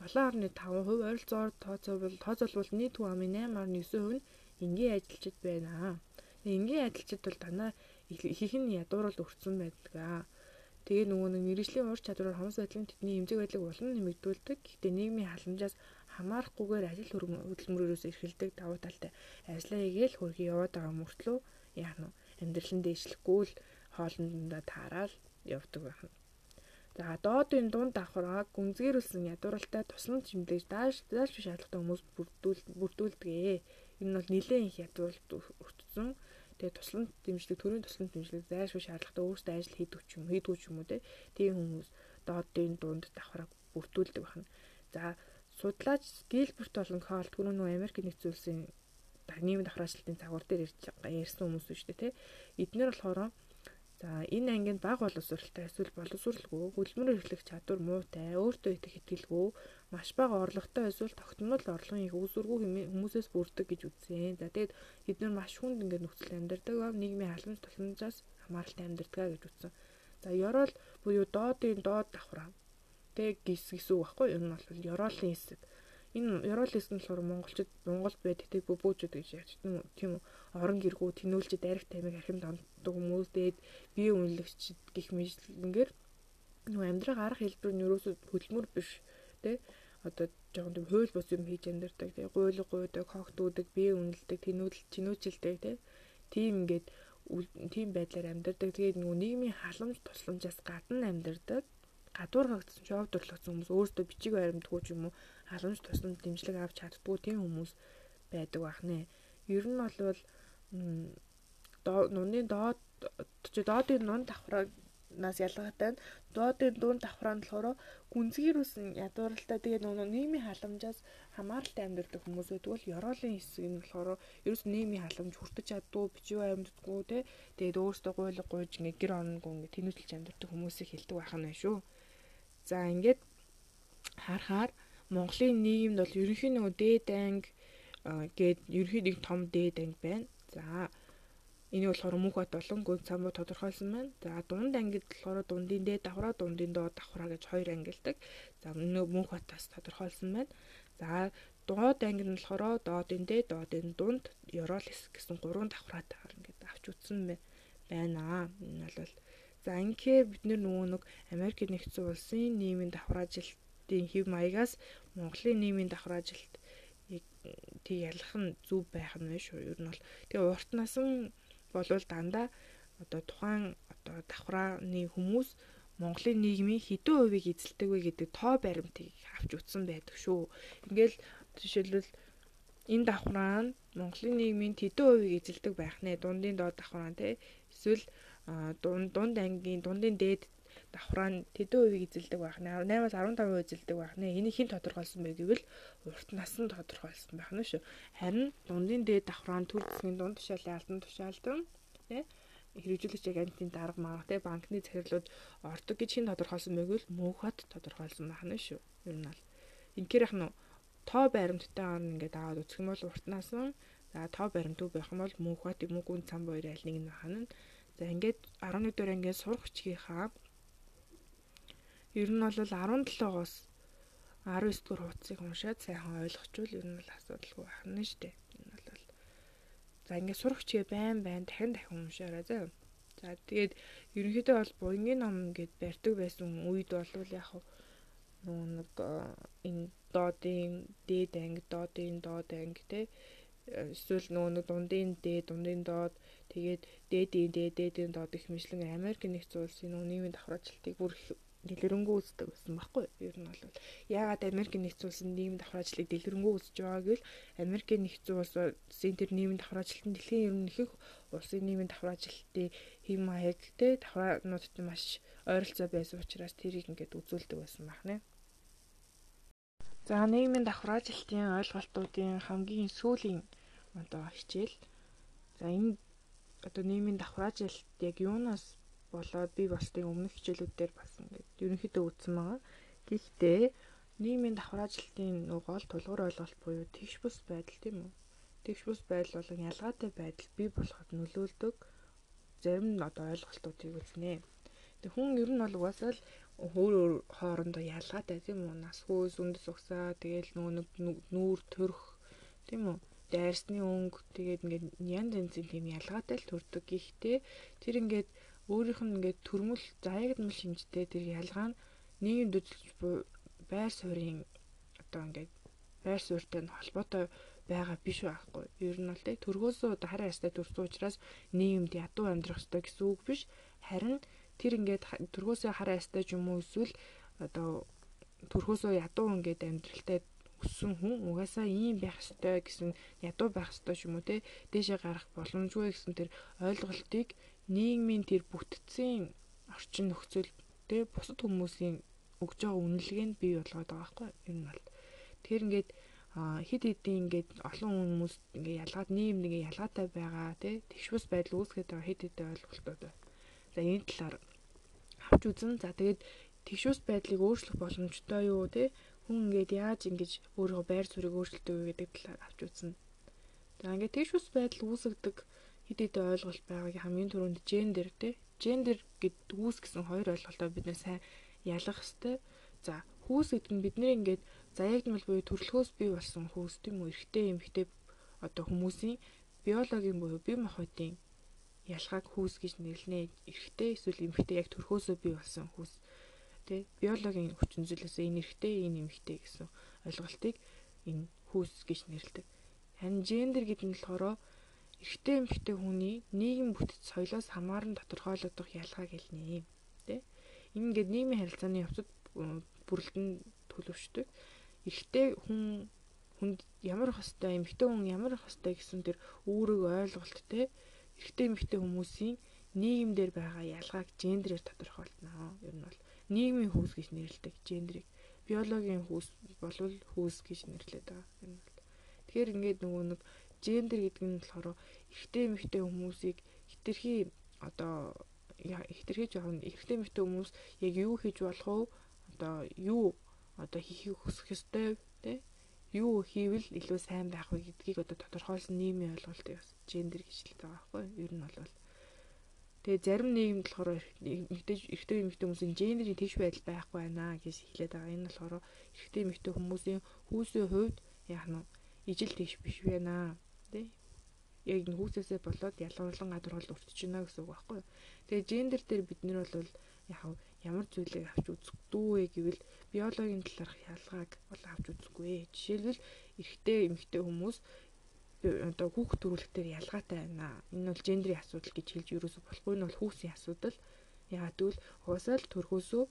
7.5% ойролцоогоор тооцоолбол тооцоолбол нийт хүн амын 8.9% нь энгийн ажилчид байна. Энгийн ажилчид бол танаа их нь ядуурл өртсөн байдаг. Тэгээ нөгөө нэг мэрэгжлийн ур чадвараар хомс байдлын тэдний эмзэг байдлыг улам нэмэгдүүлдэг. Гэхдээ нийгмийн халамжаас хамаарахгүйгээр ажил хөдөлмөрөөс эрхэлдэг давуу талтай ажлаа хийгээл хөргий яваад байгаа мөртлөө яах нь амьдралын дээшлэхгүй л хоолндоо таараад явдаг байна. За доодын дунд давхраа гүнзгийрүүлсэн ядууралтай тусламж хэмлэж daаш daаш биш шаардлагатай хүмүүс бүрдүүлдэг. Энэ нь бол нэлээд их ядууралт өртсөн Тэгээ туслан дэмжлэг төрийн туслан дэмжлэг зайлшгүй шаардлагатай өөрсдөө ажил хийдэг юм хийдгүү ч юм уу те. Тийм хүмүүс доодын дунд давхраг бүрдүүлдэг байна. За судлаач Гилберт болон Карл түрүү нөө Америк нэгдсэн улсын нийгмийн давхар ажилтны цагуур дээр ярьсан хүмүүс шүү дээ те. Эднэр болохоор За энэ ангинд баг боловсралтай эсвэл боловсралгүй хөдөлмөр эрхлэх чадвар муутай, өөртөө итгэх итгэлгүй, маш бага орлоготой эсвэл тогтмол орлогын их үүсвэргүй хүмүүсээс бүрдэг гэж үзсэн. За тэгээд бид нар маш хүнд ингээд нөхцөл амьдардаг ба нийгмийн халамж тусламжаас хамааралтай амьдардаг гэж үзсэн. За ёроол буюу доодын доод давхраа. Тэг гис байхгүй юу? Энэ бол ёроолын хэсэг энэ Евролист нь болохоор монголчууд Монголд байдаг тэг бөбөөжүүд гэж яаж тийм орон гэргүү тэнүүлчид дарих тамиг архин донддог хүмүүс дээд бие үнэлэгчд гих мэтлэнгээр нөгөө амьдрах арга хэлбэр нь ерөөсөө хөдөлмөр биш тэ? Одоо жоохон тийм хууль бус юм хийж амьдардаг тий гуйлг гуйдаг хогтуудаг бие үнэлдэг тэнүүлэл чинүүчилдэг тий тийм ингээд тийм байдлаар амьдардаг. Тэгээд нөгөө нийгмийн халамж тусламжаас гадна амьдардаг. Гадуур хагцсан шоу төрлөгцсөн хүмүүс өөрсдөө бичиг баримтгүй ч юм уу халамж тусламж дэмжлэг авч чаддгүй тийм хүмүүс байдаг бахнэ. Ер нь бол нуны доод доодын нун давхраа нас ялгаатай нь доодын дуун давхраа нь болохоор гүнзгийрүүлсэн ядууралтай тэгээ нөгөө нийгмийн халамжаас хамааралтай амьдардаг хүмүүс байдаг бол ёроолын хэсэг нь болохоор ерөөс нийгмийн халамж хүртэж чаддгүй бичиг амьддаггүй те тэгээд өөртөө гуйлга гуйж ингээ гэр оронгүй ингээ тэнүүлж амьдардаг хүмүүсийг хэлдэг байх нь шүү. За ингээд харахаар Монголын нийгэмд бол ерөнхий нөгөө дээд анги гээд ерөнхий нэг том дээд анги байна. За энийг болохоор мөнх бат болон гүн самбуу тодорхойлсон байна. За дунд ангид болохоор дундын дээд давхраа дундын доод давхраа гэж хоёр ангилдаг. За нөгөө мөнх батаас тодорхойлсон байна. За доод анги нь болохоор доодын дээд доодын дунд Евролис гэсэн гурван давхраатай ингээд авч утсан байна. Энэ бол за ингээд бид нөгөө нэг Америк нэгдсэн улсын нийгмийн давхар ажилтны хэв маягаас Монголын нийгмийн давхар ажилт тий ялах нь зүв байх нь шүү. Ер нь бол тэгээ урт насан болвол дандаа одоо тухайн одоо давхрааны хүмүүс Монголын нийгмийн хэдэн хувийг эзэлдэг вэ гэдэг тоо баримтыг авч утсан байдаг шүү. Ингээл жишээлбэл энэ давхраа нь Монголын нийгмийн хэдэн хувийг эзэлдэг байх нэ дундын доод давхраа тий эсвэл дунд дунд ангийн дундын дээд давхраа нь тэдэн хувийг эзэлдэг байх нэ. 8-аас 15% эзэлдэг байх нэ. Энийг хэн тодорхойлсон бэ гэвэл урт нас нь тодорхойлсон байх нь шүү. Харин дундын дээд давхраа нь төр засгийн дунд тушаалын алдан тушаалтан тий хэрэгжүүлэгч агентийн дарга маа тий банкны захирлууд ордог гэж хэн тодорхойлсон бэ гэвэл мөнхөд тодорхойлсон байх нь шүү. Ер нь бол. Инхээр яг нь тоо баримттай он ингээд аваад үзэх юм бол урт нас нь за тоо баримтгүй байх юм бол мөнхөд мөнгөн цам хоёр аль нэг нь хана за ингээд 11 дугаар ангиас сурах хүчгийнхаа Ер нь бол 17-оос 19 дугаар хуудсыг уншаад сайхан ойлгочвол ер нь бол асуудалгүй байна шүү дээ. Энэ бол за ингээд сурагчгээ байн байн дахин дахин уншаарай заа. За тэгээд ерөнхийдөө бол буянгийн ном гэд барьдаг байсан үед бол яг нөгөө нэг энэ доодын дээд анги, доодын доод анги те эсвэл нөгөө нэг дундын дээд, дундын доод тэгээд дээдийн дээд, дээдийн доод их мэтлэн Америк нэгдсэн улсын нөгөө нийгмийн давхраачлалтыг бүр дэлгэрэнгүй үздэг байсан байхгүй ер нь бол яагаад Америк нэгдсэн улсын нийгмийн давхраачлалыг дэлгэрэнгүй үзэж байгаа гэвэл Америк нэгдсэн улсын тэр нийгмийн давхраачлалт нь дэлхийн ер нь их улсын нийгмийн давхраачлалтын хэм маяг те давхраануудад маш ойролцоо байсан учраас тэрийг ингээд үзүүлдэг байсан байна. За нийгмийн давхраачлалтын ойлголтуудын хамгийн сүүлийн одоо хичээл. За энэ одоо нийгмийн давхраачлалт яг юунаас болоод би болтын өмнөх хичээлүүдээр бас ингээд ерөнхийдөө үтсэн байгаа. Гэхдээ нийгмийн давхраачлалтын нөгөө гол тулгуур ойлголт буюу тэгш бус байдал тийм үү? Тэгш бус байдал болон ялгаатай байдал бий болоход нөлөөлдөг зарим нь одоо ойлголтуудыг үзнэ. Тэг хүн ер нь бол угаасаа л өөр өөр хоорондоо ялгаатай тийм үү? Нас хөөс, үндэс угсаа, тэгэл нөгөө нүүр төрх тийм үү? дайрсны өнгө тэгээд ингээд янз янзын тийм ялгаатай л төрдөг. Гэхдээ тэр ингээд өөрийнх нь ингээд төрмөл заягдмал шинжтэй тэр ялгаа нь нийгэмд үзүүлж байр суурийн одоо ингээд байр суурьтай нь холбоотой байгаа биш байхгүй. Ер нь бол тэг төрхөөсөө одоо хараа ястай төрсөн учраас нийгэмд ядуу амьдрах ёстой гэсэн үг биш. Харин тэр ингээд төрхөөсөө хараа ястай ч юм уу эсвэл одоо төрхөөсөө ядуу ингээд амьдралтай өссөн хүн угаасаа ийм байх ёстой гэсэн ядуу байх ёстой ч юм уу те дээшээ гарах боломжгүй гэсэн тэр ойлголтыг нийгмийн тэр бүтцийн орчин нөхцөл те бусад хүмүүсийн өгж байгаа үнэлгээнд бий болгоод байгаа байхгүй ер нь бол. Тэр ингээд хид хидийн ингээд олон хүмүүс ингээд ялгаад нийгэмд ингээд ялгаатай байгаа тий тэгшвэс байдал үүсгээд байгаа хид хидийн ойлголтууд байна. За энэ талаар авч үзэн. За тэгээд тэгшвэс байдлыг өөрчлөх боломжтой юу тий хүн ингээд яаж ингэж өөрийнхөө байр суурийг өөрчилдөг вэ гэдэг талаар авч үзнэ. За ингээд тэгшвэс байдал үүсгдэг хэд хэдэн ойлголт байгааг хамгийн түрүүнд гендер тий гендер гэдэг үүс гэсэн хоёр ойлголтоо бид нэ сайн ялах хэвээр. За хүүс гэдэг нь бидний ингээд заягдмал буюу төрөлхөөс бий болсон хүүс тийм үү эрэгтэй эмэгтэй одоо хүмүүсийн биологийн буюу бие махбодын ялгааг хүүс гэж нэрлэнэ. Эрэгтэй эсвэл эмэгтэй яг төрхөөсөө бий болсон хүүс тий биологийн хүчин зүйлээс энэ эрэгтэй энэ эмэгтэй гэсэн ойлголтыг энэ хүүс гэж нэрлэдэг. Харин гендер гэдэг нь болохоор эрэгтэй эмэгтэй хүний нийгэм бүтэц соёлоос хамааран тодорхойлогдох ялгааг хэлнэ. Тэ? Ингээд нийгмийн харилцааны явцад бүрэлдэн төлөвшдөг. Эрэгтэй хүн хүнд ямар их хэвтэй эмэгтэй хүн ямар их хэвтэй гэсэн тэр үүрэг ойлголт те эрэгтэй эмэгтэй хүмүүсийн нийгэмдэр байгаа ялгааг гендерээр тодорхойлно. Ер нь бол нийгмийн хүүс гэж нэрлэдэг гендерийг биологийн хүүс болвол хүүс гэж нэрлэдэг байгаа. Нь бол тэгэхээр ингээд нөгөө нэг гендер гэдэг нь болохоор эрэгтэй эмэгтэй хүмүүсийг хитрхи одоо хитрхи жоохон эрэгтэй эмэгтэй хүмүүс яг юу хийж болох вэ? Одоо юу одоо хийхийг хүсэх ёстой тий? Юу хийвэл илүү сайн байх вэ гэдгийг одоо тодорхойлсон нийгмийн ойлголтыг бас гендер гэж хэлдэг байгаа байхгүй юу? Ер нь бол Тэгээ зарим нийгэмд болохоор эмэгтэй эрэгтэй эмэгтэй хүмүүсийн гендерийн тэгш байдал байхгүй байна гэж хэлээд байгаа. Энэ болохоор эрэгтэй эмэгтэй хүмүүсийн хүүсийн хувьд яг нь ижил тэгш биш байна тий. Яг энэ хүүсээсээ болоод ялгарлан гадуур бол өртөж байна гэсэн үг байхгүй юу. Тэгээ гендер дээр бид нар бол яг ямар зүйлийг авч үзэхгүй вэ гэвэл биологийн талаарх ялгааг бол авч үзэхгүй. Жишээлбэл эрэгтэй эмэгтэй хүмүүс одоо хүүхд төрүүлэхтэр ялгаатай байна. Энэ бол гендрийн асуудал гэж хэлж юусоо болохгүй нь бол хүүсийн асуудал. Ягаад гэвэл уусаал төрхөөсөө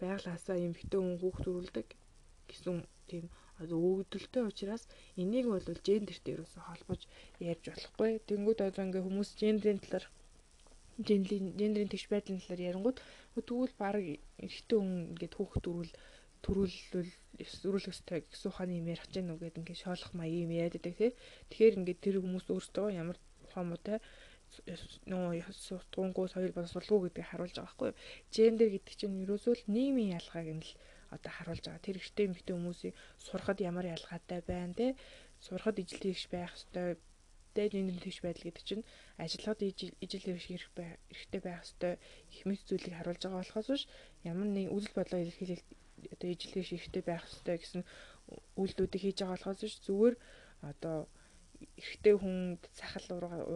байглаасаа эмэгтэй хүн хүүхд төрүүлдэг гэсэн тийм одоо өгдөлтэй учраас энийг бол гендертэй ерөөсө холбож ярьж болохгүй. Тэнгүүд одоо ингээ хүмүүс гендрийн талаар гендрийн тэгш байдлын талаар ярингууд тэгвэл баг эрэгтэй хүн ингээд хүүхд төрүүл төрүүлвэл өрүүлэх ёстой гэсэн ухааны юм ярих гэж нүг гэдэг ингээд шоолох маяг юм яриад байдаг тий. Тэгэхээр ингээд тэр хүмүүс өөрсдөө ямар ухаантай нөгөө сутгуунгуу соёл боловсруулгүй гэдгийг харуулж байгаа байхгүй юу. Гендер гэдэг чинь ерөөсөө л нийгмийн ялгааг нь л одоо харуулж байгаа. Тэр ихтэй эмэгтэй хүмүүсийн сурахад ямар ялгаатай байна те сурахад ижил тэгш байх ёстой дээд энэ тэгш байдал гэдэг чинь ажиллахад ижил тэгш байх эрхтэй байх их мэд зүйлийг харуулж байгаа болохоос биш ямар нэг үйл бодлоо илэрхийлэл одоо ижил тэгш эрхтэй байх ёстой гэсэн үйлдэлүүдийг хийж байгаа болохоос биш зүгээр одоо эрэгтэй хүнд сахал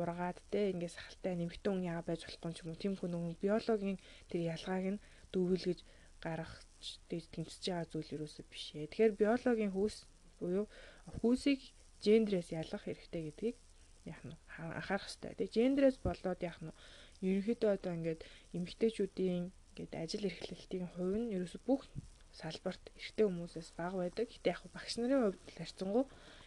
ургаад те ингээд сахалтай нэмэгтэй хүн яага байж болохгүй юм тийм хүн биологийн тэр ялгааг нь дүүвэлгэж гарах тэмцэж байгаа зүйл юусоо биш ээ. Тэгэхээр биологийн хүүс буюу хүүсийг гендрээс ялгах хэрэгтэй гэдгийг яах нь анхаарах хэрэгтэй. Тэгээ гендрээс болоод яах нь ерөнхийдөө одоо ингээд эмэгтэйчүүдийн ингээд ажил эрхлэлтийн хувь нь ерөөсө бүх салбарт эрэгтэй хүмүүсээс бага байдаг. Гэтэ яг багш нарын хувьд харьцангуй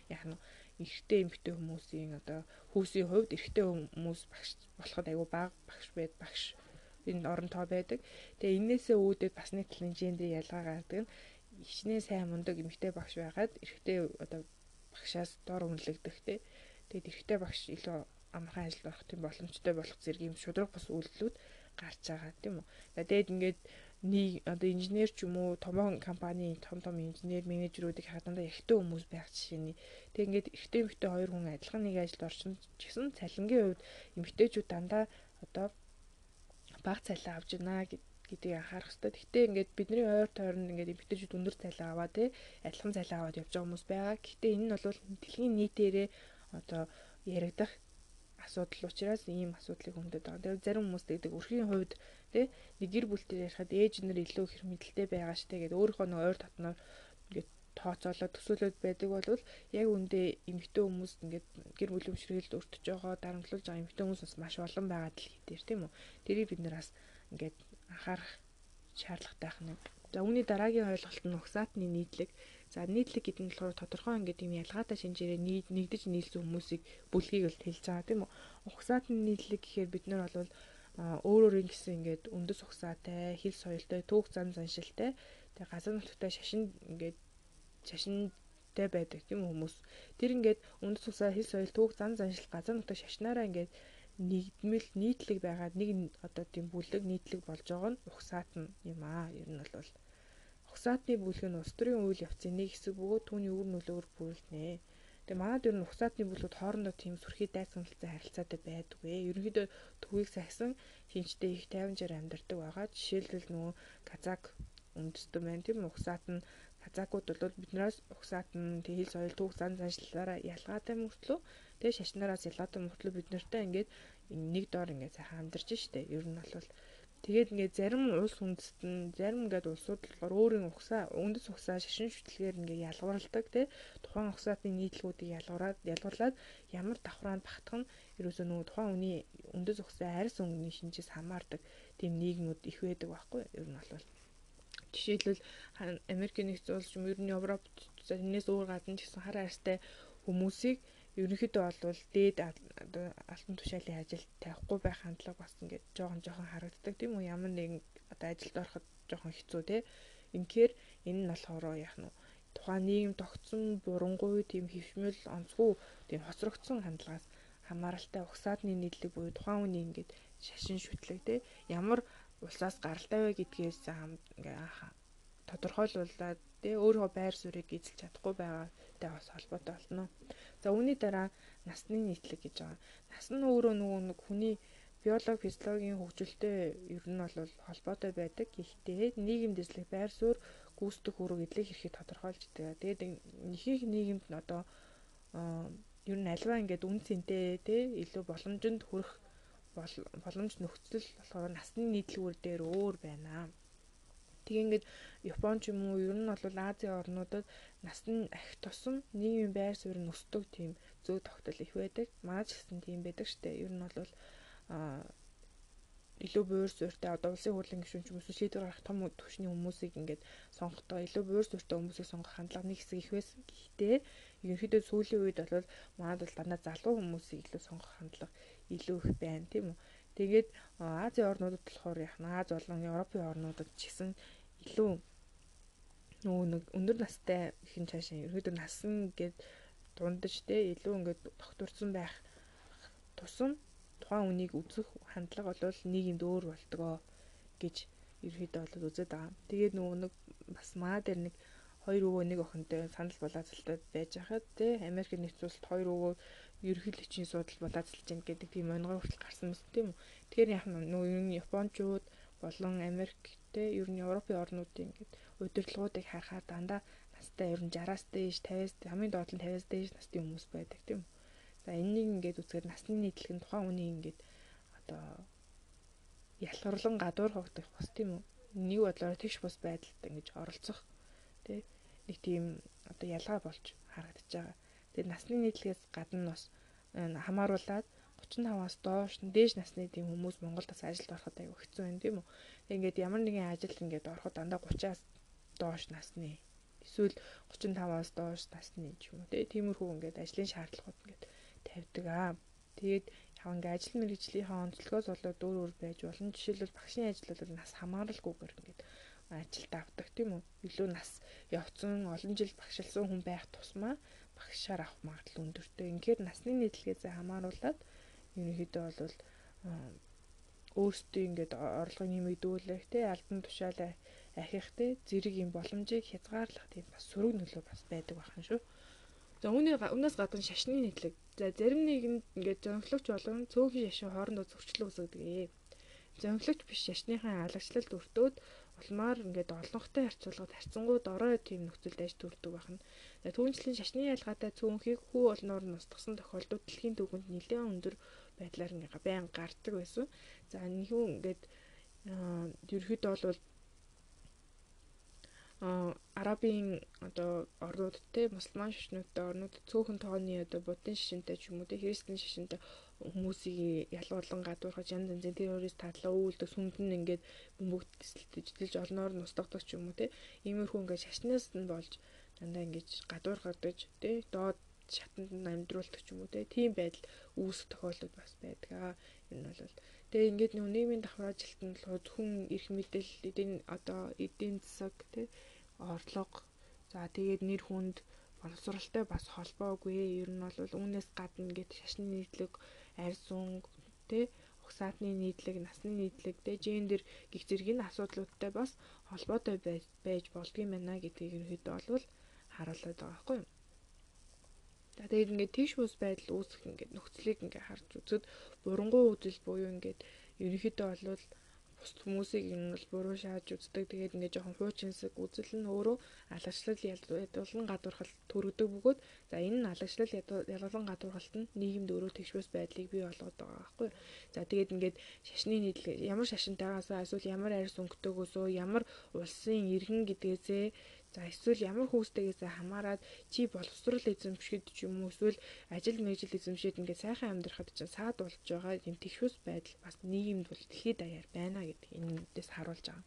яах нь эрэгтэй эмэгтэй хүмүүсийн одоо хүүсийн хувьд эрэгтэй хүмүүс багш болоход айгүй бага багш байд багш энэ орон тоо байдаг. Тэгээ энээсээ үүдээд бас нэг талын гендер ялгаа гардаг нь ичнээ сайн мундаг эмэгтэй багш байгаад эрэгтэй одоо багшаас дор үнэлэгдэх те. Тэгээд эрэгтэй багш илүү амархан ажилд орох тийм боломжтой болох зэрэг юм шудраг бас үйлдэлүүд гарч байгаа тийм үү. Тэгээд ингээд нэг одоо инженер ч юм уу томон компани том том инженер менежерүүдийг хадандаа эрэгтэй хүмүүс байх жишээний. Тэг ингээд эрэгтэй эмэгтэй хоёр хүн адилхан нэг ажилд орсон ч гэсэн цалингийн хувьд эмэгтэйчүүд дандаа одоо бага цалин авч байна гэдгийг анхаарах хэрэгтэй. Гэхдээ ингээд бидний ойр тойронд ингээд эмэгтэйчүүд өндөр цалин аваа тий адилхан цалин аваад явж байгаа хүмүүс байгаа. Гэхдээ энэ нь бол дэлхийн нийтээрээ одоо яригдах асуудал учраас ийм асуудлыг хөндөд байгаа. Тэр зарим хүмүүс тэгдэг өрхийн хувьд тий нэг гэр бүлтэй ярихад ээж нар илүү их мэдлэлтэй байгаа штэ гэдэг өөрийнхөө нэг ойр татнаар ингээд тооцоолоод төсөөлөд байдаг бол яг үндэ эмэгтэй хүмүүс ингээд гэр бүлийн өмшрөлд өртөж байгаа дарамтлуулж байгаа эмэгтэй хүмүүс бас маш олон байгаа дэлхийдэр тийм үү. Тэрийг бид нэр бас ингээд анхаарах шаардлагатай байна. За үүний дараагийн ойлголт нь угсаатны нийтлэг. За нийтлэг гэдэг нь болохоор тодорхой ингээд юм ялгаатай шинжээрээ нэгдэж нийлсэн хүмүүсийг бүлгийг л хэлж байгаа тийм үү. Угсаатны нийтлэг гэхээр бид нар бол өөр өөрийн гэсэн ингээд үндэс угсаатай, хил соёлтой, түүх зам заншилтай, тэгээ газар нутгтай шашин ингээд шашинтай байдаг тийм хүмүүс. Тэр ингээд үндэс усаа хэл соёл түүх зан заншил газар нутаг шашнаараа ингээд нэгдмэл нийтлэг байгаад нэг одоо тийм бүлэг нийтлэг болж байгаа нь ухсаатна юм аа. Ер нь бол ухсаатны бүлэг нь улс төрийн үйл явцын нэг хэсэг бөгөөд түүний үр нөлөөр бүрэлдэнэ. Тэгээ манад ер нь ухсаатны бүлгүүд хоорондоо тийм сүрхий дайсагналцсан харилцаатай байдгүй. Ерөнхийдөө төвийг сахисан шинжтэй их тайванжаар амьдардаг байгаа. Жишээлбэл нөгөө казак үндэстэн байна тийм ухсаат нь Казакууд бол биднээс угсаатан тэгэл соёл түүх зан заншлаараа ялгаатай мөртлөө тэгээ шашнараас ялгаатай мөртлөө бид нартай ингээд нэг доор ингээд сайхан амьдарч штэ. Ер нь бол тэгээд ингээд зарим улс үндэстэн зарим ингээд улсууд болохоор өөрийн угсаа үндэс угсаа шашин шүтлгээр ингээд ялгуурлдаг тий тухайн угсаатын нийтлгүүдийг ялгуураад ялгуурлаад ямар давхраанд багтах нь ерөөсөө нөгөө тухайн хүний үндэс угсаа арьс өнгөний шинжээс хамаардаг тийм нийгмүүд их байдаг байхгүй ер нь бол. Жишээлбэл Америкийн нэгдсэн улс юм ер нь Европ энэс өөр гадна ч гэсэн хар арьстай хүмүүсийг ерөнхийдөө бол дээд алтан тушаалын ажилд тавихгүй байх хандлага бас ингээд жоохон жоохон харагддаг. Тийм үү ямар нэгэн одоо ажилд ороход жоохон хэцүү те. Инхээр энэ нь болохоор яах нь тухайн нийгэм тогтсон бурангуй тийм хөвшмөл онцгүй тийм хоцрогдсон хандлагаас хамааралтай угсаадны нийтлэг буюу тухайн хүний ингээд шашин шүтлэг те. Ямар улсаас гаралтай вэ гэдгээс ингээ тодорхойлуулаад тий өөрийнхөө байр суурийг эзэлж чадахгүй байгаатай бас холбоотой болно. За үүний дараа насны нийтлэг гэж байгаа. Нас нь өөрөө нөгөө нэг хүний биологи, физиологийн хөгжилтэй ер нь бол холбоотой байдаг. Гэхдээ нийгэм дэслэх байр суурь гүйцэтгэх үүрэг эдлэх хэрхийг тодорхойлж байгаа. Тэгээд ихэнх нийгэмд нь одоо ер нь альва ингээд үн цэнтэй тий илүү боломжинд хүрэх боломж нөхцөл болохоор насны нийтлгүүр дээр өөр байна. Тэгээ ингээд Япон ч юм уу ер нь бол Азийн орнуудад насны ахи тусам нийгмийн байр суурь нь өсдөг тийм зөө тогтол их байдаг. Манай ч гэсэн тийм байдаг штэ. Ер нь бол а илүү буур суурьтай одоо улсын хурлын гишүүн ч юм уу шийдвэр гаргах том түвшний хүмүүсийг ингээд сонгохдоо илүү буур суурьтай хүмүүсийг сонгох хандлага нэг хэсэг их байсан. Гэхдээ ерөнхийдөө сүүлийн үед бол манад бол дандаа залуу хүмүүсийг илүү сонгох хандлага илүү их байна тийм үү. Тэгээд Азийн орнуудад болохоор яг Аз болон Европын орнуудад ч гэсэн илүү нөгөө нэг өндөр настай ихэн цаашаа ерөөдөө насан гээд дундаж те илүү ингээд докторсон байх тусам тухайн үнийг үзэх хандлага бол нийгэмд өөр болдгоо гэж ерөөдөө бол үзээд байгаа. Тэгээд нөгөө нэг бас маа дээр нэг хоёр өвөө нэг охинтой санал болоозолтой байж хахад те Америк нэгдсэн улсад хоёр өвөө ерөнхийлөгчийн судал болоозолж гэнэ гэдэг тийм онгой хүртэл гарсан мэт тийм үү. Тэгэхээр яг нөө ер нь Япончууд болон Америк те ер нь Европын орнуудын ингээд удирдлагуудыг харахаар дандаа настай ер нь 60-аас дээш 50-аас хамгийн доод нь 50-аас дээш насны хүмүүс байдаг тийм үү. За энэнийг ингээд үзэхээр насны нийтлэг нь тухайн хүний ингээд одоо ялгарлан гадуур хогдох бас тийм үү. Нэг бодлоор тэгш бус байдалд ингэж оролцох тий нэг тийм одоо ялгаа болж харагдаж байгаа. Тэгээд насны нийтлэгээс гадна бас хамааруулаад 35-аас доош дээш насны тийм хүмүүс Монголд бас ажилд ороход аягүй хэцүү байна тийм үү. Ингээд ямар нэгэн ажил ингээд ороход дандаа 30-аас доош насны эсвэл 35-аас доош насны ч юм уу тиймэрхүү ингээд ажлын шаардлагууд ингээд тавьдаг аа. Тэгээд яг ингээд ажил мэргэжлийнхаа онцлогоос болоод өөр өөр байж болно. Жишээлбэл багшийн ажил бол нас хамааралгүйгээр ингээд ажилд авдаг тийм үү. Илүү нас явцсан олон жил багшилсан хүн байх тусмаа багшаар авах магадлал өндөртэй. Ингээд насны нийтлэгээс хамааруулаад ерөнхийдөө бол өөрсдөө ингээд орлого нэмэгдүүлэх те албан тушаалаа ахих те зэрэг юм боломжийг хязгаарлах тийм бас сөрөг нөлөө бас байдаг байна шүү. За үүний өмнөөс гадна шашны нийтлэг. За зарим нэгэнд ингээд зөнхлөгч болон цөөхөн шашин хоорондоо зөрчлөө үүсгэдэг. Зөнхлөгч биш шашныхаа алагчлалд өртөөд улмаар ингээд олонхтой харьцуулахад харьцангуй дорой тийм нөхцөлд аж төрдөг байна. Түүнчлэн шашны ялгаатай цөөнхийг хүү олноор нь устгасан тохиолдолд дэлхийн түвшинд нэлээд өндөр байдлаар ингээ байн гардаг байсан. За нэгэн ингээд ерөөхдөө бол арабын одоо орнууд те мусульман шашнуудтай орнууд цөөхөн тооны одоо буддын шашинтай ч юм уу те христийн шашинтай хүмүүсийг ялгуурлан гадуурхаж янз янзын террорист тадлаа үүлдэг сүмдэн ингээд бөмбөгт тэлж олноор нь устгадаг ч юм уу те иймэрхүү ингээд шашнаас нь болж дандаа ингээд гадуурхагдаж те доод шатанд нь амьдруулдаг ч юм уу те тийм байдал үүсэх тохиолдол бас байдаг. Аа энэ нь бол. Тэгээ ингээд нэг нийгмийн давхар болохоор зөвхөн эрх мэдэл эдийн одоо эдийн засаг те орлого. За тэгээд нэр хүнд боловсралтай бас холбоогүй. Ер нь бол үүнээс гадна ингээд шашны нийтлэг арьс унг те угсаатны нийтлэг насны нийтлэг те гендер гих зэргийн асуудлуудтай бас холбоотой байж болдгийм байна гэдгийг ерөөдөө бол харуулдаг байгаа байхгүй юу? За тэгээд ингээд тийш ус байдал үүсэх ингээд нөхцөлийг ингээд харж үзэд бурангуй үзэл буюу ингээд ерөнхийдөө болвол бусд хүмүүсийг юм бол буруу шааж үздэг. Тэгээд ингээд жоохон хуучинсаг үзэл нь өөрөө алагчлал ядуулан гадуурхал төрөгдөг бөгөөд за энэ нь алагчлал ядуулан гадуурхалт нь нийгэмд өөрөө тэгшвэс байдлыг бий болгоод байгаа байхгүй. За тэгээд ингээд шашны нийтлэг ямар шашинтайгаасаа эсвэл ямар арьс өнгөтэйгөөсөө ямар улсын иргэн гэдгээсээ За эсвэл ямар хүүстэйгээс хамаарад чи боловсрал эзэмшгэд ч юм уу эсвэл ажил мэргэжил эзэмшээд ингээд сайхан амьдрахад чинь саад болж байгаа юм тэгшүүс байдал бас нийгэмд бол дэлхийд даяар байна гэдэг энэндээс харуулж байгаа.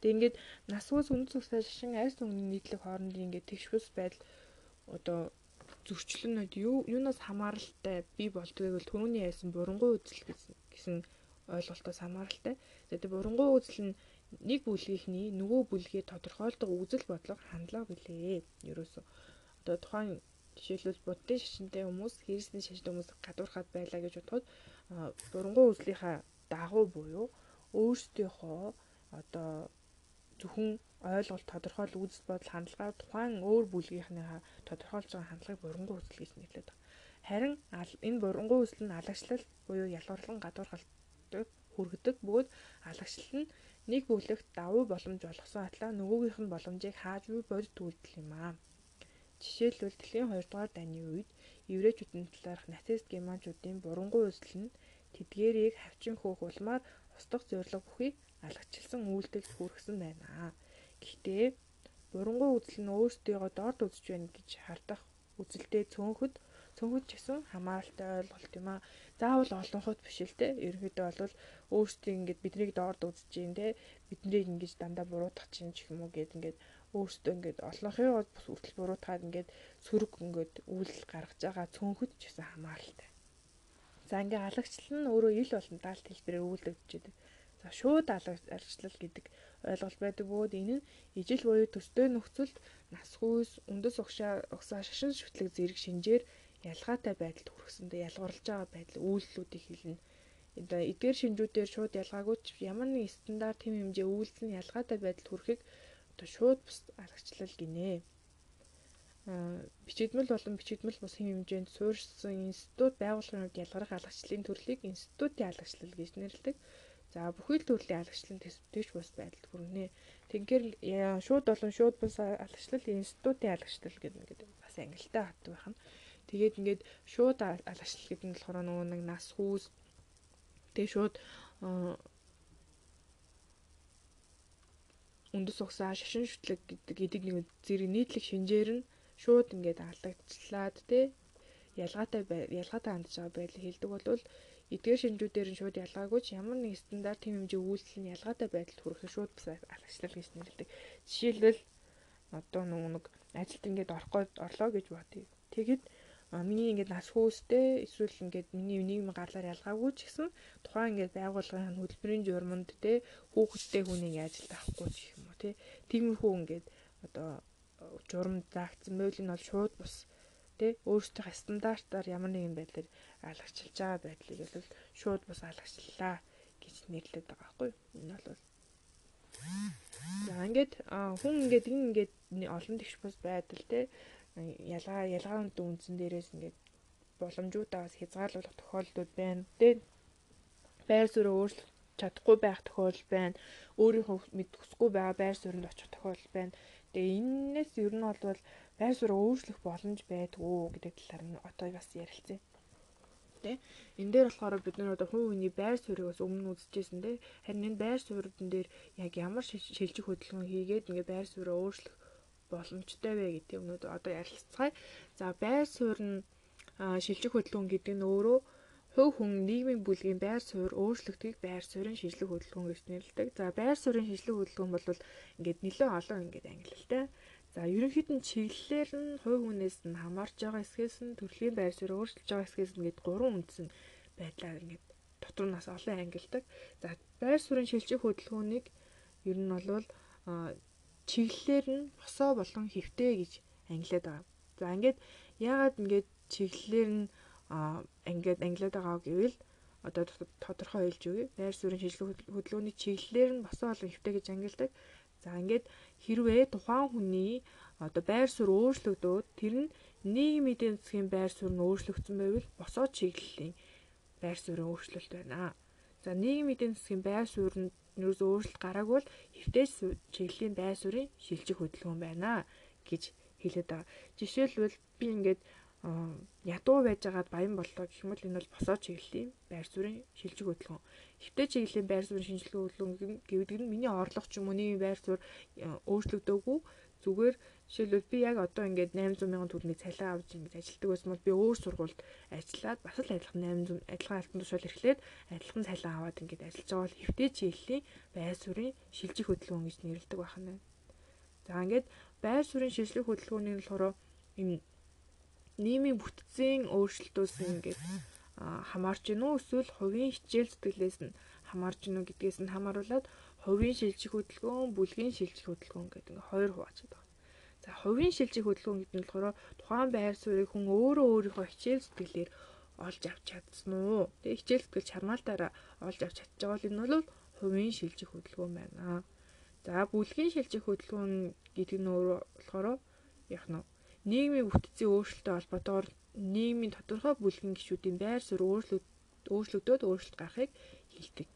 Тэгээ ингээд насвас үндэс усаа шашин арьс өнгөний нийтлэг хоорондын ингээд тэгшүүс байдал одоо зөрчлөнөд юу юунаас хамааралтай бий болдгийг бол түрүүний яасан бурангуй үзэл гэсэн ойлголтоос хамааралтай. Тэгээд бурангуй үзэл нь нэг бүлгийнхний нөгөө бүлгээ тодорхойлдог үзэл бодлого хандлага билээ. Ерөөсөө одоо тухайн жишээлбэл буддын шашинтай хүмүүс христийн шашинтай хүмүүс гадуурхаад байлаа гэж бодоход дурангуй үзлийнхаа дагуу буюу өөрсдийнхөө одоо зөвхөн ойлголт тодорхойл үзэл бодол хандлагаар тухайн өөр бүлгийнхнийхаа тодорхойлж байгаа хандлагыг бурангуй үзэл гэж нэрлэдэг. Харин энэ бурангуй үзэл нь алагчлал буюу ялгарлан гадуурхалтыг хүргэдэг бөгөөд алагчлал нь нэг бүлэгт давуу боломж олгосон атлаа нөгөөгийнх нь боломжийг хааж буй бодит үйлдэл юм аа. Жишээлбэл дэлхийн 2 дугаар дайны үед еврейчүүдийн талаарх нацист германчуудын бурангуй үзэл нь тэдгээрийг хавчин хөөх улмаар устгах зорилго бүхий алгачилсан үйлдэлд хүргэсэн байна. Гэхдээ бурангуй үзэл нь өөрсдийгөө дорд үзэж байна гэж хардах үзэлтэй цөөнхөд цөөнхөд ч гэсэн хамааралтай ойлголт юм аа. Заавал олонхот биш л те. Ерөнхийдөө бол өөрсдөө ингээд биднийг доорд үзэж гин те. Биднийг ингэж дандаа буруутгах чинь ч юм уу гэд ингээд өөрсдөө ингээд олонхын бас үртэл буруутгаад ингээд сөрөг ингээд үйл гаргаж байгаа цөөнхөд ч гэсэн хамааралтай. За ингээ алагчлал нь өөрөө ил болон даалт хэлбэрээр үйлдэгдэж байдаг. За шууд алагчлал гэдэг ойлголт байдаг бөгөөд энэ нь ижил буюу төстэй нөхцөлд нас хүйс үндэс угшаа угсаа шашин шүтлэг зэрэг шинжээр ялгаатай байдалд хүргэсэндээ ялгуурлаж байгаа байдал үйлдэлүүдийг хэлнэ. Эдгээр шинжүүдээр шууд ялгаагүй ч ямар нэг стандарт тэм хэмжээ үйлдэл нь ялгаатай байдалд хүрэхийг одоо шууд бус аргачлал гинэ. Аа бичигдмэл болон бичигдмэл бус хэм хэмжээнд суурьсан институт байгууллагын хувьд ялгарх алгачлалын төрлийг институтын алгачлал гэж нэрлэдэг. За бүхий л төрлийн алгачлалын төсөвтэйч бус байдалд хүрнэ. Тэгэхээр шууд болон шууд бус алгачлал институтын алгачлал гэдэг бас ангилтай хат байх нь. Тэгээд ингээд шууд алгачлал гэдэг нь болохоор нөгөө нэг нас хүүс тэгээ шууд үндэс угсаа шашин шүтлэг гэдэг эдэг нэг зэрэг нийтлэг шинжээр нь шууд ингээд алдагдлаад тий ялгаатай ялгаатай хандж байгаа байдлыг хэлдэг бол эдгээр шинжүүдээр нь шууд ялгаагүй ч ямар нэг стандарт тэм хэмжээ үйлдэл нь ялгаатай байдалд хүрэх шууд бас алагчлал гэж нэрлэдэг. Жишээлбэл одоо нэг ажилд ингээд орохгүй орлоо гэж бодъё. Тэгэхэд миний ингээд нас хүүстэй эсвэл ингээд миний нийгмийн гарлаар ялгаагүй ч гэсэн тухайн ингээд байгууллагын хөтөлбөрийн журманд те хүүхэдтэй хүнийг ажилд авахгүй ч юм уу те. Тиймэрхүү ингээд одоо журамд заагдсан байвал нь бол шууд бус те өөрсдийнхөө стандартаар ямар нэгэн байдлаар алгачилж байгаа байдлыг бол шууд бус алгачиллаа гэж нэрлэдэг байгаа байхгүй. Энэ бол За ингээд хүн ингээд энэ ингээд олон тэгш бас байдал те ялгаа ялгааны дүнцэн дээрээс ингээд боломжуудаа бас хязгаарлуулах тохиолдлууд байна. Тэгээд байр суурь өөрчлөх чадахгүй байх тохиолдол байна. Өөрийнхөө мэдхэсгүй байгаа байр суурьнд очих тохиолдол байна. Тэгээ энэс ер нь бол байр суурь өөрчлөх боломж байдгүй гэдэг талаар нь одоо бас ярилцъя. Тэ энэ дээр болохоор бид нар одоо хүн хүний байр суурийг бас өмнө үзчихсэн тэ харин энэ байр суурьдэн дээр яг ямар шилжих хөдөлгөөн хийгээд ингээ байр суурийг өөрчлөх боломжтой вэ гэдэг юмнууд одоо ярилцгаая. За байр суурь нь шилжих хөдөлгөөн гэдэг нь өөрөө хувь хүн нийгмийн бүлгийн байр суурь өөрчлөгдгийг байр суурийн шилжих хөдөлгөөн гэж нэрлэдэг. За байр суурийн шилжих хөдөлгөөн бол ингээд нэлээд олон ингээд ангилалтай. За ерөнхийд нь чиглэлээр нь хувь хүнээс нь хамаарч байгаа хэсгээс нь төрлийн байр суурь өөрчилж байгаа хэсгээс нь ингээд гурван үндсэн байдлаар ингээд дотор нас олон ангилдаг. За байр суурийн шилжих хөдөлгөөнийг ер нь бол чиглэлээр нь босоо болон хэвтэй гэж ангилаад байгаа. За ингээд яагаад ингээд чиглэлээр нь ингээд ангилаад байгаа гэвэл одоо тодорхой хэлж өгье. Байр суурийн шийдлэг хөдөлгөөний чиглэлээр нь босоо болон хэвтэй гэж ангилдаг. За ингээд хэрвээ тухайн хүний одоо байр суурь өөрчлөгдөөд тэр нь нийгмийн эдийн засгийн байр суурь нь өөрчлөгдсөн байвал босоо чиглэлийн байр суурийн өөрчлөлт байна. За нийгмийн эдийн засгийн байр суурьнд нөөс өөрчлөлт гараагүй бол хэвтэж чиглэлийн байр суурийн шилжих хөдөлгөөн байна гэж хэлээд байгаа. Жишээлбэл би ингээд ядуу байжгаад баян боллоо гэх юм бол энэ бол босоо чиглэлийн байр суурийн шилжих хөдөлгөөн. Хэвтэж чиглэлийн байр суурийн шинжилгээ хөдөлгөөн гэдэг нь миний орлого ч юм уу нийгмийн байр суурь өөрчлөгдөөгүй зүгээр жишээлбэл би яг одоо ингээд 800 сая төгрөгийн цалин авч ингээд ажилтдаг байсан бол би өөр сургуульд ажиллаад бас л адилхан 800 адилхан алтан тушаал эрхлээд адилхан цалин аваад ингээд ажиллаж байгаа бол хэвтэй чиглэлийн байр суурийн шилжих хөдөлгөөн гэж нэрлэдэг байна. За ингээд байр суурийн шилжих хөдөлгөөний болохоор энэ нийгмийн бүтцийн өөрчлөлтөөс ингээд хамаарч гинүү эсвэл хувийн хичээл зүтгэлээс нь хамаарч гинүү гэдгээс нь хамааруулаад хувийн шилжих хөдөлгөөн, бүлгийн шилжих хөдөлгөөн гэдэг ингээ хоёр хуваачаад байна. За хувийн шилжих хөдөлгөөн гэдэг нь болохоор тухайн байр суурийг хүн өөрөө өөрийнхөө хичээл зүтгэлээр олж авч чадсан уу? Тэгээ хичээл зүтгэл чармаалтаараа олж авч байгаа бол энэ бол хувийн шилжих хөдөлгөөн байна. За бүлгийн шилжих хөдөлгөөн гэдэг нь өөрөө болохоор яг нь нийгмийн бүтцийн өөрчлөлттэй холбоотойгоор нийгмийн тодорхой бүлгийн гишүүдийн байр суурь өөрчлөгдөөд өөрчлөлт гарахыг хэлдэг.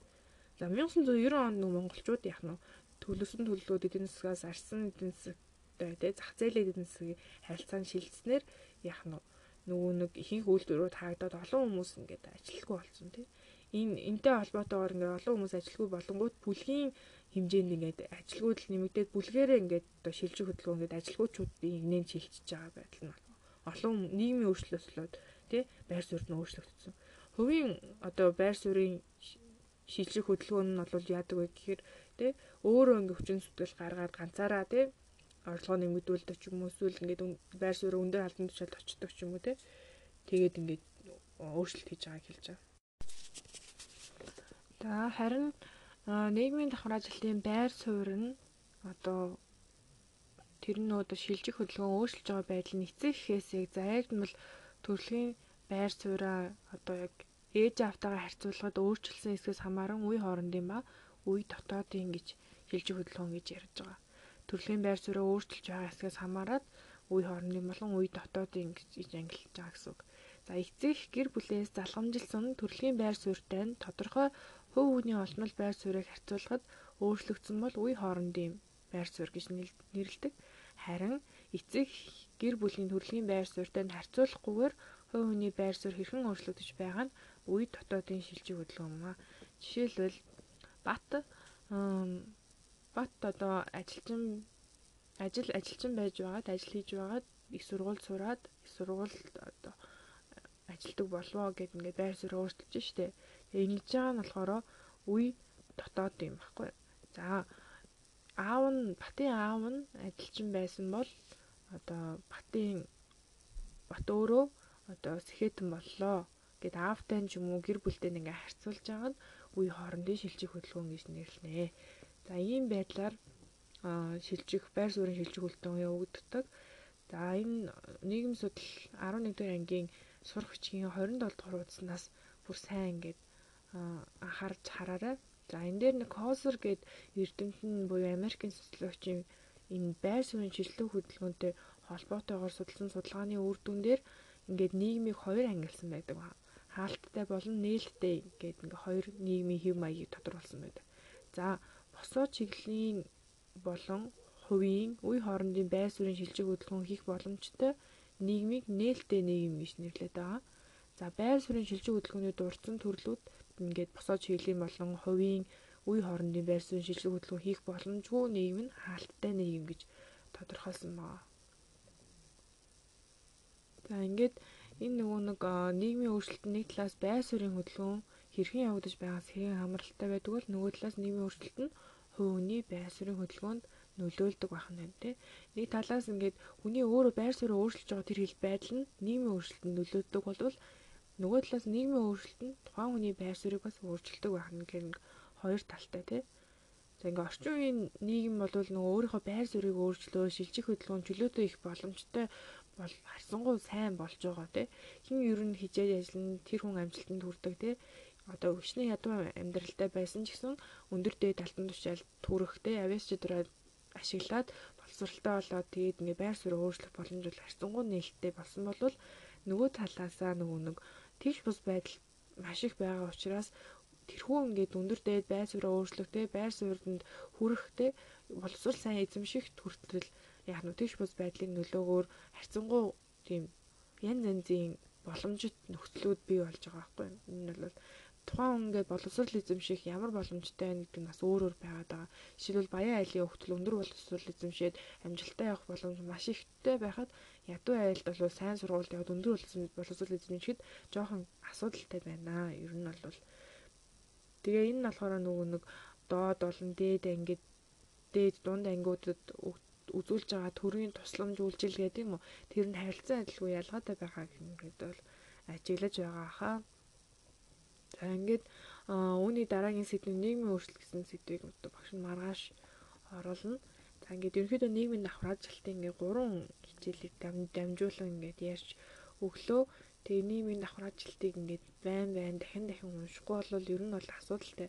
За 1990 онд нэг монголчууд яг нь төлөвсөн төлөвлөгөөд эдийн засгаас арсан эдийн засагтай тий зах зээлийн эдийн засгийн харилцаанд шилжснээр яг нь нөгөө нэг ихэнх үйлдвэрүүд хаагдаад олон хүмүүс ингээд ажилтгүй болсон тий. Энэ энтэй холбоотойгоор ингээд олон хүмүүс ажилтгүй болонгууд бүлгийн хэмжээнд ингээд ажилгүйд л нэмэгдээд бүлгээрээ ингээд одоо шилжих хөдөлгөөн ингээд ажилгүйчүүдийн нэгэн шилжиж байгаа байдал нь олон нийгмийн өөрчлөлт болоод тий байр суурь нь өөрчлөгдсөн. Хувийн одоо байр суурийн шилжих хөдөлгөөн нь бол яадаг вэ гэхээр тий өөрөө ингээ хүчин зүтгэл гаргаад ганцаараа тий орлогоо нэмэгдүүлдэг ч юм уу эсвэл ингээд байр суурь өндөр албан тушаалд очдог ч юм уу тий тэгээд ингээд өөрчлөлт хийж байгааг хэлж байгаа. За харин нийгмийн давхар ажилтны байр суурь нь одоо тэр нь одоо шилжих хөдөлгөөн өөрчилж байгаа байдал нь эцэг гэхээсээ заягдмал төрөлхийн байр сууриа одоо яг ээж автайгаа харьцуулахад өөрчлөсөн хэсгээс хамааран үе хоорондын ба үе дотоодын гэж шилжих хөдөлгөөн гэж ярьж байгаа. Төрөлхийн байр суурь өөрчилж байгаа хэсгээс хамаарат үе хоорондын болон үе дотоодын гэж ангилж байгаа гэсэн үг. За эцэг гэр бүлээс залгамжилсан төрөлхийн байр суурьтай нь тодорхой хувь хүний олмол байр суурийг харьцуулахад өөрчлөгдсөн бол үе хоорондын байр суурь гэж нэрлэдэг. Харин эцэг гэр бүлийн төрөлхийн байр суурьтай нь харьцуулахгүйгээр хувь хүний байр суурь хэрхэн өөрчлөгдөж байгаа нь үе дотоодын шилжих хөдөлгөөн юм а. Жишээлбэл бат бат одоо ажилчин ажил ажилчин байж байгаад ажил хийж байгаад их сургууль сураад их сургуульд одоо ажилдаг болвоо гэд ингээд байр суурь өөрчилж штэ. Тэгээ ингэж байгаа нь болохоор үе дотоод юм баггүй. За аав нь Батын аав нь ажилчин байсан бол одоо Батын Бат өөрөө одоо сэхэтэн боллоо гэд аавтай ч юм уу гэр бүлтэй ингээ харьцуулж байгаа нь үе хоорондын шилжих хөдөлгөөн гэж нэрлэнэ. За ийм байдлаар шилжих байр суурийн шилжих хөдөлгөөн өгөгддөг. За энэ нийгэм судлал 11 дугаар ангийн сурах бичгийн 27 дугаар хуудаснаас бүр сайн ингээд анхаарч хараарай. За энэ дээр нэг Косер гээд Эрдэмтэн буюу Америкийн социологчийн энэ байр суурийн шилжлэх хөдөлгөөнтэй холбоотойгоор судалсан судалгааны үр дүн дээр ингээд нийгмийг хоёр ангилсан байдаг. Хаалттай болон нээлттэй гэдэг ингээд хоёр нийгмийн хэв маягийг тодорхойлсон байдаг. За босоо чиглэлийн болон хувийн үе хоорондын байр суурийн шилжих хөдөлгөөн хийх боломжтой нийгмийг нээлттэй нийгэм гэж нэрлэдэг байгаа. За байр суурийн шилжих хөдөлгөөний дурдсан төрлүүд ингээд босоо чиглэлийн болон хувийн үе хоорондын байр суурийн шилжих хөдөлгөөн хийх боломжгүй нийгэм нь хаалттай нийгэм гэж тодорхойлсон байна. За ингээд энэ нөгөө нэг нийгмийн өөрчлөлтөнд нэг талаас байр суурийн хөдөлгөөн хэрхэн явагдаж байгаас хэрхэн хамралтай байдаг бол нөгөө талаас нийгмийн өөрчлөлт нь хүний байр суурийн хөдөлгөөнд нөлөөлдөг байх нь байна тий. Нэг талаас ингээд хүний өөрөө байр суурийг өөрчилж байгаа тэр хил байдал нь нийгмийн өөрчлөлтөнд нөлөөддөг болвол нөгөө талаас нийгмийн өөрчлөлт нь тухайн хүний байр суурийг бас өөрчилдөг байх нь гэх хоёр талтай тий. За ингээ орчин үеийн нийгэм бол нөгөө өөрийнхөө байр суурийг өөрчлөө шилжих хөдөлгөөн чөлөөтэй их боломжтой бол харсангуй сайн болж байгаа тий. Хин ер нь хижээж ажиллана тэр хүн амжилтанд хүрдэг тий одоо өвчний ядуу амьдралтай байсан ч гэсэн өндөр дээд алтан тушаал түрхтэй авиас чадраа ашиглаад боловсралтай болоод тэгээд ингээ байр суурь өөрчлөх боломж бол харьцангуй нээлттэй болсон бол нөгөө талаасаа нөгөө нэг тэгш бус байдал маш их байгаа учраас тэрхүү ингээд өндөр дээд байр суурь өөрчлөхтэй байр суурьнд хүрэхтэй боловсрал сайн эзэмших хүртэл яг нь тэгш бус байдлын нөлөөгөөр харьцангуй тийм янз янзын боломжит нөхцлүүд бий болж байгаа байхгүй. Энэ нь бол тухайн ингээд боловсрол эзэмших ямар боломжтой байна гэдэг нь бас өөр өөр байгаад байгаа. Жишээлбэл баян айлын хөвгтөл өндөр боловсрол эзэмшээд амжилттай явах боломж маш ихтэй байхад ядуу айлд бол сайн сургуульд яваад өндөр боловсрол эзэмшихэд жоохон асуудалтай байна. Ер нь бол тэгээ энэ нь болохоор нөгөө нэг доод болон дээд ангид дээд дунд ангиудад үзүүлж байгаа төрийн тусламж үйлчил гэдэг юм уу тэр нь харилцан адилгүй ялгаатай байгаа гэдэг бол ажиглаж байгаа хаа За ингээд үүний дараагийн сэдв нийгмийн өөрчлөлт гэсэн сэдвийг багш нь маргааш оруулна. За ингээд ерөнхийдөө нийгмийн давхраачлалтын ингээд гурван хичээлийг дамжуулан ингээд ярьж өглөө тэгээ нийгмийн давхраачлалтыг ингээд байн байн дахин дахин уншихгүй бол ер нь бол асуудалтай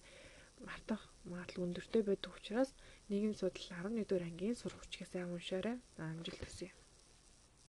мартах магадлал өндөртэй байдаг учраас нийгэм судлал 11 дугаар ангийн сурах хүчгээ сайн уншаарай. За амжилт хүсье.